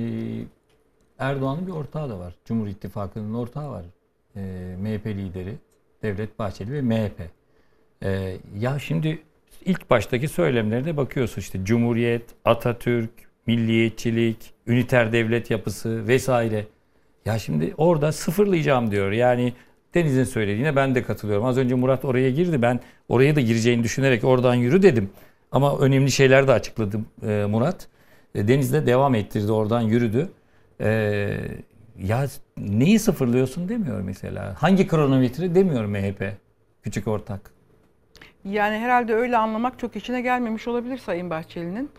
Erdoğan'ın bir ortağı da var. Cumhur İttifakı'nın ortağı var. E, MHP lideri Devlet Bahçeli ve MHP. E, ya şimdi ilk baştaki söylemlerine bakıyorsun işte Cumhuriyet, Atatürk, milliyetçilik, üniter devlet yapısı vesaire. Ya şimdi orada sıfırlayacağım diyor. Yani Deniz'in söylediğine ben de katılıyorum. Az önce Murat oraya girdi. Ben oraya da gireceğini düşünerek oradan yürü dedim. Ama önemli şeyler de açıkladı e, Murat. E, Deniz de devam ettirdi oradan yürüdü. E, ya neyi sıfırlıyorsun demiyor mesela. Hangi kronometre demiyor MHP küçük ortak. Yani herhalde öyle anlamak çok işine gelmemiş olabilir Sayın Bahçeli'nin.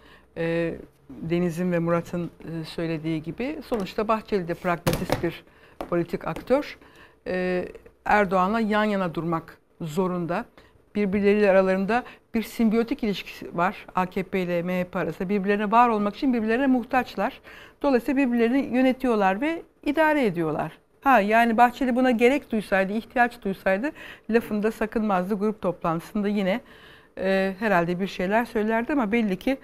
Deniz'in ve Murat'ın söylediği gibi. Sonuçta Bahçeli de pragmatist bir politik aktör. Erdoğan'la yan yana durmak zorunda. Birbirleriyle aralarında bir simbiyotik ilişkisi var AKP ile MHP arasında. Birbirlerine var olmak için birbirlerine muhtaçlar. Dolayısıyla birbirlerini yönetiyorlar ve idare ediyorlar. Ha yani Bahçeli buna gerek duysaydı, ihtiyaç duysaydı lafında sakınmazdı. Grup toplantısında yine e, herhalde bir şeyler söylerdi ama belli ki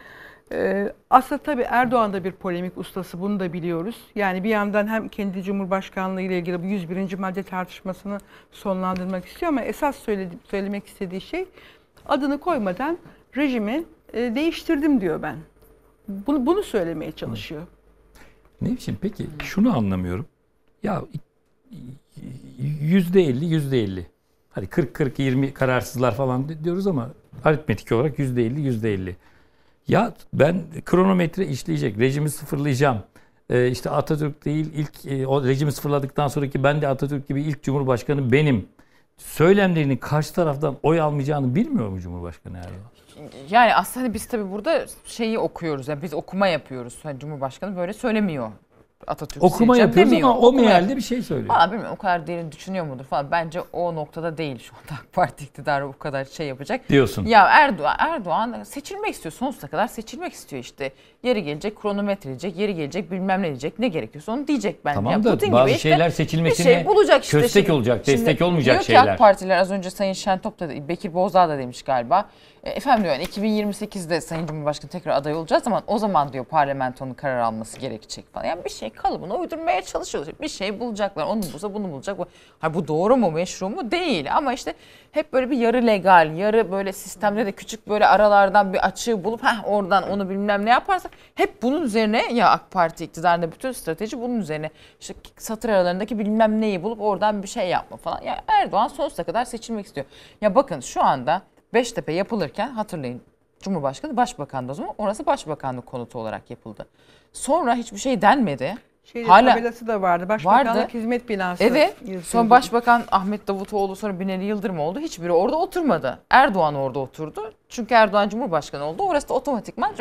e, aslında tabii Erdoğan da bir polemik ustası bunu da biliyoruz. Yani bir yandan hem kendi Cumhurbaşkanlığı ile ilgili bu 101. madde tartışmasını sonlandırmak istiyor ama esas söylemek istediği şey adını koymadan rejimi e, değiştirdim diyor ben. Bunu, bunu söylemeye çalışıyor. Ne biçim peki şunu anlamıyorum. Ya yüzde elli yüzde elli. Hadi 40 40 20 kararsızlar falan diyoruz ama aritmetik olarak yüzde elli yüzde elli. Ya ben kronometre işleyecek, rejimi sıfırlayacağım. Ee, işte Atatürk değil ilk e, o rejimi sıfırladıktan sonraki ben de Atatürk gibi ilk cumhurbaşkanı benim. Söylemlerinin karşı taraftan oy almayacağını bilmiyor mu Cumhurbaşkanı Erdoğan? Yani aslında biz tabii burada şeyi okuyoruz. Yani biz okuma yapıyoruz. Hani Cumhurbaşkanı böyle söylemiyor. Atatürk Okuma yapıyoruz demiyor. ama o Okuma mealde bir şey söylüyor. Valla bilmiyorum o kadar derin düşünüyor mudur falan. Bence o noktada değil şu anda AK Parti iktidarı bu kadar şey yapacak. Diyorsun. Ya Erdoğan, Erdoğan seçilmek istiyor. Sonsuza kadar seçilmek istiyor işte. Yeri gelecek kronometre diyecek, yeri gelecek bilmem ne diyecek. Ne gerekiyorsa onu diyecek bence. Tamam Ya da Putin bazı gibi işte şeyler seçilmesine şey bulacak işte. köstek Şimdi- olacak, şimdi destek olmayacak diyor ki şeyler. AK Partiler az önce Sayın Şentop da Bekir Bozdağ da demiş galiba. E, efendim diyor yani 2028'de Sayın Cumhurbaşkanı tekrar aday olacağız ama o zaman diyor parlamentonun karar alması gerekecek falan. Yani bir şey kalıbına uydurmaya çalışıyorlar. Bir şey bulacaklar. Onu bulsa bunu bulacak. Bu- Ha, bu doğru mu meşru mu? Değil. Ama işte hep böyle bir yarı legal, yarı böyle sistemde de küçük böyle aralardan bir açığı bulup heh, oradan onu bilmem ne yaparsa hep bunun üzerine ya AK Parti iktidarında bütün strateji bunun üzerine. İşte satır aralarındaki bilmem neyi bulup oradan bir şey yapma falan. Ya Erdoğan sonsuza kadar seçilmek istiyor. Ya bakın şu anda Beştepe yapılırken hatırlayın Cumhurbaşkanı başbakandı o zaman. Orası başbakanlık konutu olarak yapıldı. Sonra hiçbir şey denmedi. Şeyde tabelası da vardı. Başbakanlık hizmet binası. Evet. Son başbakan Ahmet Davutoğlu sonra Binali Yıldırım oldu. Hiçbiri orada oturmadı. Erdoğan orada oturdu. Çünkü Erdoğan Cumhurbaşkanı oldu. Orası da otomatikman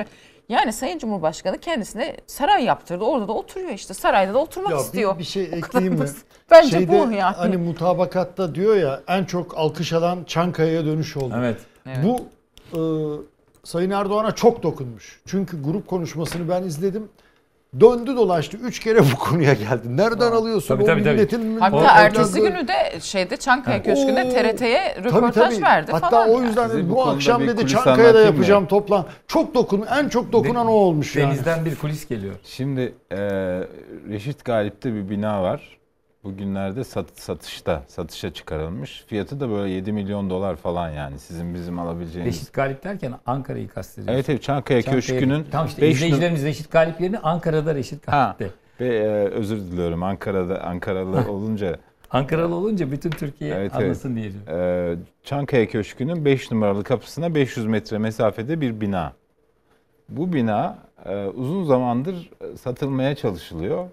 yani Sayın Cumhurbaşkanı kendisine saray yaptırdı. Orada da oturuyor işte. Sarayda da oturmak Ya bir- istiyor. Bir, şey ekleyeyim mi? Bence Şeyde, bu yani. Hani mutabakatta diyor ya en çok alkış alan Çankaya'ya dönüş oldu. Evet. Bu e, Sayın Erdoğan'a çok dokunmuş. Çünkü grup konuşmasını ben izledim. Döndü dolaştı. Üç kere bu konuya geldi. Nereden alıyorsun Tabii, o tabii, tabii. milletin... Hatta o ertesi günü de şeyde Çankaya Ha. Köşkü'nde Oo. TRT'ye Tabii, röportaj tabii. verdi Hatta falan. o yüzden Size bu akşam dedi Çankaya'da yapacağım toplan. Çok dokun, en çok dokunan o olmuş yani. Denizden bir kulis geliyor. Şimdi e, Reşit Galip'te bir bina var. Bugünlerde sat, satışta, satışa çıkarılmış. Fiyatı da böyle 7 milyon dolar falan yani sizin bizim alabileceğiniz. Reşit Galip derken Ankara'yı kastediyorsun. Evet evet Çankaya Köşkü'nün Tamam işte beş izleyicilerimiz Reşit Galip yerine Ankara'da Reşit Ha, Galip'te. ve, e, özür diliyorum Ankara'da Ankaralı olunca. Ankaralı olunca bütün Türkiye Evet, evet. anlasın diye. diyorum. E, Çankaya Köşkü'nün 5 numaralı kapısına 500 metre mesafede bir bina. Bu bina e, uzun zamandır e, satılmaya çalışılıyor.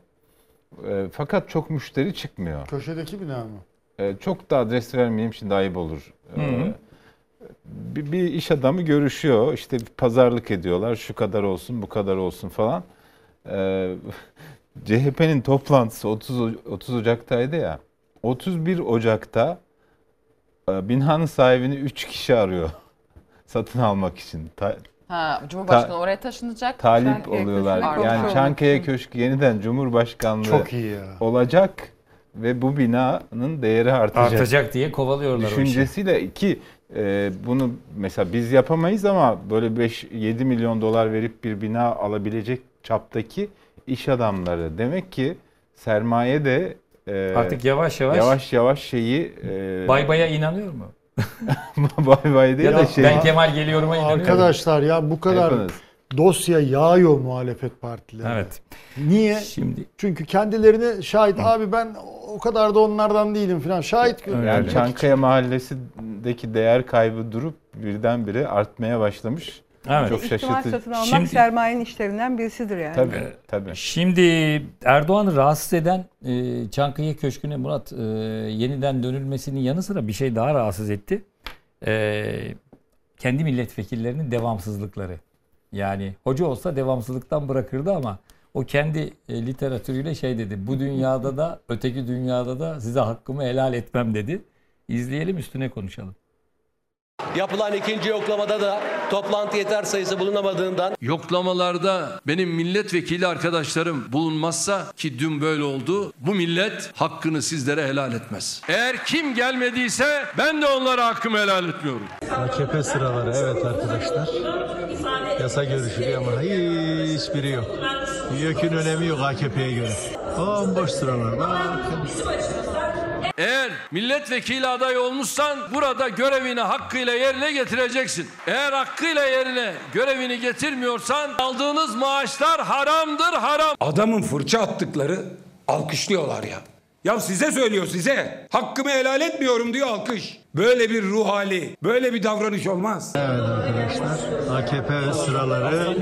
E, fakat çok müşteri çıkmıyor. Köşedeki bina mı? E, çok da adres vermeyeyim şimdi ayıp olur. E, Hı hı. bir, bir iş adamı görüşüyor. İşte bir pazarlık ediyorlar. Şu kadar olsun, bu kadar olsun falan. E, CHP'nin toplantısı 30 O- 30 Ocak'taydı ya. 31 Ocak'ta e, binanın sahibini 3 kişi arıyor. Satın almak için. Ta- Ha, Cumhurbaşkanı Ta- oraya taşınacak. talip Çankaya oluyorlar. Köşkü'ne Yani. Çankaya Köşkü yeniden Cumhurbaşkanlığı Çok iyi ya. olacak ve bu binanın değeri artacak. Artacak diye kovalıyorlar o işi. Düşüncesiyle ki e, bunu mesela biz yapamayız ama böyle 5-7 milyon dolar verip bir bina alabilecek çaptaki iş adamları. Demek ki sermaye de e, Artık yavaş yavaş- yavaş yavaş şeyi e, Bay Bay'a inanıyor mu? bay bay değil Ya da şey. ben Kemal geliyorum'a inanıyorum. Arkadaşlar ya bu kadar Hepiniz. dosya yağıyor muhalefet partileri. Evet. Niye? Şimdi Çünkü kendilerini şahit abi ben o kadar da onlardan değilim falan şahit Yani görmek Çankaya Mahallesi'ndeki değer kaybı durup birdenbire artmaya başlamış. Çok İhtimal şaşırtıcı. satın almak Şimdi- sermayenin işlerinden birisidir yani. Tabii, tabii. Şimdi Erdoğan'ı rahatsız eden e, Çankaya Köşkü'ne Murat e, yeniden dönülmesinin yanı sıra bir şey daha rahatsız etti. E, kendi milletvekillerinin devamsızlıkları. Yani hoca olsa devamsızlıktan bırakırdı ama o kendi e, literatürüyle şey dedi. Bu dünyada da öteki dünyada da size hakkımı helal etmem dedi. İzleyelim üstüne konuşalım. Yapılan ikinci yoklamada da toplantı yeter sayısı bulunamadığından Yoklamalarda benim milletvekili arkadaşlarım bulunmazsa ki dün böyle oldu. Bu millet hakkını sizlere helal etmez. Eğer kim gelmediyse ben de onlara hakkımı helal etmiyorum. AKP sıraları evet arkadaşlar. Yasa görüşülüyor ama hiçbiri yok. YÖK'ün önemi yok AKP'ye göre. Bomboş sıralar. Bak. Eğer milletvekili aday olmuşsan burada görevini hakkıyla yerine getireceksin. Eğer hakkıyla yerine görevini getirmiyorsan aldığınız maaşlar haramdır haram. Adamın fırça attıkları alkışlıyorlar ya. Ya size söylüyor size. Hakkımı helal etmiyorum diyor alkış. Böyle bir ruh hali, böyle bir davranış olmaz. Evet arkadaşlar. AKP sıraları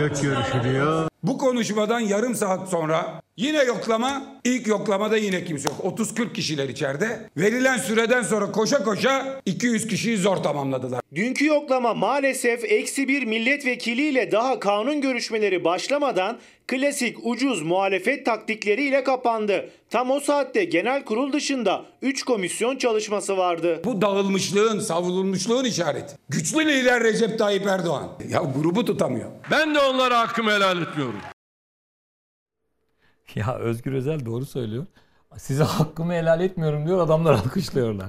YÖK görüşülüyor. Bu konuşmadan yarım saat sonra yine yoklama, ilk yoklamada yine kimse yok. 30-40 kişiler içeride. Verilen süreden sonra koşa koşa 200 kişiyi zor tamamladılar. Dünkü yoklama maalesef eksi bir milletvekiliyle daha kanun görüşmeleri başlamadan klasik ucuz muhalefet taktikleriyle kapandı. Tam o saatte genel kurul dışında 3 komisyon çalışması vardı. Bu dağılmışlığın, savrulmuşluğun işareti. Güçlü lider Recep Tayyip Erdoğan. Ya grubu tutamıyor. Ben de onlara hakkımı helal etmiyorum. Ya Özgür Özel doğru söylüyor. Size hakkımı helal etmiyorum diyor adamlar alkışlıyorlar.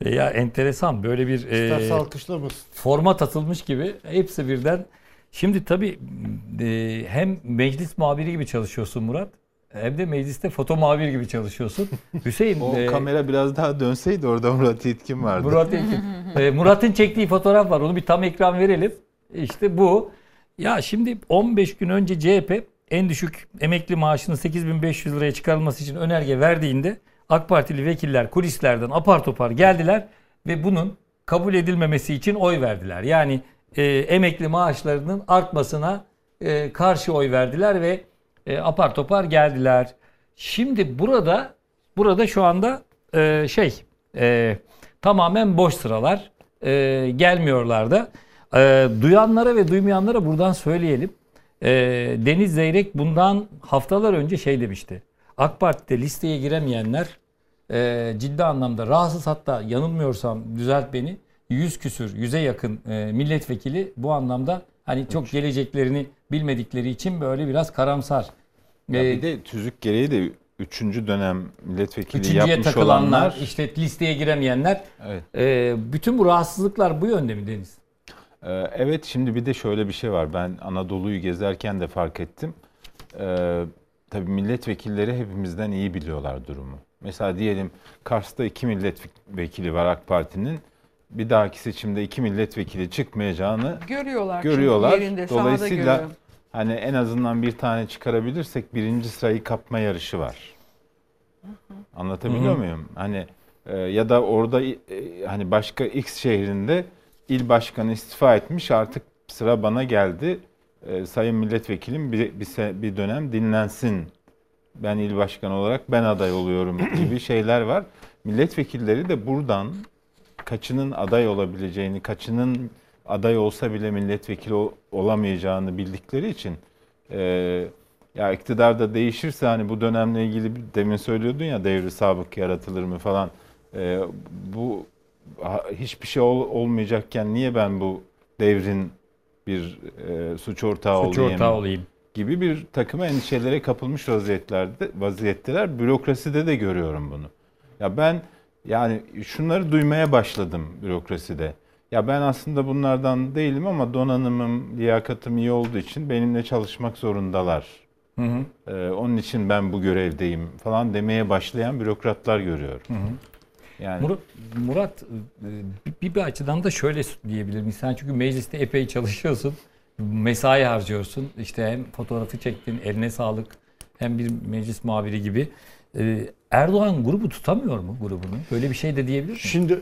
E ya enteresan böyle bir e, İsterse alkışlamasın. format atılmış gibi hepsi birden. Şimdi tabii e, hem meclis muhabiri gibi çalışıyorsun Murat hem de mecliste foto muhabir gibi çalışıyorsun. Hüseyin O e, kamera biraz daha dönseydi orada Murat Yetkin vardı. Murat Yetkin. E, Murat'ın çektiği fotoğraf var. Onu bir tam ekran verelim. İşte bu. Ya şimdi 15 gün önce CHP en düşük emekli maaşının 8500 liraya çıkarılması için önerge verdiğinde AK Partili vekiller kulislerden apar topar geldiler ve bunun kabul edilmemesi için oy verdiler. Yani e, emekli maaşlarının artmasına e, karşı oy verdiler ve e, apar topar geldiler. Şimdi burada burada şu anda e, şey e, tamamen boş sıralar e, gelmiyorlar da. E, duyanlara ve duymayanlara buradan söyleyelim. E, Deniz Zeyrek bundan haftalar önce şey demişti. AK Parti'de listeye giremeyenler e, ciddi anlamda rahatsız hatta yanılmıyorsam düzelt beni 100 küsür, 100'e yakın e, milletvekili bu anlamda hani çok geleceklerini bilmedikleri için böyle biraz karamsar. Ya E, bir de tüzük gereği de 3. dönem milletvekili Üçüncüye yapmış takılanlar, olanlar işte listeye giremeyenler. Evet. e, bütün bu rahatsızlıklar bu yönde mi Deniz? Ee, Evet şimdi bir de şöyle bir şey var. Ben Anadolu'yu gezerken de fark ettim. Ee, tabii milletvekilleri hepimizden iyi biliyorlar durumu. Mesela diyelim Kars'ta iki milletvekili var AK Parti'nin. Bir dahaki seçimde iki milletvekili çıkmayacağını Görüyorlar görüyorlar. yerinde, Dolayısıyla hani en azından bir tane çıkarabilirsek birinci sırayı kapma yarışı var. Anlatabiliyor Hı hı. muyum? Hani e, ya da orada e, hani başka X şehrinde il başkanı istifa etmiş artık sıra bana geldi. E, sayın milletvekilim bir, bir, bir dönem dinlensin. Ben il başkanı olarak ben aday oluyorum gibi şeyler var. Milletvekilleri de buradan kaçının aday olabileceğini, kaçının aday olsa bile milletvekili ol- olamayacağını bildikleri için e, ya iktidar da değişirse hani bu dönemle ilgili demin söylüyordun ya devri sabık yaratılır mı falan. E, bu hiçbir şey ol- olmayacakken niye ben bu devrin bir e, suç ortağı Suç olayım? ortağı olayım. gibi bir takım endişelere kapılmış vaziyetlerde vaziyetteler. Bürokraside de görüyorum bunu. Ya ben yani şunları duymaya başladım bürokraside. Ya ben aslında bunlardan değilim ama donanımım, liyakatım iyi olduğu için benimle çalışmak zorundalar. Hı hı. Ee, onun için ben bu görevdeyim falan demeye başlayan bürokratlar görüyorum. Yani Murat, Murat e, bir, bir açıdan da şöyle diyebilirim. Sen çünkü mecliste epey çalışıyorsun. Mesai harcıyorsun. İşte hem fotoğrafı çektin, eline sağlık. Hem bir meclis muhabiri gibi. Ee, Erdoğan grubu tutamıyor mu grubunu? Böyle bir şey de diyebilir misin? Şimdi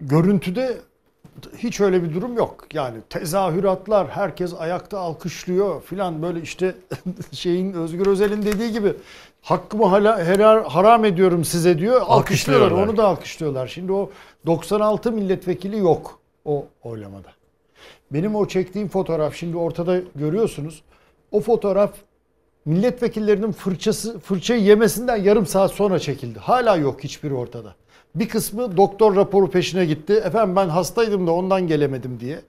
görüntüde hiç öyle bir durum yok. Yani tezahüratlar, herkes ayakta alkışlıyor filan böyle işte şeyin Özgür Özel'in dediği gibi hakkımı hala helal, haram ediyorum size diyor. Alkışlıyorlar. Onu da alkışlıyorlar. Şimdi o 96 milletvekili yok o oylamada. Benim o çektiğim fotoğraf şimdi ortada görüyorsunuz. O fotoğraf milletvekillerinin fırçası fırçayı yemesinden yarım saat sonra çekildi. Hala yok hiçbiri ortada. Bir kısmı doktor raporu peşine gitti. Efendim ben hastaydım da ondan gelemedim diye.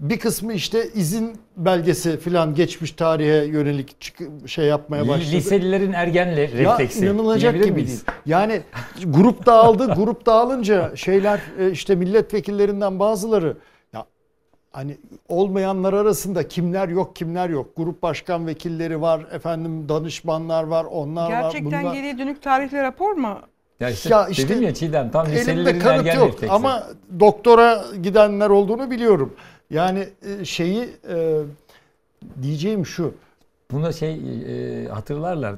Bir kısmı işte izin belgesi filan geçmiş tarihe yönelik şey yapmaya başladı. Liselilerin ergenle refleksi. Ya inanılacak gibi miyiz? değil. Yani grup dağıldı. grup dağılınca şeyler e, işte milletvekillerinden bazıları ya hani olmayanlar arasında kimler yok kimler yok. Grup başkan vekilleri var. Efendim danışmanlar var. Onlar var. Gerçekten bunlar. geriye dönük tarihli rapor mu? Ya işte, Ya işte dedim ya Çiğdem tam Elimde liselilerin kanıt ergen yok refleksi. ama doktora gidenler olduğunu biliyorum. Yani e, şeyi e, diyeceğim şu. Buna şey e, hatırlarlar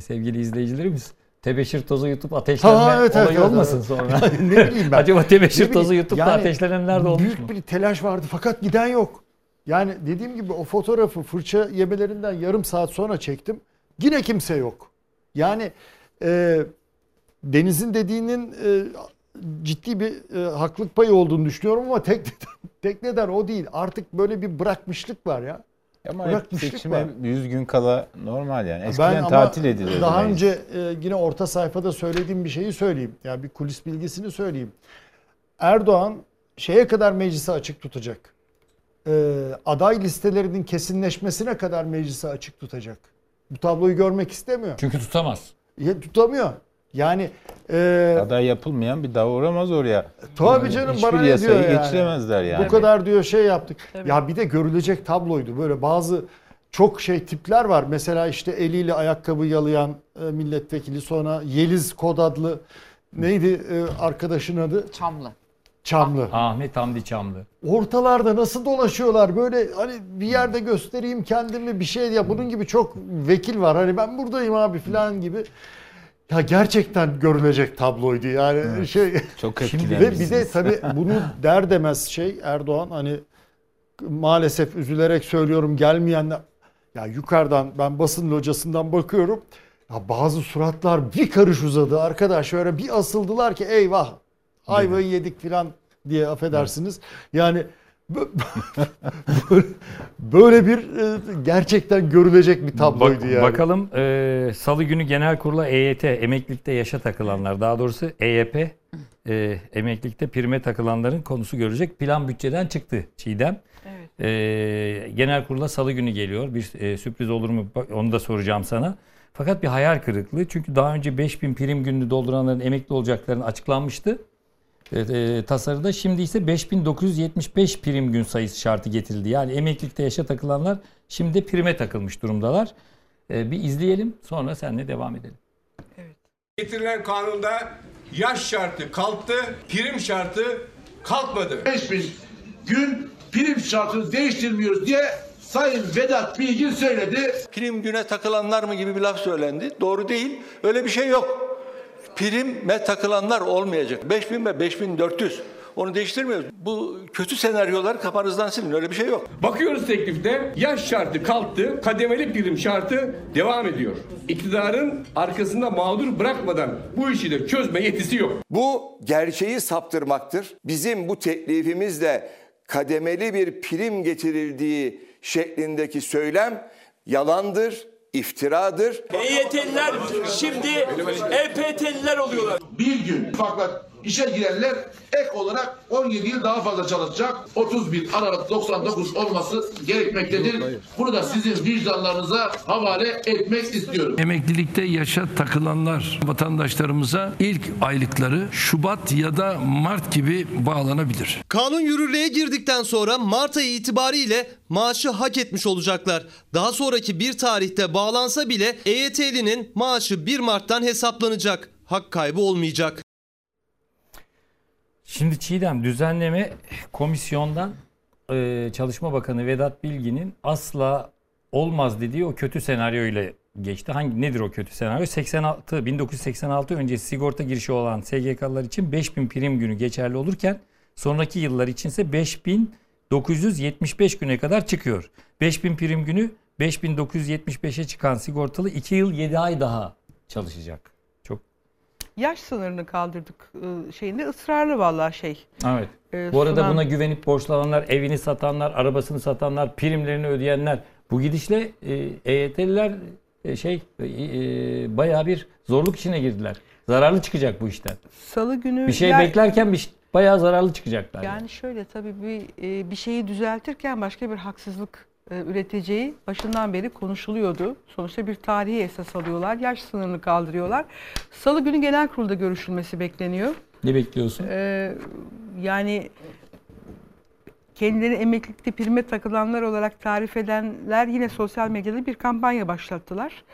sevgili izleyicilerimiz. Tebeşir tozu yutup ateşlenme Ha, evet, olayı evet, olmasın evet. sonra. ne bileyim ben. Acaba tebeşir Ne tozu yutup da yani ateşlenenler de olmuş büyük mu? bir telaş vardı fakat giden yok. Yani dediğim gibi o fotoğrafı fırça yemelerinden yarım saat sonra çektim. Yine kimse yok. Yani e, Deniz'in dediğinin e, ciddi bir e, haklılık payı olduğunu düşünüyorum ama tek tek neden o değil. Artık böyle bir bırakmışlık var ya. ama bırakmışlık seçime var. 100 gün kala normal yani. Ben Eskiden ama tatil edilirdi. Daha meclis. önce e, yine orta sayfada söylediğim bir şeyi söyleyeyim. Yani bir kulis bilgisini söyleyeyim. Erdoğan şeye kadar meclisi açık tutacak. E, aday listelerinin kesinleşmesine kadar meclisi açık tutacak. Bu tabloyu görmek istemiyor. Çünkü tutamaz. Ya, tutamıyor. Yani e, aday yapılmayan bir daha uğramaz oraya. Tabii Yani canım bana ne diyor yani. geçiremezler yani. Bu kadar diyor şey yaptık. Tabii. Ya bir de görülecek tabloydu. Böyle bazı çok şey tipler var. Mesela işte eliyle ayakkabı yalayan e, milletvekili sonra Yeliz Kod adlı neydi e, arkadaşın adı? Çamlı. Çamlı. Ahmet Hamdi Çamlı. Ortalarda nasıl dolaşıyorlar böyle hani bir yerde göstereyim kendimi bir şey ya bunun gibi çok vekil var. Hani ben buradayım abi falan gibi. Ya gerçekten görülecek tabloydu yani şey. Çok Ve bir de etkilenmişsiniz. tabii bunu der demez şey Erdoğan hani maalesef üzülerek söylüyorum gelmeyenler ya yukarıdan ben basın locasından bakıyorum ya bazı suratlar bir karış uzadı arkadaş şöyle bir asıldılar ki eyvah ayvayı yedik filan diye affedersiniz. Yani böyle- bir e, gerçekten görülecek bir tabloydu Bak- yani. Bakalım e, Salı günü genel kurula EYT, emeklilikte yaşa takılanlar, daha doğrusu EYP, e, emeklilikte prime takılanların konusu görecek. Plan bütçeden çıktı Çiğdem. Evet. E, genel kurula Salı günü geliyor. Bir e, sürpriz olur mu onu da soracağım sana. Fakat bir hayal kırıklığı. Çünkü daha önce 5000 prim gününü dolduranların emekli olacaklarını açıklanmıştı. E, e, tasarıda şimdi ise 5975 prim gün sayısı şartı getirildi. Yani emeklilikte yaşa takılanlar şimdi prime takılmış durumdalar. E, bir izleyelim sonra seninle devam edelim. Getirilen kanunda yaş şartı kalktı, prim şartı kalkmadı. 5000 gün prim şartını değiştirmiyoruz diye Sayın Vedat Bilgin söyledi. Prim güne takılanlar mı gibi bir laf söylendi. Doğru değil. Öyle bir şey yok. Prime takılanlar olmayacak. 5000 ve 5400. Onu değiştirmiyoruz. Bu kötü senaryolar kafanızdan silin. Öyle bir şey yok. Bakıyoruz teklifte yaş şartı kalktı, kademeli prim şartı devam ediyor. İktidarın arkasında mağdur bırakmadan bu işi de çözme yetisi yok. Bu gerçeği saptırmaktır. Bizim bu teklifimizle kademeli bir prim getirildiği şeklindeki söylem yalandır, iftiradır. EYT'liler şimdi EPT'liler oluyorlar. Bir gün farkla işe girenler ek olarak 17 yıl daha fazla çalışacak. 31 Aralık 99 olması gerekmektedir. Bunu da sizin vicdanlarınıza havale etmek istiyorum. Emeklilikte yaşa takılanlar vatandaşlarımıza ilk aylıkları Şubat ya da Mart gibi bağlanabilir. Kanun yürürlüğe girdikten sonra Mart ayı itibariyle maaşı hak etmiş olacaklar. Daha sonraki bir tarihte bağlansa bile EYT'linin maaşı 1 Mart'tan hesaplanacak. Hak kaybı olmayacak. Şimdi Çiğdem düzenleme komisyondan e, Çalışma Bakanı Vedat Bilgin'in asla olmaz dediği o kötü senaryo ile geçti. Hangi nedir o kötü senaryo? 86 1986 öncesi sigorta girişi olan SGK'lılar için 5000 prim günü geçerli olurken sonraki yıllar içinse 5975 güne kadar çıkıyor. 5000 prim günü 5975'e çıkan sigortalı 2 yıl 7 ay daha çalışacak. Yaş sınırını kaldırdık e, şeyinde ısrarlı vallahi şey. Evet. e, Bu arada sunan- buna güvenip borçlananlar, evini satanlar, arabasını satanlar, primlerini ödeyenler bu gidişle e, EYT'liler e, şey e, e, bayağı bir zorluk içine girdiler. Zararlı çıkacak bu işten. Salı günü Bir şey ya- beklerken bir bayağı zararlı çıkacaklar. Yani şöyle tabii bir bir şeyi düzeltirken başka bir haksızlık e, üreteceği başından beri konuşuluyordu. Sonuçta bir tarihi esas alıyorlar. Yaş sınırını kaldırıyorlar. Salı günü genel kurulda görüşülmesi bekleniyor. Ne bekliyorsun? Ee, yani kendileri emeklilikte prime takılanlar olarak tarif edenler yine sosyal medyada bir kampanya başlattılar.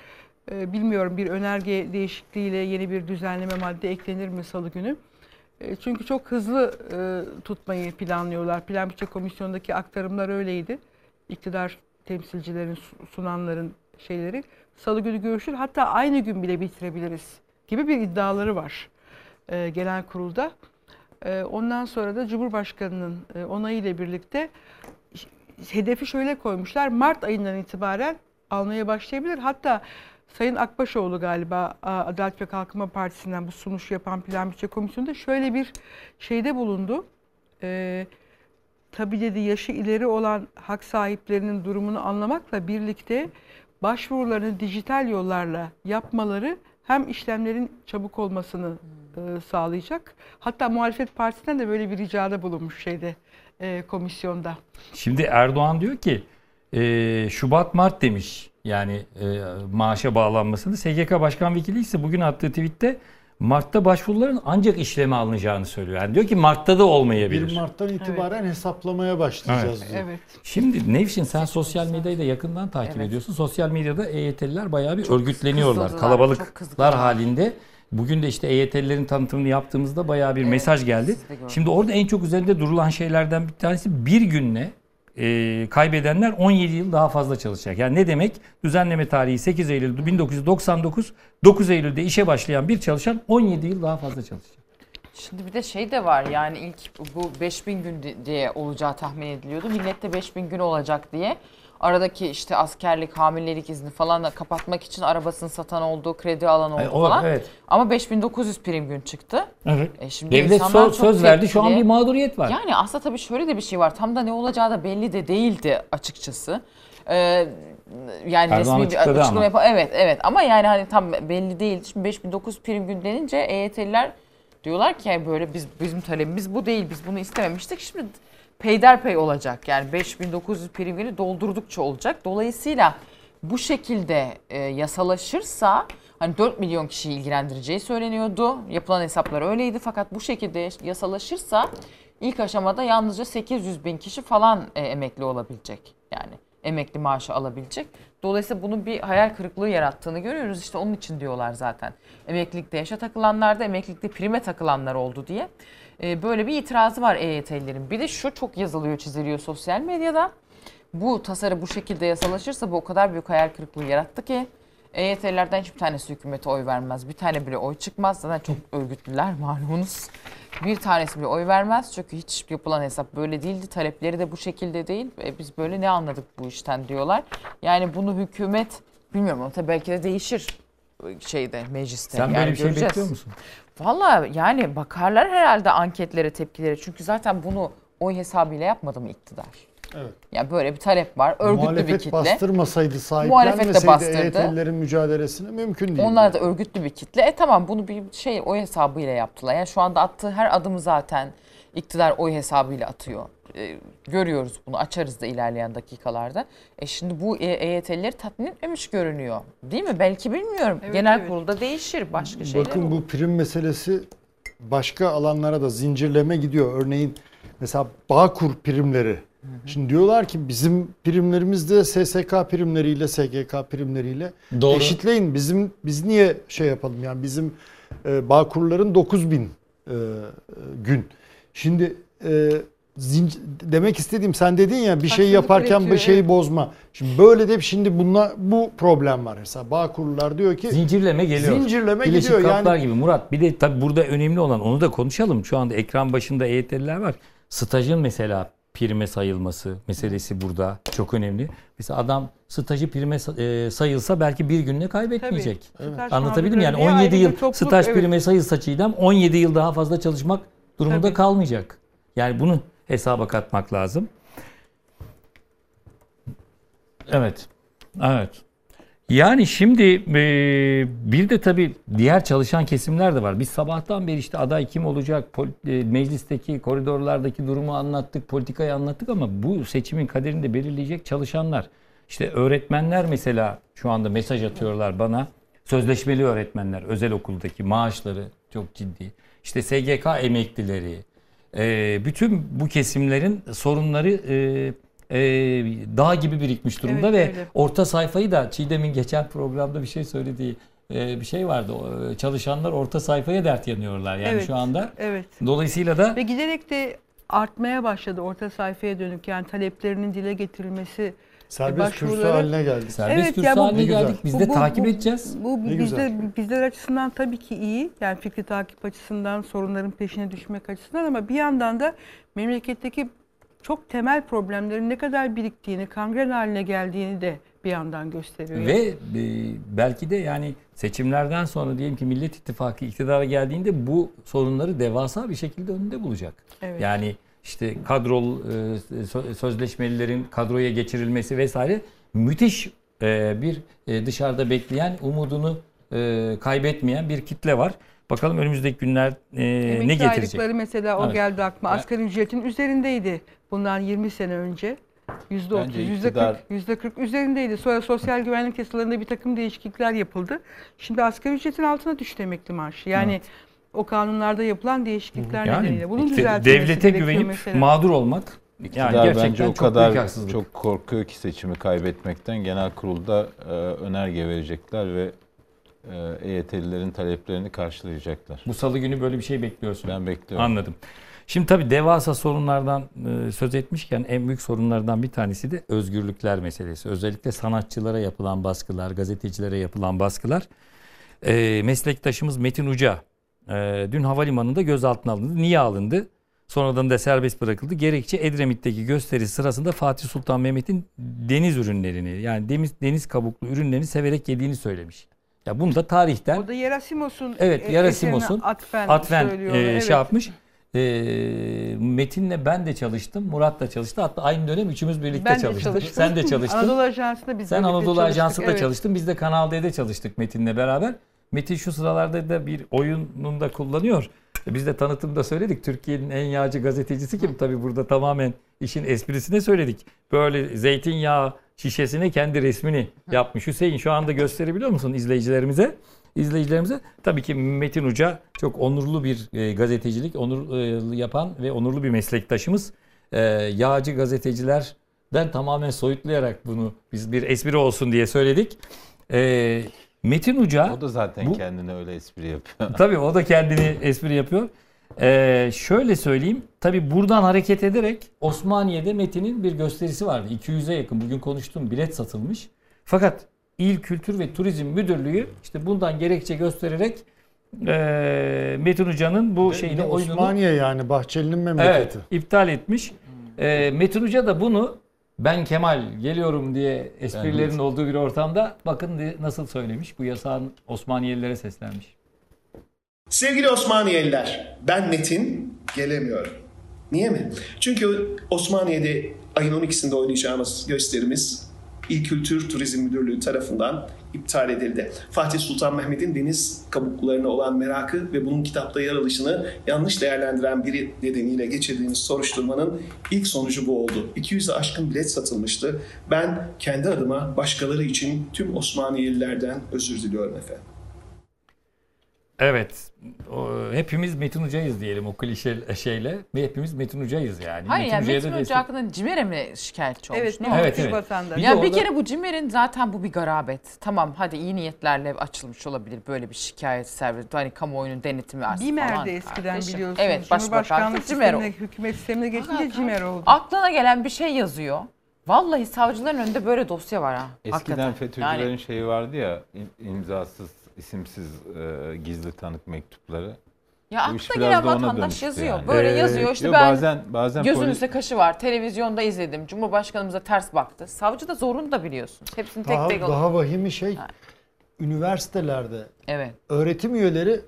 Ee, bilmiyorum bir önerge değişikliğiyle yeni bir düzenleme madde eklenir mi salı günü? Ee, çünkü çok hızlı e, tutmayı planlıyorlar. Plan Bütçe Komisyonu'ndaki aktarımlar öyleydi. İktidar temsilcilerin, su- sunanların şeyleri. Salı günü görüşür hatta aynı gün bile bitirebiliriz gibi bir iddiaları var e, genel kurulda. E, ondan sonra da Cumhurbaşkanı'nın e, onayıyla birlikte ş- hedefi şöyle koymuşlar. Mart ayından itibaren almaya başlayabilir. Hatta Sayın Akbaşoğlu galiba Adalet ve Kalkınma Partisi'nden bu sunuşu yapan Plan Bütçe Komisyonu'nda şöyle bir şeyde bulundu. E, tabii dedi yaşı ileri olan hak sahiplerinin durumunu anlamakla birlikte başvurularını dijital yollarla yapmaları hem işlemlerin çabuk olmasını e, sağlayacak. Hatta muhalefet partisinden de böyle bir ricada bulunmuş şeyde e, komisyonda. Şimdi Erdoğan diyor ki e, Şubat Mart demiş yani e, maaşa bağlanmasını. SGK Başkan Vekili ise bugün attığı tweette Mart'ta başvuruların ancak işleme alınacağını söylüyor. Yani diyor ki Mart'ta da olmayabilir. 1 Mart'tan itibaren hesaplamaya başlayacağız Evet. diyor. Evet. Şimdi Nevşin sen sosyal medyayı da yakından takip ediyorsun. Sosyal medyada EYT'liler bayağı bir örgütleniyorlar. kızdılar, çok Kalabalıklar halinde. Bugün de işte EYT'lilerin tanıtımını yaptığımızda bayağı bir mesaj geldi. Şimdi orada en çok üzerinde durulan şeylerden bir tanesi bir günle e, kaybedenler 17 yıl daha fazla çalışacak. Yani ne demek? Düzenleme tarihi 8 Eylül 1999, 9 Eylül'de işe başlayan bir çalışan 17 yıl daha fazla çalışacak. Şimdi bir de şey de var yani ilk bu 5000 gün di- diye olacağı tahmin ediliyordu. Millette 5000 gün olacak diye. Aradaki işte askerlik, hamilelik izni falan da kapatmak için arabasını satan oldu, kredi alan oldu Ay, o, falan. evet. Ama 5900 prim gün çıktı. Evet. E şimdi Devlet insanlar söz, söz verdi şu an tepkili. bir mağduriyet var. Yani aslında tabii şöyle de bir şey var. Tam da ne olacağı da belli de değildi açıkçası. Ee, yani Erdoğan resmi bir açıklama ama. yap- Evet evet ama yani hani tam belli değil. Şimdi 5900 prim gün denince EYT'liler diyorlar ki yani böyle biz bizim talebimiz bu değil. Biz bunu istememiştik. Şimdi peyderpey olacak. Yani 5900 prim günü doldurdukça olacak. Dolayısıyla bu şekilde e, yasalaşırsa hani 4 milyon kişiyi ilgilendireceği söyleniyordu. Yapılan hesaplar öyleydi fakat bu şekilde yasalaşırsa ilk aşamada yalnızca 800 bin kişi falan e, emekli olabilecek. Yani emekli maaşı alabilecek. Dolayısıyla bunun bir hayal kırıklığı yarattığını görüyoruz. İşte onun için diyorlar zaten. Emeklilikte yaşa takılanlar da emeklilikte prime takılanlar oldu diye. E, böyle bir itirazı var EYT'lilerin. Bir de şu çok yazılıyor çiziliyor sosyal medyada. Bu tasarı bu şekilde yasalaşırsa bu o kadar büyük hayal kırıklığı yarattı ki EYT'lilerden hiçbir tanesi hükümete oy vermez. Bir tane bile oy çıkmaz. Zaten çok örgütlüler malumunuz. Bir tanesi bile oy vermez. Çünkü hiç yapılan hesap böyle değildi. Talepleri de bu şekilde değil. E, biz böyle ne anladık bu işten diyorlar. Yani bunu hükümet bilmiyorum ama tabii belki de değişir şeyde mecliste. Sen yani böyle bir şey göreceğiz. bekliyor musun? Valla yani bakarlar herhalde anketlere, tepkilere. Çünkü zaten bunu oy hesabıyla yapmadı mı iktidar? Evet. Ya böyle bir talep var. Örgütlü Muhalefet bir kitle. bastırmasaydı, sahiplenmeseydi. EYT'lilerin mücadelesini mümkün değil. Onlar da örgütlü bir kitle. E tamam bunu bir şey oy hesabıyla yaptılar. Yani şu anda attığı her adımı zaten iktidar oy hesabıyla atıyor. E, görüyoruz bunu açarız da ilerleyen dakikalarda. E şimdi bu e- EYT'lileri tatmin etmemiş görünüyor. Değil mi? Belki bilmiyorum. Evet, Genel evet. kurulda değişir başka şeyler Bakın olur. bu prim meselesi başka alanlara da zincirleme gidiyor. Örneğin mesela Bağkur primleri. Şimdi diyorlar ki bizim primlerimiz de SSK primleriyle SGK primleriyle Doğru. eşitleyin. Bizim biz niye şey yapalım yani bizim e, Bağkurların 9000 e, e, gün. Şimdi e, zinc- demek istediğim sen dedin ya bir şey yaparken bir şeyi evet. bozma. Şimdi böyle de şimdi bunlar bu problem var mesela. Bağkurlar diyor ki Zincirleme geliyor. Zincirleme Birleşik gidiyor Kaplar yani. gibi Murat. Bir de tabii burada önemli olan onu da konuşalım. Şu anda ekran başında EYT'liler var. Stajın mesela prime sayılması meselesi burada çok önemli. Mesela adam stajı prime e, sayılsa belki bir gününe kaybetmeyecek. Tabii. Staj Anlatabildim yani mağdurları diye 17 ayrı yıl topluluk, staj evet. prime sayılsa Çiğdem 17 yıl daha fazla çalışmak durumunda Tabii. kalmayacak. Yani bunu hesaba katmak lazım. Evet. Evet. Yani şimdi e, bir de tabii diğer çalışan kesimler de var. Biz sabahtan beri işte aday kim olacak, pol- e, meclisteki koridorlardaki durumu anlattık, politikayı anlattık ama bu seçimin kaderini de belirleyecek çalışanlar. İşte öğretmenler mesela şu anda mesaj atıyorlar bana. Sözleşmeli öğretmenler, özel okuldaki maaşları çok ciddi. İşte SGK emeklileri, e, bütün bu kesimlerin sorunları e, e, dağ gibi birikmiş durumda Evet, ve öyle. orta sayfayı da Çiğdem'in geçen programda bir şey söylediği e, bir şey vardı. Çalışanlar orta sayfaya dert yanıyorlar yani Evet, şu anda. evet. Dolayısıyla da Ve giderek de artmaya başladı orta sayfaya dönük yani taleplerinin dile getirilmesi. Serbest kürsü haline geldik. Serbest Evet, kürsü bu- haline Ne güzel. geldik. Biz de Bu- bu- takip bu- edeceğiz. Bu Ne bizde, bizler açısından tabii ki iyi. Yani fikri takip açısından, sorunların peşine düşmek açısından ama bir yandan da memleketteki çok temel problemlerin ne kadar biriktiğini, kangren haline geldiğini de bir yandan gösteriyor. Ve e, belki de yani seçimlerden sonra diyelim ki Millet İttifakı iktidara geldiğinde bu sorunları devasa bir şekilde önünde bulacak. Evet. Yani işte kadrol e, sö- sözleşmelilerin kadroya geçirilmesi vesaire müthiş e, bir e, dışarıda bekleyen umudunu kaybetmeyen bir kitle var. Bakalım önümüzdeki günler e, ne getirecek? aylıkları mesela o Evet. geldi aklıma. Asgari ücretin üzerindeydi bundan 20 sene önce. Yüzde otuz, yüzde iktidar- kırk, yüzde kırk üzerindeydi. Sonra sosyal güvenlik yasalarında bir takım değişiklikler yapıldı. Şimdi asgari ücretin altına düştü emekli maaşı. Yani o kanunlarda yapılan değişiklikler Yani nedeniyle. Bunun işte devlete güvenip mesela. mağdur olmak İktidar yani gerçekten bence o çok kadar çok korkuyor ki seçimi kaybetmekten genel kurulda e, önerge verecekler ve e, EYT'lilerin taleplerini karşılayacaklar. Bu salı günü böyle bir şey bekliyorsun. Ben bekliyorum. Anladım. Şimdi tabii devasa sorunlardan e, söz etmişken en büyük sorunlardan bir tanesi de özgürlükler meselesi. Özellikle sanatçılara yapılan baskılar, gazetecilere yapılan baskılar. E, meslektaşımız Metin Uca e, dün havalimanında gözaltına alındı. Niye alındı? Sonradan da serbest bırakıldı. Gerekçe Edremit'teki gösteri sırasında Fatih Sultan Mehmet'in deniz ürünlerini yani deniz, deniz kabuklu ürünlerini severek yediğini söylemiş. Ya bunu da tarihten O da Yerasimos'un Evet e, Yerasimos'un atfen, atfen e, Evet. şey yapmış. E, Metin'le ben de çalıştım. Murat da çalıştı. Hatta aynı dönem üçümüz birlikte Ben de çalıştık. çalıştım. Sen de çalıştın. Anadolu Ajansı'nda biz Sen Anadolu Ajansı'nda evet. çalıştın. Biz de Kanal D'de çalıştık Metin'le beraber. Metin şu sıralarda da bir oyununda kullanıyor. Biz de tanıtımda söyledik. Türkiye'nin en yağcı gazetecisi kim? Tabii burada tamamen işin esprisine söyledik. Böyle zeytinyağı şişesine kendi resmini yapmış. Hüseyin şu anda gösterebiliyor musun izleyicilerimize? İzleyicilerimize tabii ki Metin Uca çok onurlu bir e, gazetecilik onur e, yapan ve onurlu bir meslektaşımız. E, yağcı gazetecilerden tamamen soyutlayarak bunu biz bir espri olsun diye söyledik. E, Metin Uca O da zaten bu- kendine öyle espri yapıyor. Tabii o da kendini espri yapıyor. Ee, şöyle söyleyeyim. Tabii buradan hareket ederek Osmaniye'de Metin'in bir gösterisi vardı. 200'e yakın bugün konuştum bilet satılmış. Fakat İl Kültür ve Turizm Müdürlüğü işte bundan gerekçe göstererek ee, Metin Hoca'nın bu Bir şeyini de oyununu Osmaniye yani Bahçeli'nin evet, memleketi. iptal etmiş. Ee, Metin Hoca da bunu ben Kemal geliyorum diye esprilerin Ben- olduğu bir ortamda bakın nasıl söylemiş. Bu yasağın Osmaniyelilere seslenmiş. Sevgili Osmaniyeliler, ben Metin, gelemiyorum. Niye mi? Çünkü Osmaniye'de ayın 12'sinde oynayacağımız gösterimiz İl Kültür Turizm Müdürlüğü tarafından iptal edildi. Fatih Sultan Mehmet'in deniz kabuklarına olan merakı ve bunun kitapta yer alışını yanlış değerlendiren biri nedeniyle geçirdiğimiz soruşturmanın ilk sonucu bu oldu. 200'e aşkın bilet satılmıştı. Ben kendi adıma başkaları için tüm Osmaniyelilerden özür diliyorum efendim. Evet. O, hepimiz Metin Hoca'yız diyelim o klişe şeyle. Ve hepimiz Metin Hoca'yız yani. Hayır yani Hoca'ya Metin Hoca destek- hakkında Cimer'e mi şikayetçi olmuş? Evet, ne olmuş? Evet, evet. vatandaş. Bir de Ya bir orada- kere bu Cimer'in zaten bu bir garabet. Tamam hadi iyi niyetlerle açılmış olabilir böyle bir şikayet servisi. Hani kamuoyunun denetimi aslında BİMER'de falan. eskiden kardeşim. biliyorsunuz. Evet başbakan Cumhurbaşkanlık Cimer o. hükümet sistemine geçince Cimer oldu. Aklına gelen bir şey yazıyor. Vallahi savcıların önünde böyle dosya var ha. Eskiden hakikaten. FETÖ'cülerin Yani- şeyi vardı ya im- imzasız, isimsiz e, gizli tanık mektupları. Ya Bu aklına gelen da ona vatandaş yazıyor. yani. Böyle Ee, yazıyor. İşte yo, ben bazen bazen gözünüzde polis- kaşı var. Televizyonda izledim. Cumhurbaşkanımıza ters baktı. Savcı da zorunda biliyorsun. Hepsini tek Daha, tek alıyor. daha vahimi şey üniversitelerde Evet. öğretim üyeleri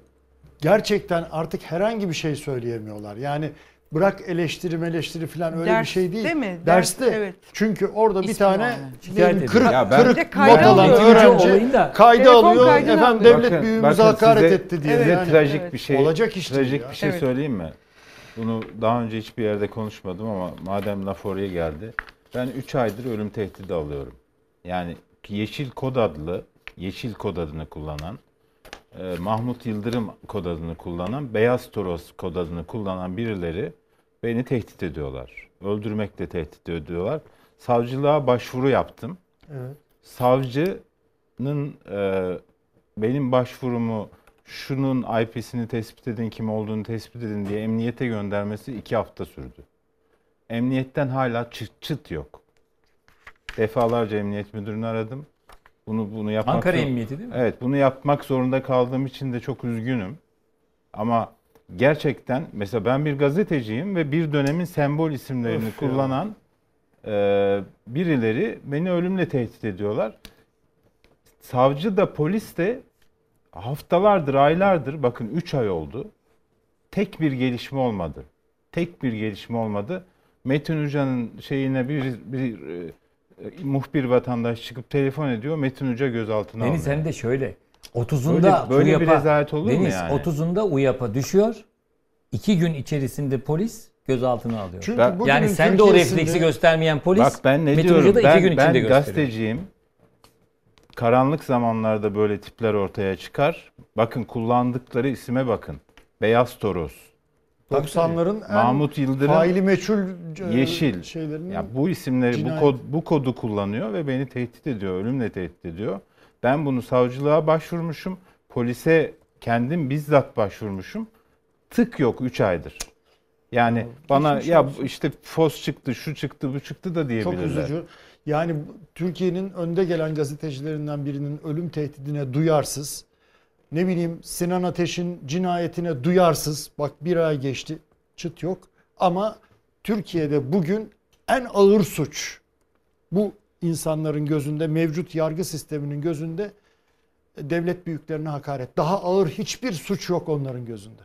gerçekten artık herhangi bir şey söyleyemiyorlar. Yani bırak eleştiri eleştiri falan öyle bir Ders şey değil. değil mi? Derste. Ders, evet. Çünkü orada bir İsmi tane. Şikayet diyelim, ediyor. kırık, Ya ben- kırık Bir de kayda not alan alıyor. öğrenci kayda alıyor. Efendim alıyor. devlet Bakın- büyüğümüze bakın hakaret size- etti diye. Size yani. trajik evet. bir şey, Olacak iş trajik ya. bir şey Evet. söyleyeyim mi? Bunu daha önce hiçbir yerde konuşmadım ama madem laf oraya geldi. Ben 3 aydır ölüm tehdidi alıyorum. Yani Yeşil Kod adlı, Yeşil Kod adını kullanan, e, Mahmut Yıldırım kod adını kullanan, Beyaz Toros kod adını kullanan birileri beni tehdit ediyorlar. Öldürmekle tehdit ediyorlar. Savcılığa başvuru yaptım. Evet. Savcının e, benim başvurumu şunun IP'sini tespit edin, kim olduğunu tespit edin diye emniyete göndermesi iki hafta sürdü. Emniyetten hala çıt çıt yok. Defalarca emniyet müdürünü aradım. Bunu bunu yapmak Ankara Emniyeti değil mi? Evet, bunu yapmak zorunda kaldığım için de çok üzgünüm. Ama gerçekten mesela ben bir gazeteciyim ve bir dönemin sembol isimlerini ya. kullanan e, birileri beni ölümle tehdit ediyorlar. Savcı da polis de haftalardır, aylardır bakın 3 ay oldu. Tek bir gelişme olmadı. Tek bir gelişme olmadı. Metin Hoca'nın şeyine bir, bir e, muhbir vatandaş çıkıp telefon ediyor. Metin Hoca gözaltına Deniz alınıyor. hem de şöyle. 30'unda Böyle- böyle bir UYAP'a rezalet olur mu Deniz, yani? 30'unda UYAP'a düşüyor. İki gün içerisinde polis gözaltına alıyor. Çünkü Ben- yani sende o Türkiye'sinde- refleksi göstermeyen polis Bak ben ne Metin diyorum? Hoca da iki Ben, gün ben içinde gösteriyor. gazeteciyim. Karanlık zamanlarda böyle tipler ortaya çıkar. Bakın kullandıkları isime bakın. Beyaz Toros. 90'ların en Mahmut Yıldırım, faili meçhul e, Yeşil. şeylerini Ya bu isimleri bu cinayet. kod bu kodu kullanıyor ve beni tehdit ediyor, ölümle tehdit ediyor. Ben bunu savcılığa başvurmuşum. Polise kendim bizzat başvurmuşum. Tık yok 3 aydır. Yani bana geçmiş ya olsun. işte fos çıktı, şu çıktı, bu çıktı da Çok diyebilirler. üzücü. Yani bu- Türkiye'nin önde gelen gazetecilerinden birinin ölüm tehdidine duyarsız, ne bileyim Sinan Ateş'in cinayetine duyarsız, bak bir ay geçti çıt yok ama Türkiye'de bugün en ağır suç bu insanların gözünde, mevcut yargı sisteminin gözünde devlet büyüklerine hakaret. Daha ağır hiçbir suç yok onların gözünde.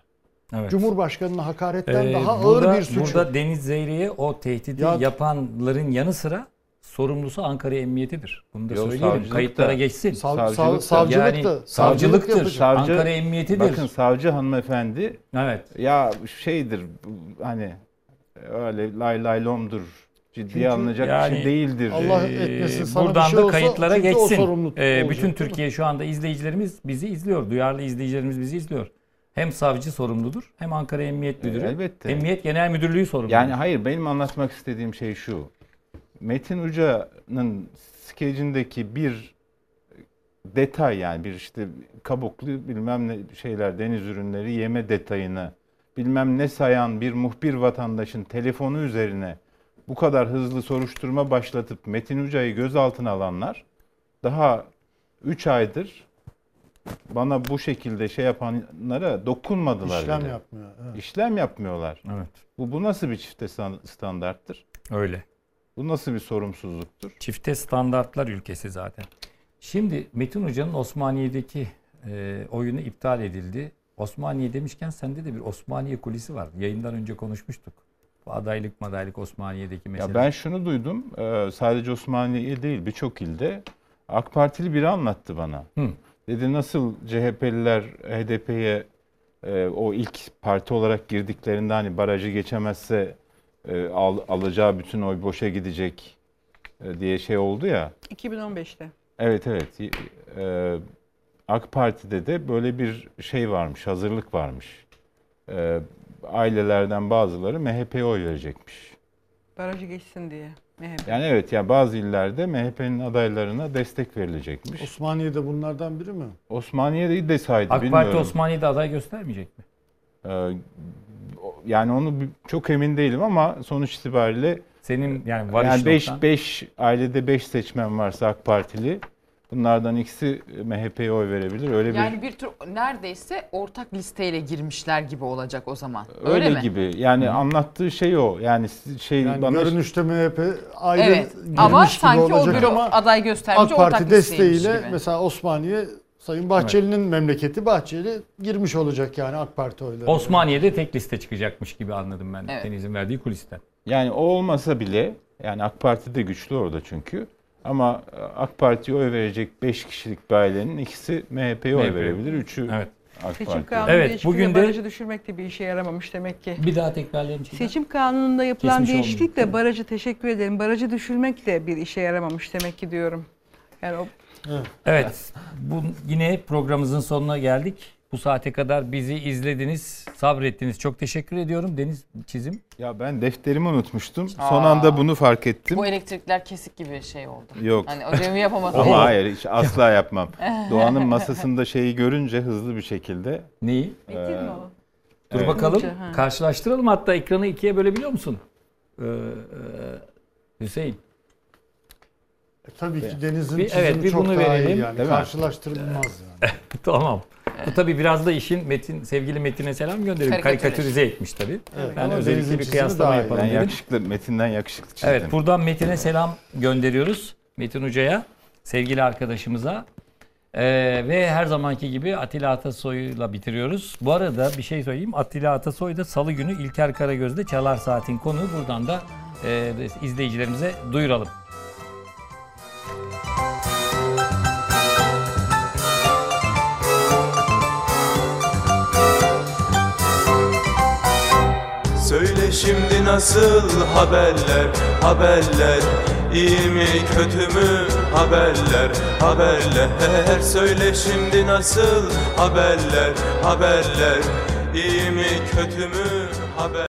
Evet. Cumhurbaşkanına hakaretten Ee, daha burada, ağır bir suç Burada yok. Deniz Zeyre'ye o tehdidi Ya- yapanların yanı sıra sorumlusu Ankara Emniyetidir. Bunu da Yok, söyleyelim. Kayıtlara da- geçsin. Sav- savcılık sav- da- savcılık yani da- savcılık savcılıktır. Savcı- Ankara Emniyetidir. Bakın savcı hanımefendi evet. ya şeydir hani öyle lay lay lomdur ciddiye Çünkü alınacak bir yani şey değildir. Allah Ee, etmesin sana buradan bir şey da olsa kayıtlara geçsin. sorumlu Ee, bütün? Türkiye şu anda izleyicilerimiz bizi izliyor. Duyarlı izleyicilerimiz bizi izliyor. Hem savcı sorumludur hem Ankara Emniyet Müdürü. elbette. Emniyet Genel Müdürlüğü sorumludur. Yani hayır benim anlatmak istediğim şey şu. Metin Uca'nın skecindeki bir detay yani bir işte kabuklu bilmem ne şeyler deniz ürünleri yeme detayını bilmem ne sayan bir muhbir vatandaşın telefonu üzerine bu kadar hızlı soruşturma başlatıp Metin Uca'yı gözaltına alanlar daha 3 aydır bana bu şekilde şey yapanlara dokunmadılar İşlem bile. yapmıyor. Evet. İşlem yapmıyorlar. Evet. Bu, bu nasıl bir çifte stan- standarttır? Öyle. Bu nasıl bir sorumsuzluktur? Çifte standartlar ülkesi zaten. Şimdi Metin Hoca'nın Osmaniye'deki e, oyunu iptal edildi. Osmaniye demişken sende de bir Osmaniye kulisi var. Yayından önce konuşmuştuk. Bu adaylık madaylık Osmaniye'deki mesele. Ya ben şunu duydum. e, Sadece Osmaniye değil birçok ilde AK Partili biri anlattı bana. Hı. Dedi nasıl CHP'liler HDP'ye e, o ilk parti olarak girdiklerinde hani barajı geçemezse e, al- alacağı bütün oy boşa gidecek e, diye şey oldu ya. 2015'te. Evet evet. E, AK Parti'de de böyle bir şey varmış, hazırlık varmış. E, ailelerden bazıları MHP'ye oy verecekmiş. Barajı geçsin diye. MHP. Yani evet ya bazı illerde MHP'nin adaylarına destek verilecekmiş. Osmaniye'de bunlardan biri mi? Osmaniye'de de saydı AK bilmiyorum. Parti Osmaniye'de aday göstermeyecek mi? Ee, yani onu çok emin değilim ama sonuç itibariyle senin yani varış yani 5 noktan- 5 ailede 5 seçmen varsa AK Partili bunlardan ikisi MHP'ye oy verebilir. Öyle Yani bir bir tür neredeyse ortak listeyle girmişler gibi olacak o zaman. öyle, Öyle, mi? gibi. Yani anlattığı şey o. Yani şey Yani bana görünüşte MHP ayrı Evet. girmiş Ama gibi sanki o olacak bir ama aday göstermiş AK Parti ortak desteğiyle gibi. mesela Osmaniye Sayın Bahçeli'nin memleketi Bahçeli girmiş olacak yani AK Parti oyları. Osmaniye'de tek liste çıkacakmış gibi anladım ben Evet. Deniz'in verdiği kulisten. Yani o olmasa bile yani AK Parti de güçlü orada çünkü. Ama AK Parti'ye oy verecek 5 kişilik bir ailenin ikisi MHP'ye oy MHP. verebilir. Üçü Evet. AK Seçim Parti. kanunu Evet, bugün de- barajı düşürmek de bir işe yaramamış demek ki. Bir daha tekrarlayalım. Çiğdem. Seçim kanununda yapılan Kesmiş değişiklikle barajı teşekkür ederim. Barajı düşürmek de bir işe yaramamış demek ki diyorum. Yani o Evet. Bu yine programımızın sonuna geldik. Bu saate kadar bizi izlediniz, sabrettiniz. Çok teşekkür ediyorum. Deniz çizim. Ya ben defterimi unutmuştum. Son Aa. anda bunu fark ettim. Bu elektrikler kesik gibi şey oldu. Yok. Hani ödevimi yapamadım. Ama hayır hiç asla yapmam. Doğan'ın masasında şeyi görünce hızlı bir şekilde. Neyi? Metin mi o? Dur Evet. bakalım. Karşılaştıralım hatta ekranı ikiye bölebiliyor musun? Ee, e, Hüseyin. E, tabii ki Deniz'in Bir- çizimi evet, bir çok bunu daha verelim. iyi yani. Değil mi? Karşılaştırılmaz yani. tamam. Bu tabii biraz da işin Metin sevgili Metin'e selam gönderelim. Karikatürize etmiş tabii. Evet, ben ama özellikle bir kıyaslama yapalım Ben dedim. yakışıklı, Metin'den yakışıklı çizdim. Evet buradan Metin'e selam gönderiyoruz. Metin Hoca'ya, sevgili arkadaşımıza. Ee, ve her zamanki gibi Atilla Atasoy'la bitiriyoruz. Bu arada bir şey söyleyeyim. Atilla Atasoy da salı günü İlker Karagöz'de Çalar Saat'in konuğu. Buradan da e, izleyicilerimize duyuralım. Söyle şimdi nasıl haberler, haberler? İyi mi kötü mü? Haberler, haberler. Söyle şimdi nasıl haberler, haberler? İyi mi kötü mü? Haber